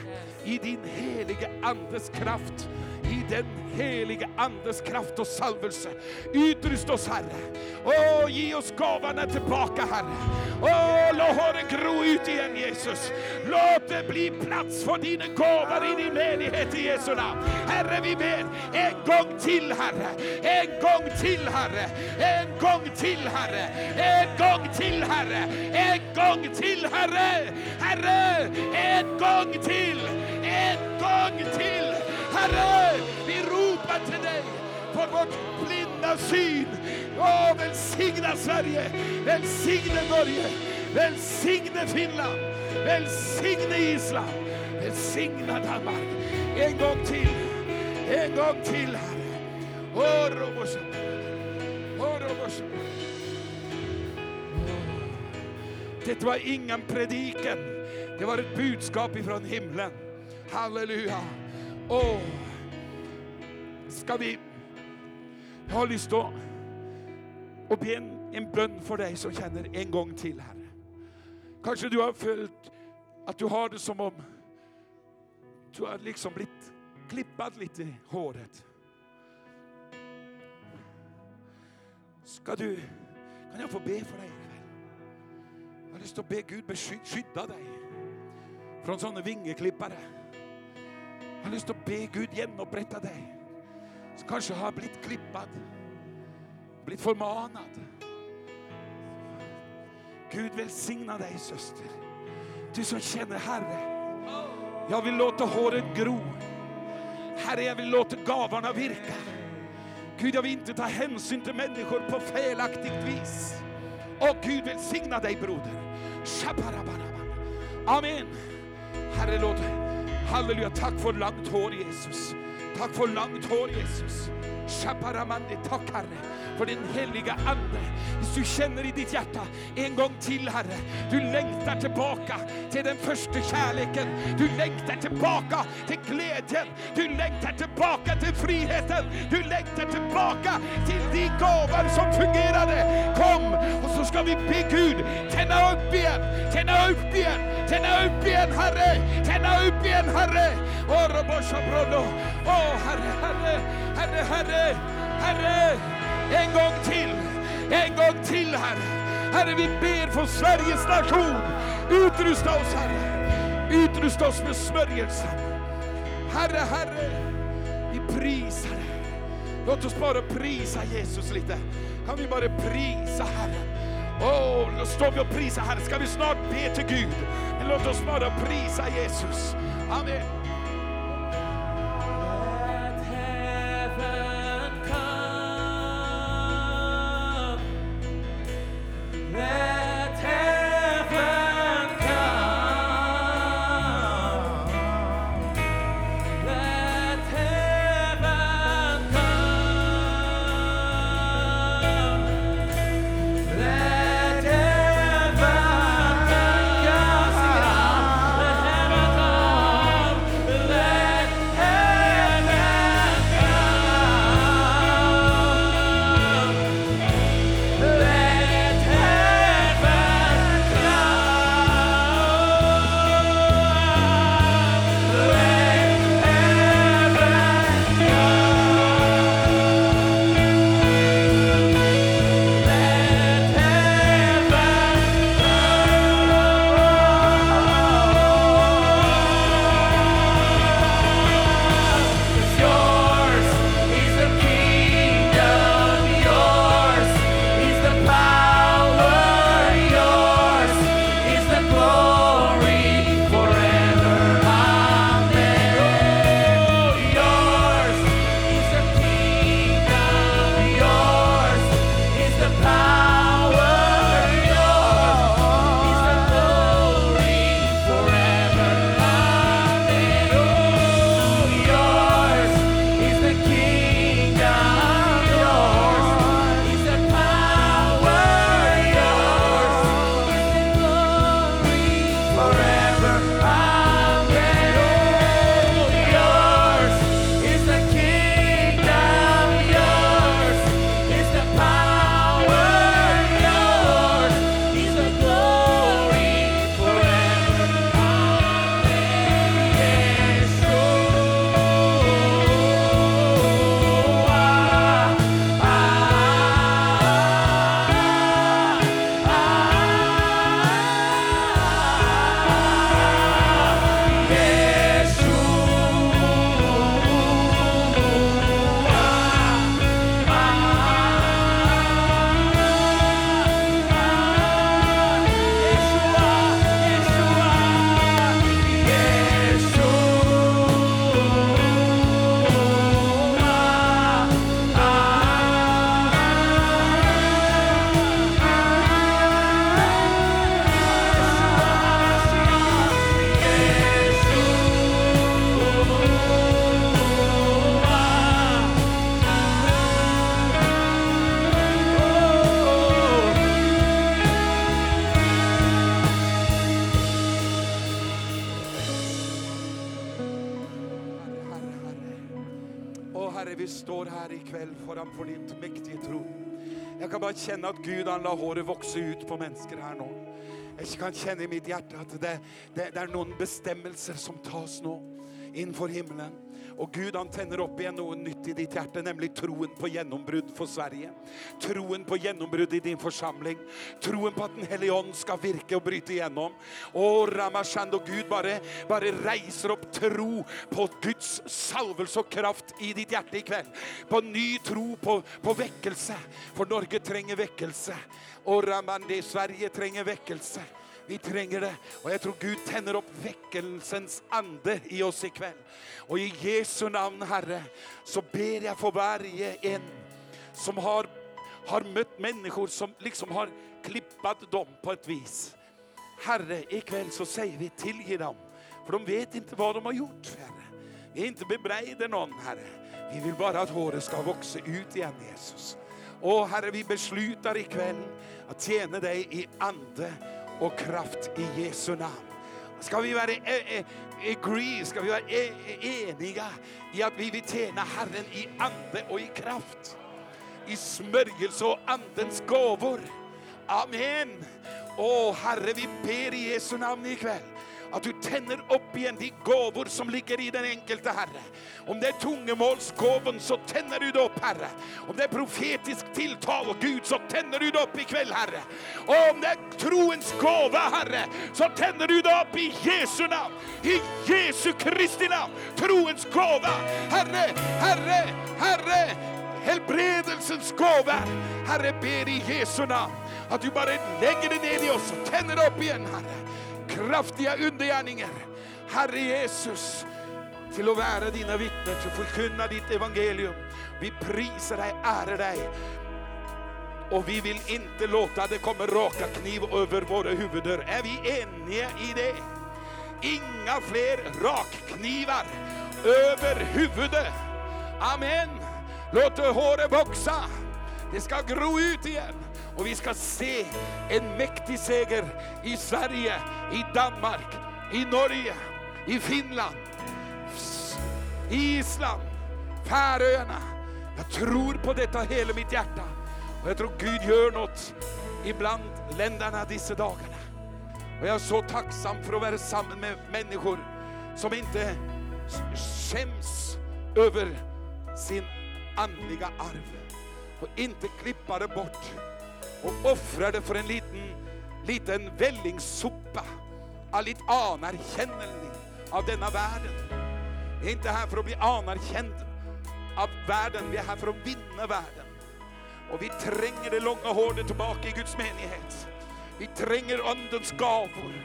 i din helige Andes kraft i den heliga Andes kraft och salvelse. Utrust oss Herre. Åh, ge oss gåvorna tillbaka Herre. Åh, låt håret gro ut igen Jesus. Låt det bli plats för dina gåvor i din menighet i Jesu namn. Herre, vi ber en gång till Herre. En gång till Herre. En gång till Herre. En gång till Herre. En gång till Herre. Herre, en gång till. En gång till. Herre, vi ropar till dig för vårt blinda syn. Åh, välsigna Sverige, välsigna Norge, välsigna Finland, välsigna Island, välsigna Danmark. En gång till, en gång till Herre. Åh, Robosha, åh, Det var ingen predikan, det var ett budskap ifrån himlen. Halleluja. Oh. ska vi... Jag har lust att och be en, en bön för dig som känner en gång till, Herre. Kanske du har följt att du har det som om du har liksom blivit klippad lite i håret. Ska du, kan jag få be för dig ikväll? Jag har lust att be Gud besky- skydda dig från sådana vingeklippare. Jag har lust att be Gud genomupprätta dig. Som kanske har blivit klippad, blivit förmanad. Gud välsigna dig syster. Du som känner Herre. Jag vill låta håret gro. Herre, jag vill låta gavarna virka. Gud, jag vill inte ta hänsyn till människor på felaktigt vis. Och Gud välsigna dig broder. Amen. Herre, låt Halleluja, tack för långt hår Jesus. Tack för långt hår Jesus. Shaparamandi, tack för din heliga Ande. Du känner i ditt hjärta en gång till Herre, du längtar tillbaka till den första kärleken. Du längtar tillbaka till glädjen. Du längtar tillbaka till friheten. Du längtar tillbaka till de gåvor som fungerade. Kom och så ska vi be Gud tända upp igen, tända upp igen, tända upp igen Herre, tända upp igen Herre. Åh, Roboshabrodo. Åh, Herre, Herre, Herre, Herre, Herre. En gång till, en gång till Herre. Herre, vi ber för Sveriges nation. Utrusta oss Herre. Utrusta oss med smörjelsen. Herre, Herre, vi prisar dig. Låt oss bara prisa Jesus lite. Kan vi bara prisa Herre? Åh, då står vi och prisar Herren. Ska vi snart be till Gud? Låt oss bara prisa Jesus. Amen. Känna la håret vokse ut på människor här nu. Jag kan känna i mitt hjärta att det, det, det är någon bestämmelser som tas nu inför himlen. Och Gud han tänder upp igen något nytt i ditt hjärta, nämligen troen på genombrott för Sverige. Troen på genombrott i din församling. Troen på att den helige Ande ska virka och bryta igenom. Och Ramashand och Gud bara, bara reiser upp tro på Guds salvelse och kraft i ditt hjärta ikväll. På ny tro på, på väckelse. För Norge tränger väckelse. Och Ramande, Sverige tränger väckelse. Vi tränger det. Och jag tror Gud tänder upp väckelsens ande i oss ikväll. Och i Jesu namn, Herre, så ber jag för varje en som har, har mött människor som liksom har klippat dem på ett vis. Herre, ikväll så säger vi till dem. För de vet inte vad de har gjort, Herre. Vi är inte bebreider någon, Herre. Vi vill bara att håret ska växa ut igen, Jesus. Och Herre, vi beslutar ikväll att tjäna dig i ande och kraft i Jesu namn. Ska vi vara ä, ä, agree, ska vi vara ä, eniga i att vi vill tjäna Herren i ande och i kraft. I smörjelse och andens gåvor. Amen. Åh Herre, vi ber i Jesu namn ikväll att du tänder upp igen de gåvor som ligger i den enkelte Herre. Om det är tungemålsgåvan så tänder du det upp Herre. Om det är profetisk tilltal och Gud så tänder du det upp ikväll Herre. Och om det är troens gåva Herre så tänder du det upp i Jesu namn. I Jesu Kristi namn. Troens gåva. Herre, Herre, Herre. Helbredelsens gåva. Herre, ber i Jesu namn att du bara lägger det ner i oss och tänder upp igen Herre kraftiga undergärningar. Herre Jesus, till att vara dina vittnen, till att förkunna ditt evangelium. Vi prisar dig, ärar dig. Och vi vill inte låta det komma raka kniv över våra huvuden. Är vi eniga i det? Inga fler rakknivar över huvudet. Amen. Låt håret växa. Det ska gro ut igen. Och vi ska se en mäktig seger i Sverige, i Danmark, i Norge, i Finland, i Island, Färöarna. Jag tror på detta hela mitt hjärta. Och jag tror Gud gör något ibland länderna dessa dagarna. Och jag är så tacksam för att vara samman med människor som inte skäms över sin andliga arv och inte klippa det bort och offrade för en liten, liten vällingssopa av lite anerkännelse av denna världen. Vi är inte här för att bli anerkända av världen, vi är här för att vinna världen. Och vi tränger det långa håret tillbaka i Guds menighet. Vi tränger andens gavor,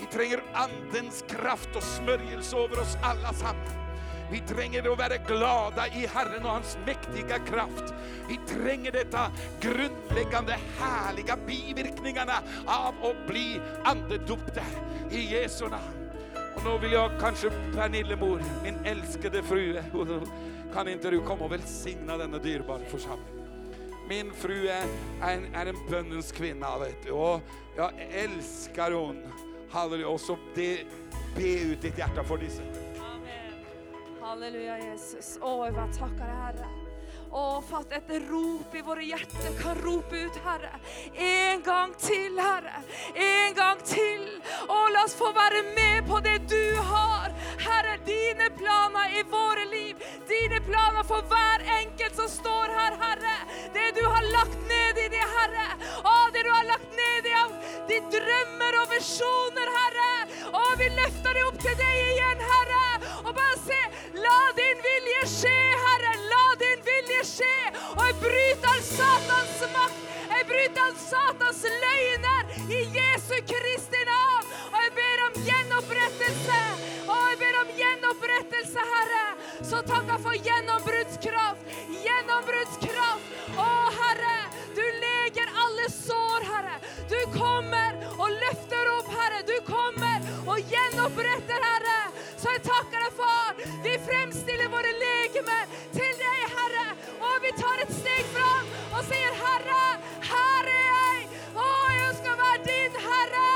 Vi tränger andens kraft och smörjelse över oss alla samman. Vi tränger att vara glada i Herren och hans mäktiga kraft. Vi tränger detta grundläggande härliga biverkningarna av att bli andedopta i Jesu namn. Och nu vill jag kanske Pernillemor, min älskade fru, <laughs> kan inte du komma och välsigna denna dyrbara församling? Min fru är en, är en bönens kvinna vet du. och jag älskar hon. Halleluja. Och så det, be ut ditt hjärta för dessa. Halleluja Jesus. Åh, jag tackar Herre. Åh, för att ett rop i våra hjärtan kan ropa ut Herre. En gång till Herre. En gång till. Och låt oss få vara med på det du har. Herre, dina planer i våra liv. Dina planer för var enkel som står här Herre. Det du har lagt ned i det Herre. Åh, det du har lagt ned i av ditt drömmar och visioner Herre. Åh, vi lyfter det upp till dig igen Herre. Och bara se, la din vilja ske Herre. La vilje ske. Och jag bryter all Satans makt. Jag bryter all Satans lögner i Jesu Kristi namn. Och jag ber om genomupprättelse. Och jag ber om genomupprättelse Herre. Så tacka för genombrottskraft. Genombrottskraft. Åh Herre, du läger alla sår Herre. Du kommer och lyfter upp Herre. Du kommer och genomupprättar Herre. Så jag tackar dig far. Vi framställer våra legeme vi tar ett steg fram och säger Herre, här är jag. Åh, jag ska vara din Herre.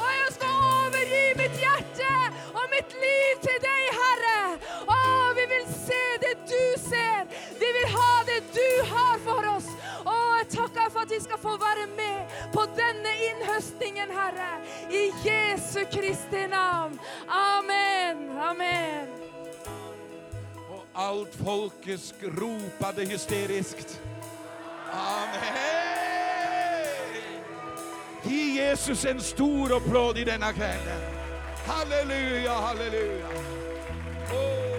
Och jag ska överge mitt hjärta och mitt liv till dig Herre. Åh, vi vill se det du ser. Vi vill ha det du har för oss. Åh, jag tackar för att vi ska få vara med på denna inhöstningen Herre. I Jesu Kristi namn. Amen, amen. Allt folket ropade hysteriskt. Amen! Ge Jesus en stor applåd i denna kväll. Halleluja, halleluja. Åh,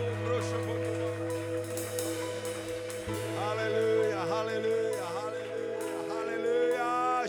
Halleluja, halleluja, halleluja,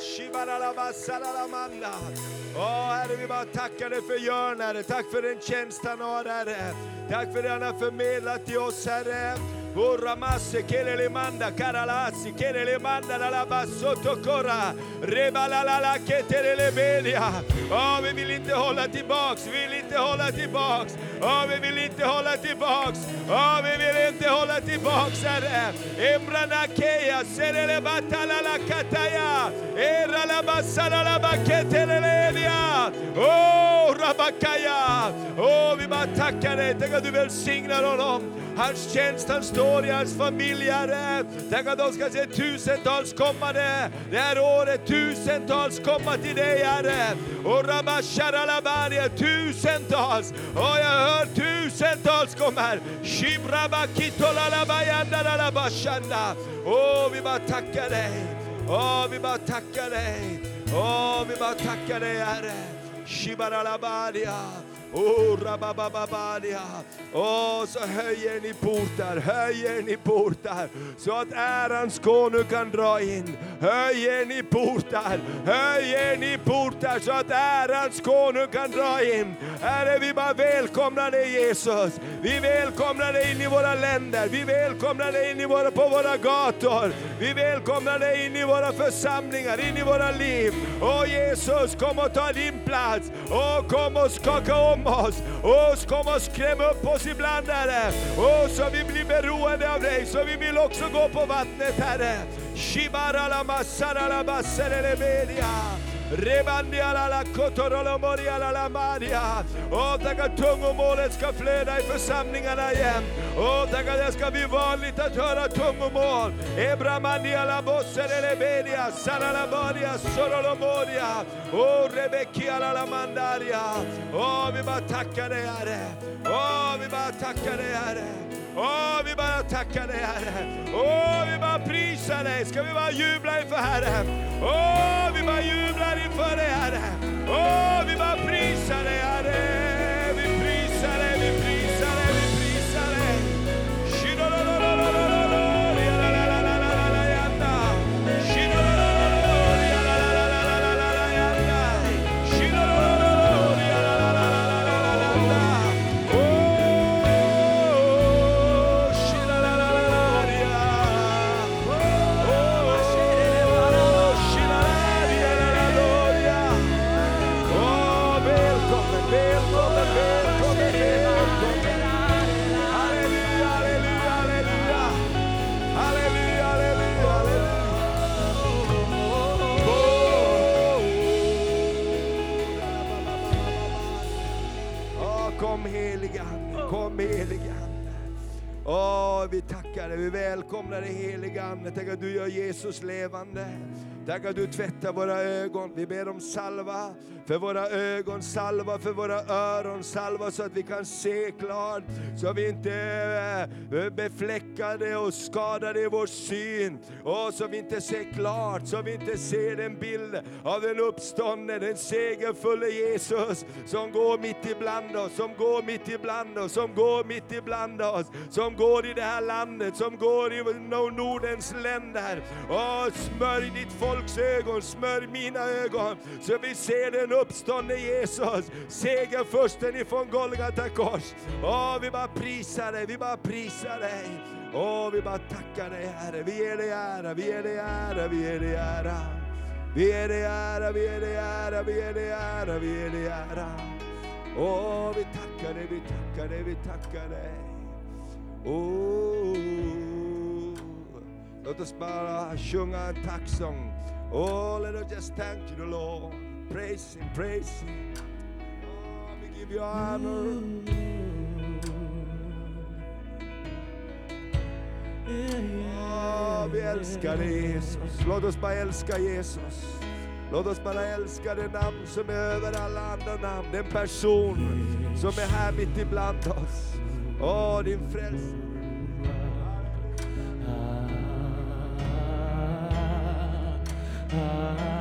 Åh Herre, vi bara tackar dig för Jörn, Herre. Tack för den tjänst han har, Herre. Tack för det han har förmedlat till oss, Herre. Oramasse kelelemanda karalasi kelelemanda lalabasotokora rebalalala ketelelebedia. Åh, vi vill inte hålla tillbaks, vi vill inte hålla tillbaks. Åh, vi vill inte hålla tillbaks. Åh, vi vill inte hålla tillbaks, Herre. Embranakeya serelebatalala kataya eralabasalalabaketelelia. Åh, rabakaya. Åh, vi bara tacka dig. Tänk att du välsignar honom. Hans tjänst, han står i hans familj, Herre. Tänk att de ska se tusentals komma det, här året. Tusentals komma till dig, Herre. Och rabasharalabania, tusentals. Och jag hör tusentals kommer. Shibrabakitolalabayandalalabashanda. Åh, vi bara tackar dig. Åh, vi bara tackar dig. Åh, vi bara tackar dig, Herre. Shibaralabadia. Oh. Åh, så höjer ni portar, höjer ni portar så att ärans konung kan dra in. Höjer ni portar, höjer ni portar så att ärans konung kan dra in. Herre, vi bara välkomnar dig Jesus. Vi välkomnar dig in i våra länder. Vi välkomnar dig in i våra, på våra gator. Vi välkomnar dig in i våra församlingar, in i våra liv. Åh Jesus, kom och ta din plats. Åh, kom och skaka om oss. Åh, kom och skräm upp oss ibland, Herre. Åh, så vi blir beroende av dig, så vi vill också gå på vattnet, Herre. Shibaralamasaralabaserelebedia. Rebandialala la maria. Åh, tack att tungomålet ska flöda i församlingarna igen. Åh, tack att det ska bli vanligt att höra tungomål. Ebramandiala bosserelebedia, saralabadia, sorolomoria. Åh, rebekialala mandaria. Åh, vi bara tackar dig, Herre. Åh, vi bara tackar dig, Herre. Åh, vi bara tackar dig Herre. Åh, vi bara prisar dig. Ska vi bara jubla inför Herren? Åh, vi bara jublar inför dig Herre. Åh, vi bara prisar dig Herre. Vi prisar dig, Åh, vi tackar dig, vi välkomnar dig helige Ande. Tack att du gör Jesus levande. Tack att du tvättar våra ögon. Vi ber om salva för våra ögon, salva för våra öron, salva så att vi kan se klart. Så vi inte är befläckade och skadade i vår syn. Och så vi inte ser klart, så vi inte ser en bild av den uppståndne, den segerfulle Jesus som går mitt ibland oss, som går mitt ibland oss, som går mitt ibland oss, som går i det här landet, som går i Nordens länder. Åh, smörj ditt folks ögon, smörj mina ögon, så vi ser den uppståndne Jesus, segerfursten ifrån Golgata kors. Åh, vi bara prisar dig, vi bara prisar dig. Åh, vi bara tackar dig Herre, vi ger dig ära, vi ger dig ära, vi ger dig ära. Vi ger dig ära, vi ger dig ära, vi ger dig ära, vi ger dig ära. Åh, vi tackar dig, vi tackar dig, vi tackar dig. Oh, låt oss bara sjunga en tacksång. Oh, let us just thank you, the Lord. Praise Him, praise Him. Oh, we give you honor. Oh, vi älskar Jesus. Låt oss bara älska Jesus. Låt oss bara älska det namn som är över alla andra namn. Den person som är här mitt ibland oss. Åh, din frälsning. Yeshua, ah, ah, ah,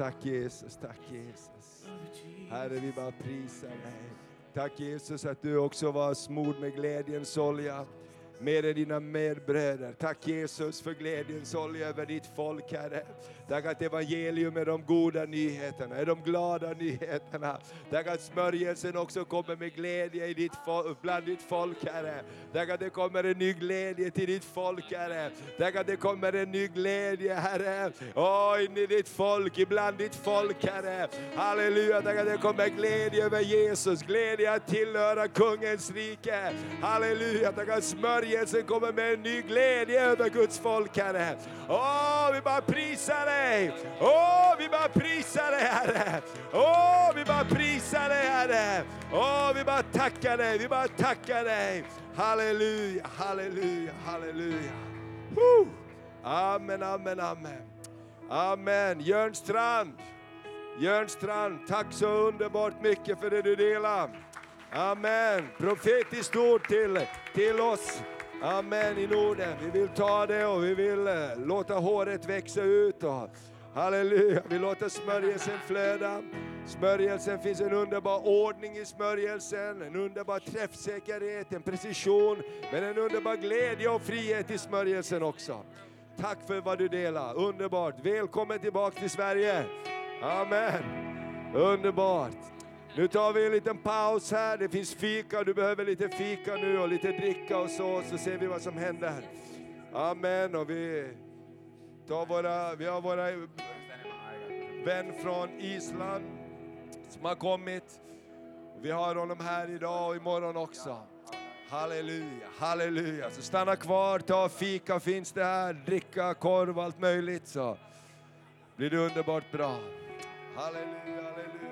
tack Jesus, tack Jesus. Herre, vi bara prisar dig. Tack Jesus att du också var smord med glädjens olja mer än dina medbröder. Tack Jesus för glädjens olja över ditt folk Herre. Tack att evangelium är de goda nyheterna, är de glada nyheterna. Tack att smörjelsen också kommer med glädje i ditt bland ditt folk Herre. Tack att det kommer en ny glädje till ditt folk Herre. Tack att det kommer en ny glädje Herre. Åh, in i ditt folk, ibland ditt folk Herre. Halleluja, tack att det kommer glädje över Jesus, glädje att tillhöra kungens rike. Halleluja, tack att smörjelsen kommer med en ny glädje över Guds folk Herre. Åh, vi bara prisar dig. Åh, vi bara prisar dig Herre. Åh, vi bara prisar dig Herre. Åh, vi bara tackar dig, vi bara tackar dig. Halleluja, halleluja, halleluja. Woo! Amen, amen, amen. Amen. Jörn Strand. Jörn Strand, tack så underbart mycket för det du delar. Amen. Profetiskt ord till, till oss. Amen i Norden. Vi vill ta det och vi vill eh, låta håret växa ut. Och, halleluja, vi låter smörjelsen flöda. Smörjelsen finns en underbar ordning i smörjelsen, en underbar träffsäkerhet, en precision, men en underbar glädje och frihet i smörjelsen också. Tack för vad du delar, underbart. Välkommen tillbaka till Sverige. Amen. Underbart. Nu tar vi en liten paus här. Det finns fika, du behöver lite fika nu och lite dricka och så, så ser vi vad som händer. Amen. Och vi tar våra, vi har våra vän från Island som har kommit. Vi har honom här idag och imorgon också. Halleluja, halleluja. Så stanna kvar, ta fika finns det här, dricka, korv, allt möjligt så blir det underbart bra. Halleluja, halleluja.